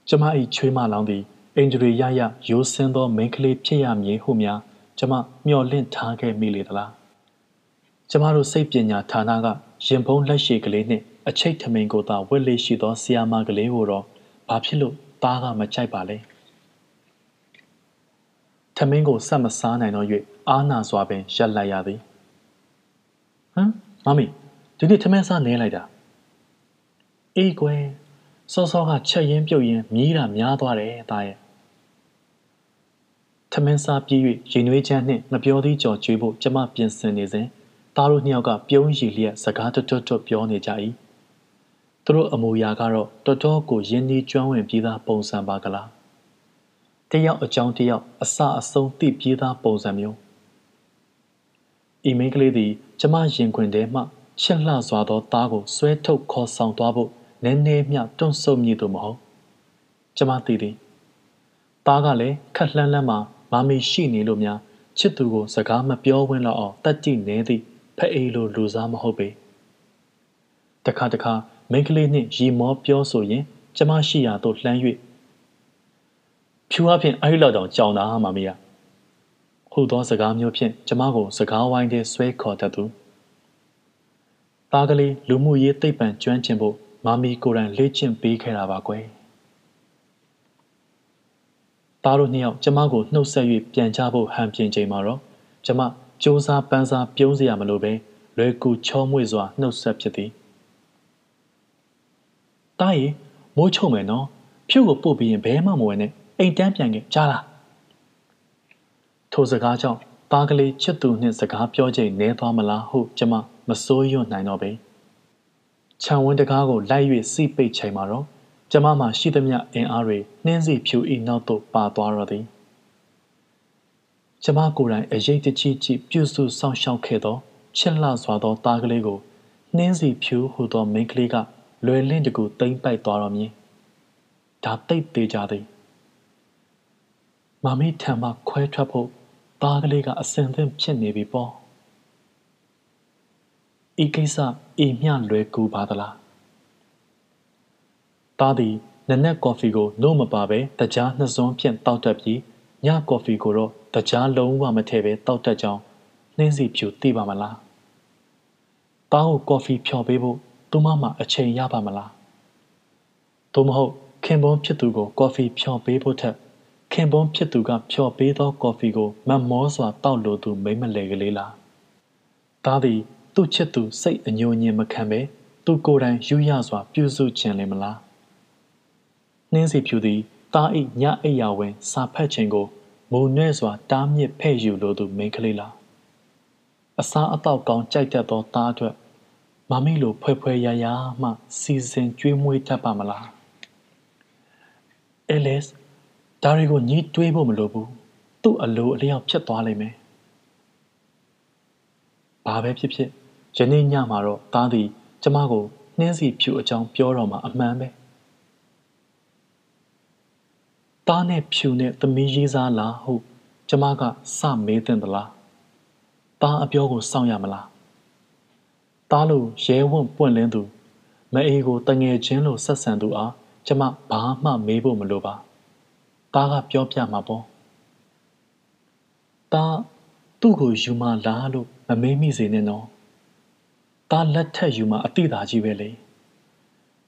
ကျမ၏ချွေးမလောင်းသည်အင်ဂျရီရရရိုးစင်းသောမိန်းကလေးဖြစ်ရမည်ဟုများကျမမျှော်လင့်ထားခဲ့မိလေသလားကျမတို့စိတ်ပညာဌာနကရင်ဖုံးလက်ရှိကလေးနှင့်အချိတ်ထမိန်ကိုသာဝက်လေးရှိသောဆီယာမကလေးကိုတော့ဘာဖြစ်လို့သားကမကြိုက်ပါလဲ ထမင်းကိုဆက်မစားနိုင်တော့၍အာနာစွာပင်ရက်လိုက်ရသည်ဟမ်မမီဒီနေ့ထမင်းစားနေလိုက်တာအေးကွယ်စောစောကချက်ရင်ပြုတ်ရင်မြည်တာများသွားတယ်သားရဲ့ထမင်းစားပြီး၍ရင်နွေးချမ်းနှင့်မပြောသေးကြော်ကျွေးဖို့ကျမပြင်ဆင်နေစဉ်သားတို့နှစ်ယောက်ကပြုံးရည်လျက်စကားတွတ်တွတ်ပြောနေကြ၏သူတို့အမူအရာကတော့တော်တော်ကိုရင်းနှီးကျွမ်းဝင်ပြီးသားပုံစံပါကလား တယောက်အကြောင်းတယောက်အစအဆုံးသိပြေးသားပုံစံမျိုးအီမိန်းကလေးသည်ကျမရင်ခွင်ထဲမှချစ်လှစွာသောသားကိုဆွဲထုတ်ခေါ်ဆောင်သွားဖို့နည်းနည်းမျှတွန့်ဆုတ်မည်သူမဟုတ်ကျမသိသည်သားကလည်းခက်လှမ်းလှမ်းမှမမီရှိနေလို့များချစ်သူကိုစကားမပြောဝင်းတော့အောင်တတ်ကြည့်နေသည့်ဖအေးလိုလူစားမဟုတ်ပေတခါတခါမိန်းကလေးနှင့်ရီမောပြောဆိုရင် ကျမရှိရာသို့လှမ်း၍ ဖြူအဖင်အဲ့လောက်တောင်ကြောင်တာမမေရဟူသောစကားမျိုးဖြင့်ကျမကိုစကားဝိုင်းထဲဆွဲခေါ်တတ်သူသားကလေးလူမှုရေးသိပ္ပံကျွမ်းကျင်ဖို့မမီကိုယ်တိုင်လေ့ကျင့်ပေးခဲ့တာပါကွယ်သားတို့နှစ်ယောက်ကျမကိုနှုတ်ဆက်၍ပြန်ချဖို့ဟန်ပြင်ချိန်မှာတော့ကျမစ조사ပန်းစားပြုံးစရာမလိုပဲလွယ်ကူချောမွေ့စွာနှုတ်ဆက်ဖြစ်သည်တားရီမိုးချုံမယ်နော်ဖြုတ်ကိုပို့ပြီးရင်ဘဲမှမဝင်နဲ့ အိမ်တန်းပြန်ခဲ့ကြားလားထိုစကားကြောင့်သားကလေးချစ်သူနှင့်စကားပြောချိန်နဲသွားမလားဟုကျမမစိုးရွံ့နိုင်တော့ပေခြံဝင်းတကားကိုလိုက်၍စိပိတ်ချိန်မှာတော့ကျမမှရှိသမျှအင်အားတွေနှင်းစီဖြူဤနောက်သို့ပါသွားတော့သည်ကျမကိုယ်တိုင်အရေးတကြီးကြီးပြုစုစောင့်ရှောက်ခဲ့သောချစ်လှစွာသောသားကလေးကိုနှင်းစီဖြူဟူသောမိန်းကလေးကလွယ်လင့်တကူတိမ့်ပိုက်သွားတော့မည်ဒါတိတ်သေးကြသည် မမီထံမှခွဲထွက်ဖို့သားကလေးကအစင်သင့်ဖြစ်နေပြီပေါ့ဤကိစ္စအေမျှလွယ်ကူပါသလားသားသည်နနက်ကော်ဖီကိုနို့မပါဘဲတကြားနှစ်စွန်းဖြင့်တောက်တတ်ပြီးညကော်ဖီကိုတော့တကြားလုံးဝမထည့်ဘဲတောက်တတ်ကြောင်းနှင်းစီဖြူသိပါမလားသားကိုကော်ဖီဖြော်ပေးဖို့သူမမှအချိန်ရပါမလားသို့မဟုတ်ခင်ပွန်းဖြစ်သူကိုကော်ဖီဖြော်ပေးဖို့ထက် ခင်ပွန်းဖြစ်သူကဖြော်ပေးသောကော်ဖီကိုမတ်မောစွာတောက်လိုသူမိမ့်မလဲကလေးလားသားသည်သူ့ချစ်သူစိတ်အညိုညင်မခံပဲသူကိုယ်တိုင်ယူရစွာ ပြုစုခြင်းလည်းမလားနှင်းစီဖြူသည်တားအိညအိယာဝင် စာဖတ်ခြင်းကိုမုံနဲ့စွာ တားမြစ်ဖဲ့ယူလိုသူမိန်းကလေးလားအစားအသောက်ကောင်းကြိုက်တတ်သောသားအတွက်မမိလိုဖွဲဖွဲရရမှ စီစဉ်ကြွေးမွေးတတ်ပါမလားအဲလစ် ဒါတွေကိုညှိတွေးဖို့မလိုဘူးသူ့အလိုအလျောက်ဖြစ်သွားလိမ့်မယ်ဘာပဲဖြစ်ဖြစ်ယနေ့ညမှာတော့သားသည်ကျမကိုနှင်းစီဖြူအကြောင်းပြောတော့မှအမှန်ပဲသားနဲ့ဖြူနဲ့သမီးရေးစားလားဟုကျမကစမေးတင်သလားသားအပြောကိုစောင့်ရမလားသားလို့ရဲဝံ့ပွင့်လင်းသူမအေးကိုတငယ်ချင်းလို့ဆက်ဆံသူအားကျမဘာမှမေးဖို့မလိုပါ သားကပြောပြမှာပေါ့သားသူ့ကိုယူမလားလို့မမေးမိစေနဲ့နော်သားလက်ထက်ယူမအတိသာကြီးပဲလေ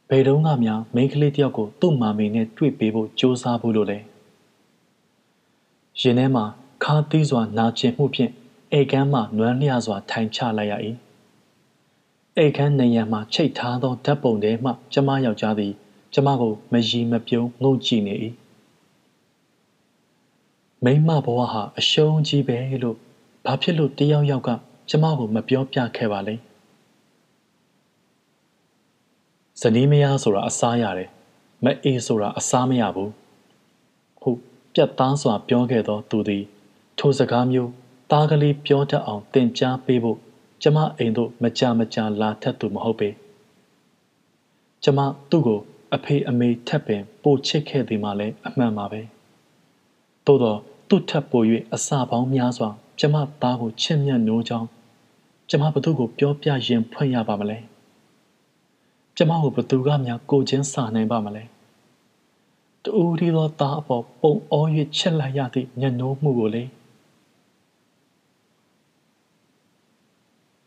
ဘယ်တော့မှများမိန်းကလေးတယောက်ကိုသူ့မာမေနဲ့တွေ့ပေးဖို့ကြိုးစားဖို့လို့လေရင်ထဲမှာခါသီးစွာနာကျင်မှုဖြင့်အိတ်ကမ်းမှနွမ်းလျစွာထိုင်ချလိုက်ရ၏အိတ်ခမ်းနေရန်မှချိတ်ထားသောဓာတ်ပုံထဲမှကျမယောက်ျားသည် ကျမကိုမရီမပြုံးငုံကြည့်နေ၏ မိမဘဝဟာအရှုံးကြီးပဲလို့ဘာဖြစ်လို့တယောက်ယောက်ကကျမကိုမပြောပြခဲ့ပါလဲဇနီးမယားဆိုတာအစားရတယ်မအေးဆိုတာအစားမရဘူးဟုတ်ပြတ်သားစွာပြောခဲ့သောသူသည်ထိုစကားမျိုးသားကလေးပြောတတ်အောင်သင်ကြားပေးဖို့ကျမအိမ်သို့မကြမကြလာထက်သူမဟုတ်ပေကျမသူ့ကိုအဖေအမေထက်ပင်ပိုချစ်ခဲ့သည်မှလည်းအမှန်ပါပဲသို့တော့ သူ့ထက်ပို၍အစာပေါင်းများစွာ ကျမသားကိုချစ်မြတ်နိုးကြောင်းကျမဘသူကိုပြောပြရင်ဖွင့်ရပါမလဲကျမကိုဘသူကများကိုချင်းစာနိုင်ပါမလဲတူဒီသောသားအပေါ်ပုံအော၍ချစ်လိုက်ရသည့်ညနိုးမှုကိုလေ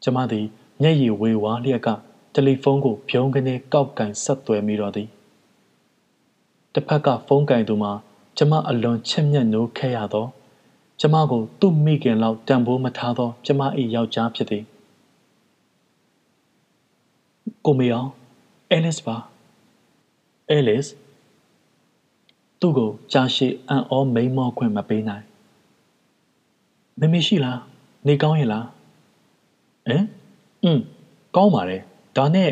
ကျမသည်မျက်ရည်ဝေဝါးလျက်ကတယ်လီဖုန်းကိုဖြုံးကနေကောက်ကင်ဆက်သွယ်မိတော့သည်တစ်ဖက်ကဖုန်းကင်သူမှာ ကျမအလွန်ချစ်မြတ်နိုးခဲ့ရသောကျမကိုသူ့မိခင်လောက်တန်ဖိုးမထားသော ကျမ၏ယောက်ျားဖြစ်သည်ကိုမေအောင်အဲလစ်ပါအဲလစ်သူ့ကိုကြာရှည်အံ့ဩမိန်မောခွင့်မပေးနိုင်မမေရှိလားနေကောင်းရဲ့လားဟမ်อืมကောင်းပါတယ်ဒါနဲ့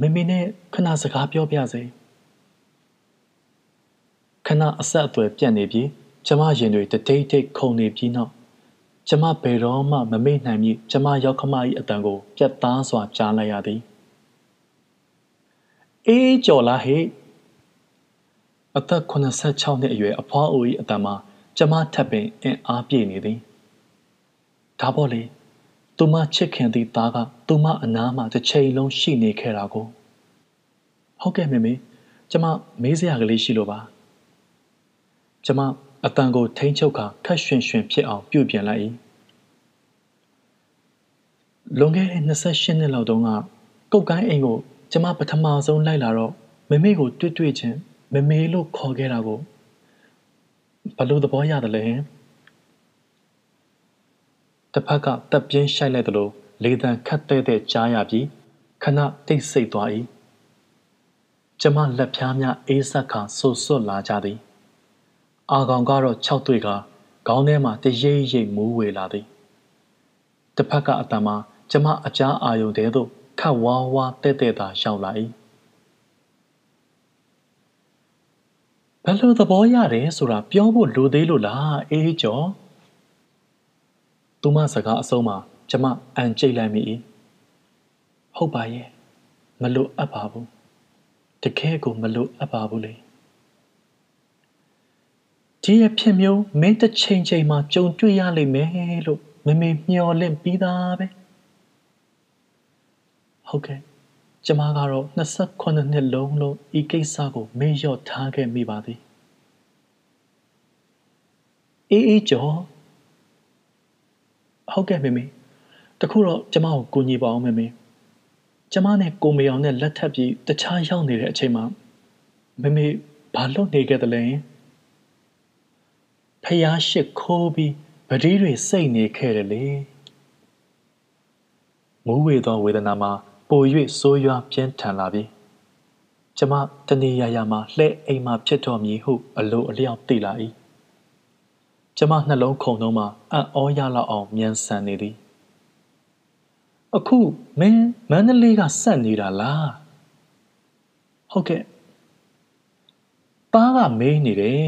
မမေနဲ့ခဏစကားပြောပြစေ ခဏအဆက်အသွယ်ပြတ်နေပြီးကျမရင်တွေတတိတ်တိတ်ခုန်နေပြီးနောက်ကျမဘယ်တော့မှမမေ့နိုင်မည်ကျမရောက်ခမ၏အတန်ကိုပြတ်သားစွာကြားလိုက်ရသည်အေးကြော်လားဟဲ့အသက်86နှစ်အရွယ်အဖွားအို၏အတန်မှာကျမထပ်ပင်အင်အားပြည့်နေသည်ဒါပေါ့လေသူမချစ်ခင်သည့်သားကသူမအနားမှာတစ်ချိန်လုံးရှိနေခဲ့တာကိုဟုတ်ကဲ့မေမေကျမမေးစရာကလေးရှိလို့ပါ ကျမအတန်ကိုထိမ့်ချုပ်ခါခက်ရွှင်ရွှင်ဖြစ်အောင်ပြုပြင်လိုက်၏လွန်ခဲ့တဲ့28နှစ်လောက်တုန်းကကုတ်ကိုင်းအိမ်ကိုကျမပထမဆုံးလိုက်လာတော့မမေကိုတွေ့တွေ့ချင်းမမေလို့ခေါ်ခဲ့တာကိုဘလို့သဘောရတယ်လဲတစ်ဖက်ကတပ်ပြင်းရှိုက်လိုက်သလိုလေတံခတ်တဲ့တဲ့ကြားရပြီးခဏတိတ်ဆိတ်သွား၏ကျမလက်ဖြားများအေးဆက်ခါဆူဆွတ်လာကြသည် အာကောင်ကတော့၆တွေ့ကခေါင်းထဲမှာတရိပ်ရိပ်မူးဝေလာသည်တစ်ဖက်ကအတန်မှာကျမအကြားအာယုံတဲသို့ခတ်ဝါးဝါးတဲ့တဲ့သာရောက်လာ၏ဘယ်လိုသဘောရတယ်ဆိုတာပြောဖို့လိုသေးလို့လားအေးကျော်သူမစကားအဆုံးမှာကျမအန်ကျိတ်လိုက်မိ၏ဟုတ်ပါရဲ့မလို့အပ်ပါဘူးတကယ်ကိုမလို့အပ်ပါဘူးလေ ဒီအဖြစ်မျိုးမင်းတစ်ချိန်ချိန်မှာကြုံတွေ့ရလိမ့်မယ်လို့မမေမျှော်လင့်ပြီးသားပဲဟုတ်ကဲ့ကျမကတော့28နှစ်လုံးလုံးဤကိစ္စကိုမေ့လျော့ထားခဲ့မိပါသည်အေးအေးကျော်ဟုတ်ကဲ့မေမေတခုတော့ကျမကိုကူညီပါအောင်မေမေကျမနဲ့ကိုမေအောင်နဲ့လက်ထပ်ပြီးတခြားရောက်နေတဲ့အချိန်မှာမေမေဘာလုပ်နေခဲ့သလဲ ဖျားရှိခိုးပြီးပတိတွေစိတ်နေခဲ့တယ်လေမူးဝေသောဝေဒနာမှာပို၍ဆိုးရွားပြင်းထန်လာပြီကျမတနေရရမှာလှဲ့အိမ်မှာဖြစ်တော်မည်ဟုအလိုအလျောက်သိလာ၏ကျမနှလုံးခုန်လုံးမှာအံ့ဩရလောက်အောင်မြန်ဆန်နေသည်အခုမင်းမန္တလေးကဆက်နေတာလားဟုတ်ကဲ့ပါးကမေးနေတယ်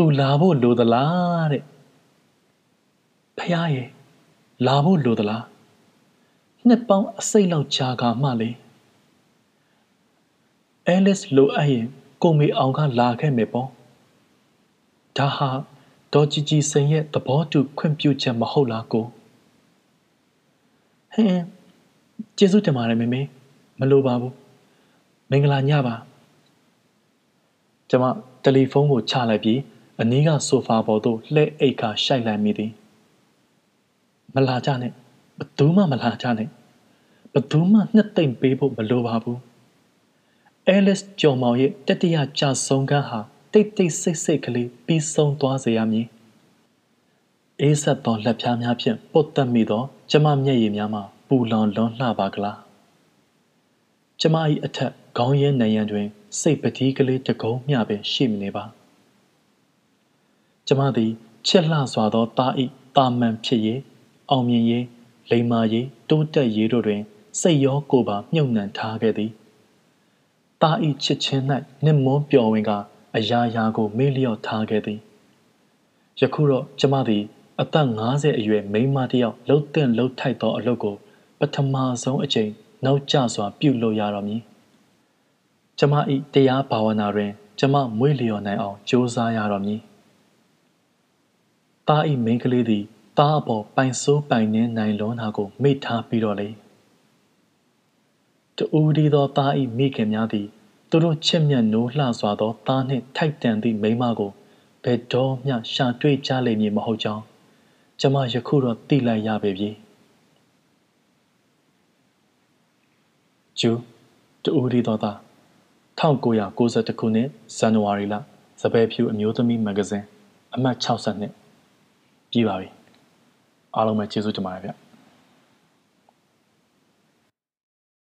သူလာဖို့လိုသလားတဲ့ဖះရဲ့လာဖို့လိုသလားနှစ်ပေါင်းအစိတ်လောက်ကြာကမှလေအဲလစ်လိုအပ်ရင်ကိုမေအောင်ကလာခဲ့မယ်ပေါ့ဒါဟာဒေါ်ជីជីစိန်ရဲ့သဘောတူခွင့်ပြုချက်မဟုတ်လားကိုဟင်းကျေးဇူးတင်ပါတယ်မေမေမလိုပါဘူးမင်္ဂလာညပါကျမတယ်လီဖုန်းကိုချလိုက်ပြီး အနီးကဆိုဖာပေါ်သို့လှည့်အိတ်ခါရှိုက်လိုက်မိသည်မလာကြနဲ့ဘသူမှမလာကြနဲ့ဘသူမှနှစ်သိမ့်ပေးဖို့မလိုပါဘူးအဲလစ်ကျော်မောင်ရဲ့တတိယကြဆုံးကန်းဟာတိတ်တိတ်ဆိတ်ဆိတ်ကလေးပြီးဆုံးသွားစေရမည်အေးဆက်သောလက်ဖြားများဖြင့်ပုတ်တက်မိသောကျမမျက်ရည်များမှပူလောင်လွန်လှပါကလားကျမ၏အထက်ခေါင်းရင်းနံရံတွင် စိတ်ပတိကလေးတကုံးမျှပင်ရှိမနေပါ ကျမသည်ချစ်လှစွာသောသား၏တာမန်ဖြစ်၍အောင်မြင်၍လိမ္မာ၍တိုးတက်၍တို့တွင် စိတ်ရောကိုယ်ပါမြုပ်နှံထားခဲ့သည်သား၏ချစ်ချင်း၌နှမွန်းပျော်ဝင်ကအရာရာကို မေ့လျော့ထားခဲ့သည်ယခုတော့ကျမသည်အသက်50အရွယ်မိန်းမတစ်ယောက်လှုပ်တဲ့လှုပ်ထိုက်သောအလုပ်ကို ပထမဆုံးအကြိမ်နောက်ကျစွာ ပြုလုပ်ရတော့မည်ကျမ၏တရားဘာဝနာတွင် ကျမမွေးလျော်နိုင်အောင်ကြိုးစားရတော့မည် တာ၏မိန်းကလေးသည်တားအပေါ်ပိုင်ဆိုးပိုင်နှင်းနိုင်လွန်တာကိုမိထားပြီးတော့လေတူဒီသောတာ၏မိခင်များသည်သူတို့ချစ်မြတ်နိုးလှစွာသောသားနှင့်ထိုက်တန်သည့်မိန်းမကိုဘယ်တော့မှရှာတွေ့ကြလိမ့်မည်မဟုတ်ကြောင်းကျမယခုတော့သိလိုက်ရပေပြီကျူတူဒီတော်သား1992ခုနှစ်ဇန်နဝါရီလစပယ်ဖြူအမျိုးသမီးမဂ္ဂဇင်းအမှတ်62 ပြီးပါပြီအားလုံးပဲကျေးဇူးတင်ပါတယ်ဗျ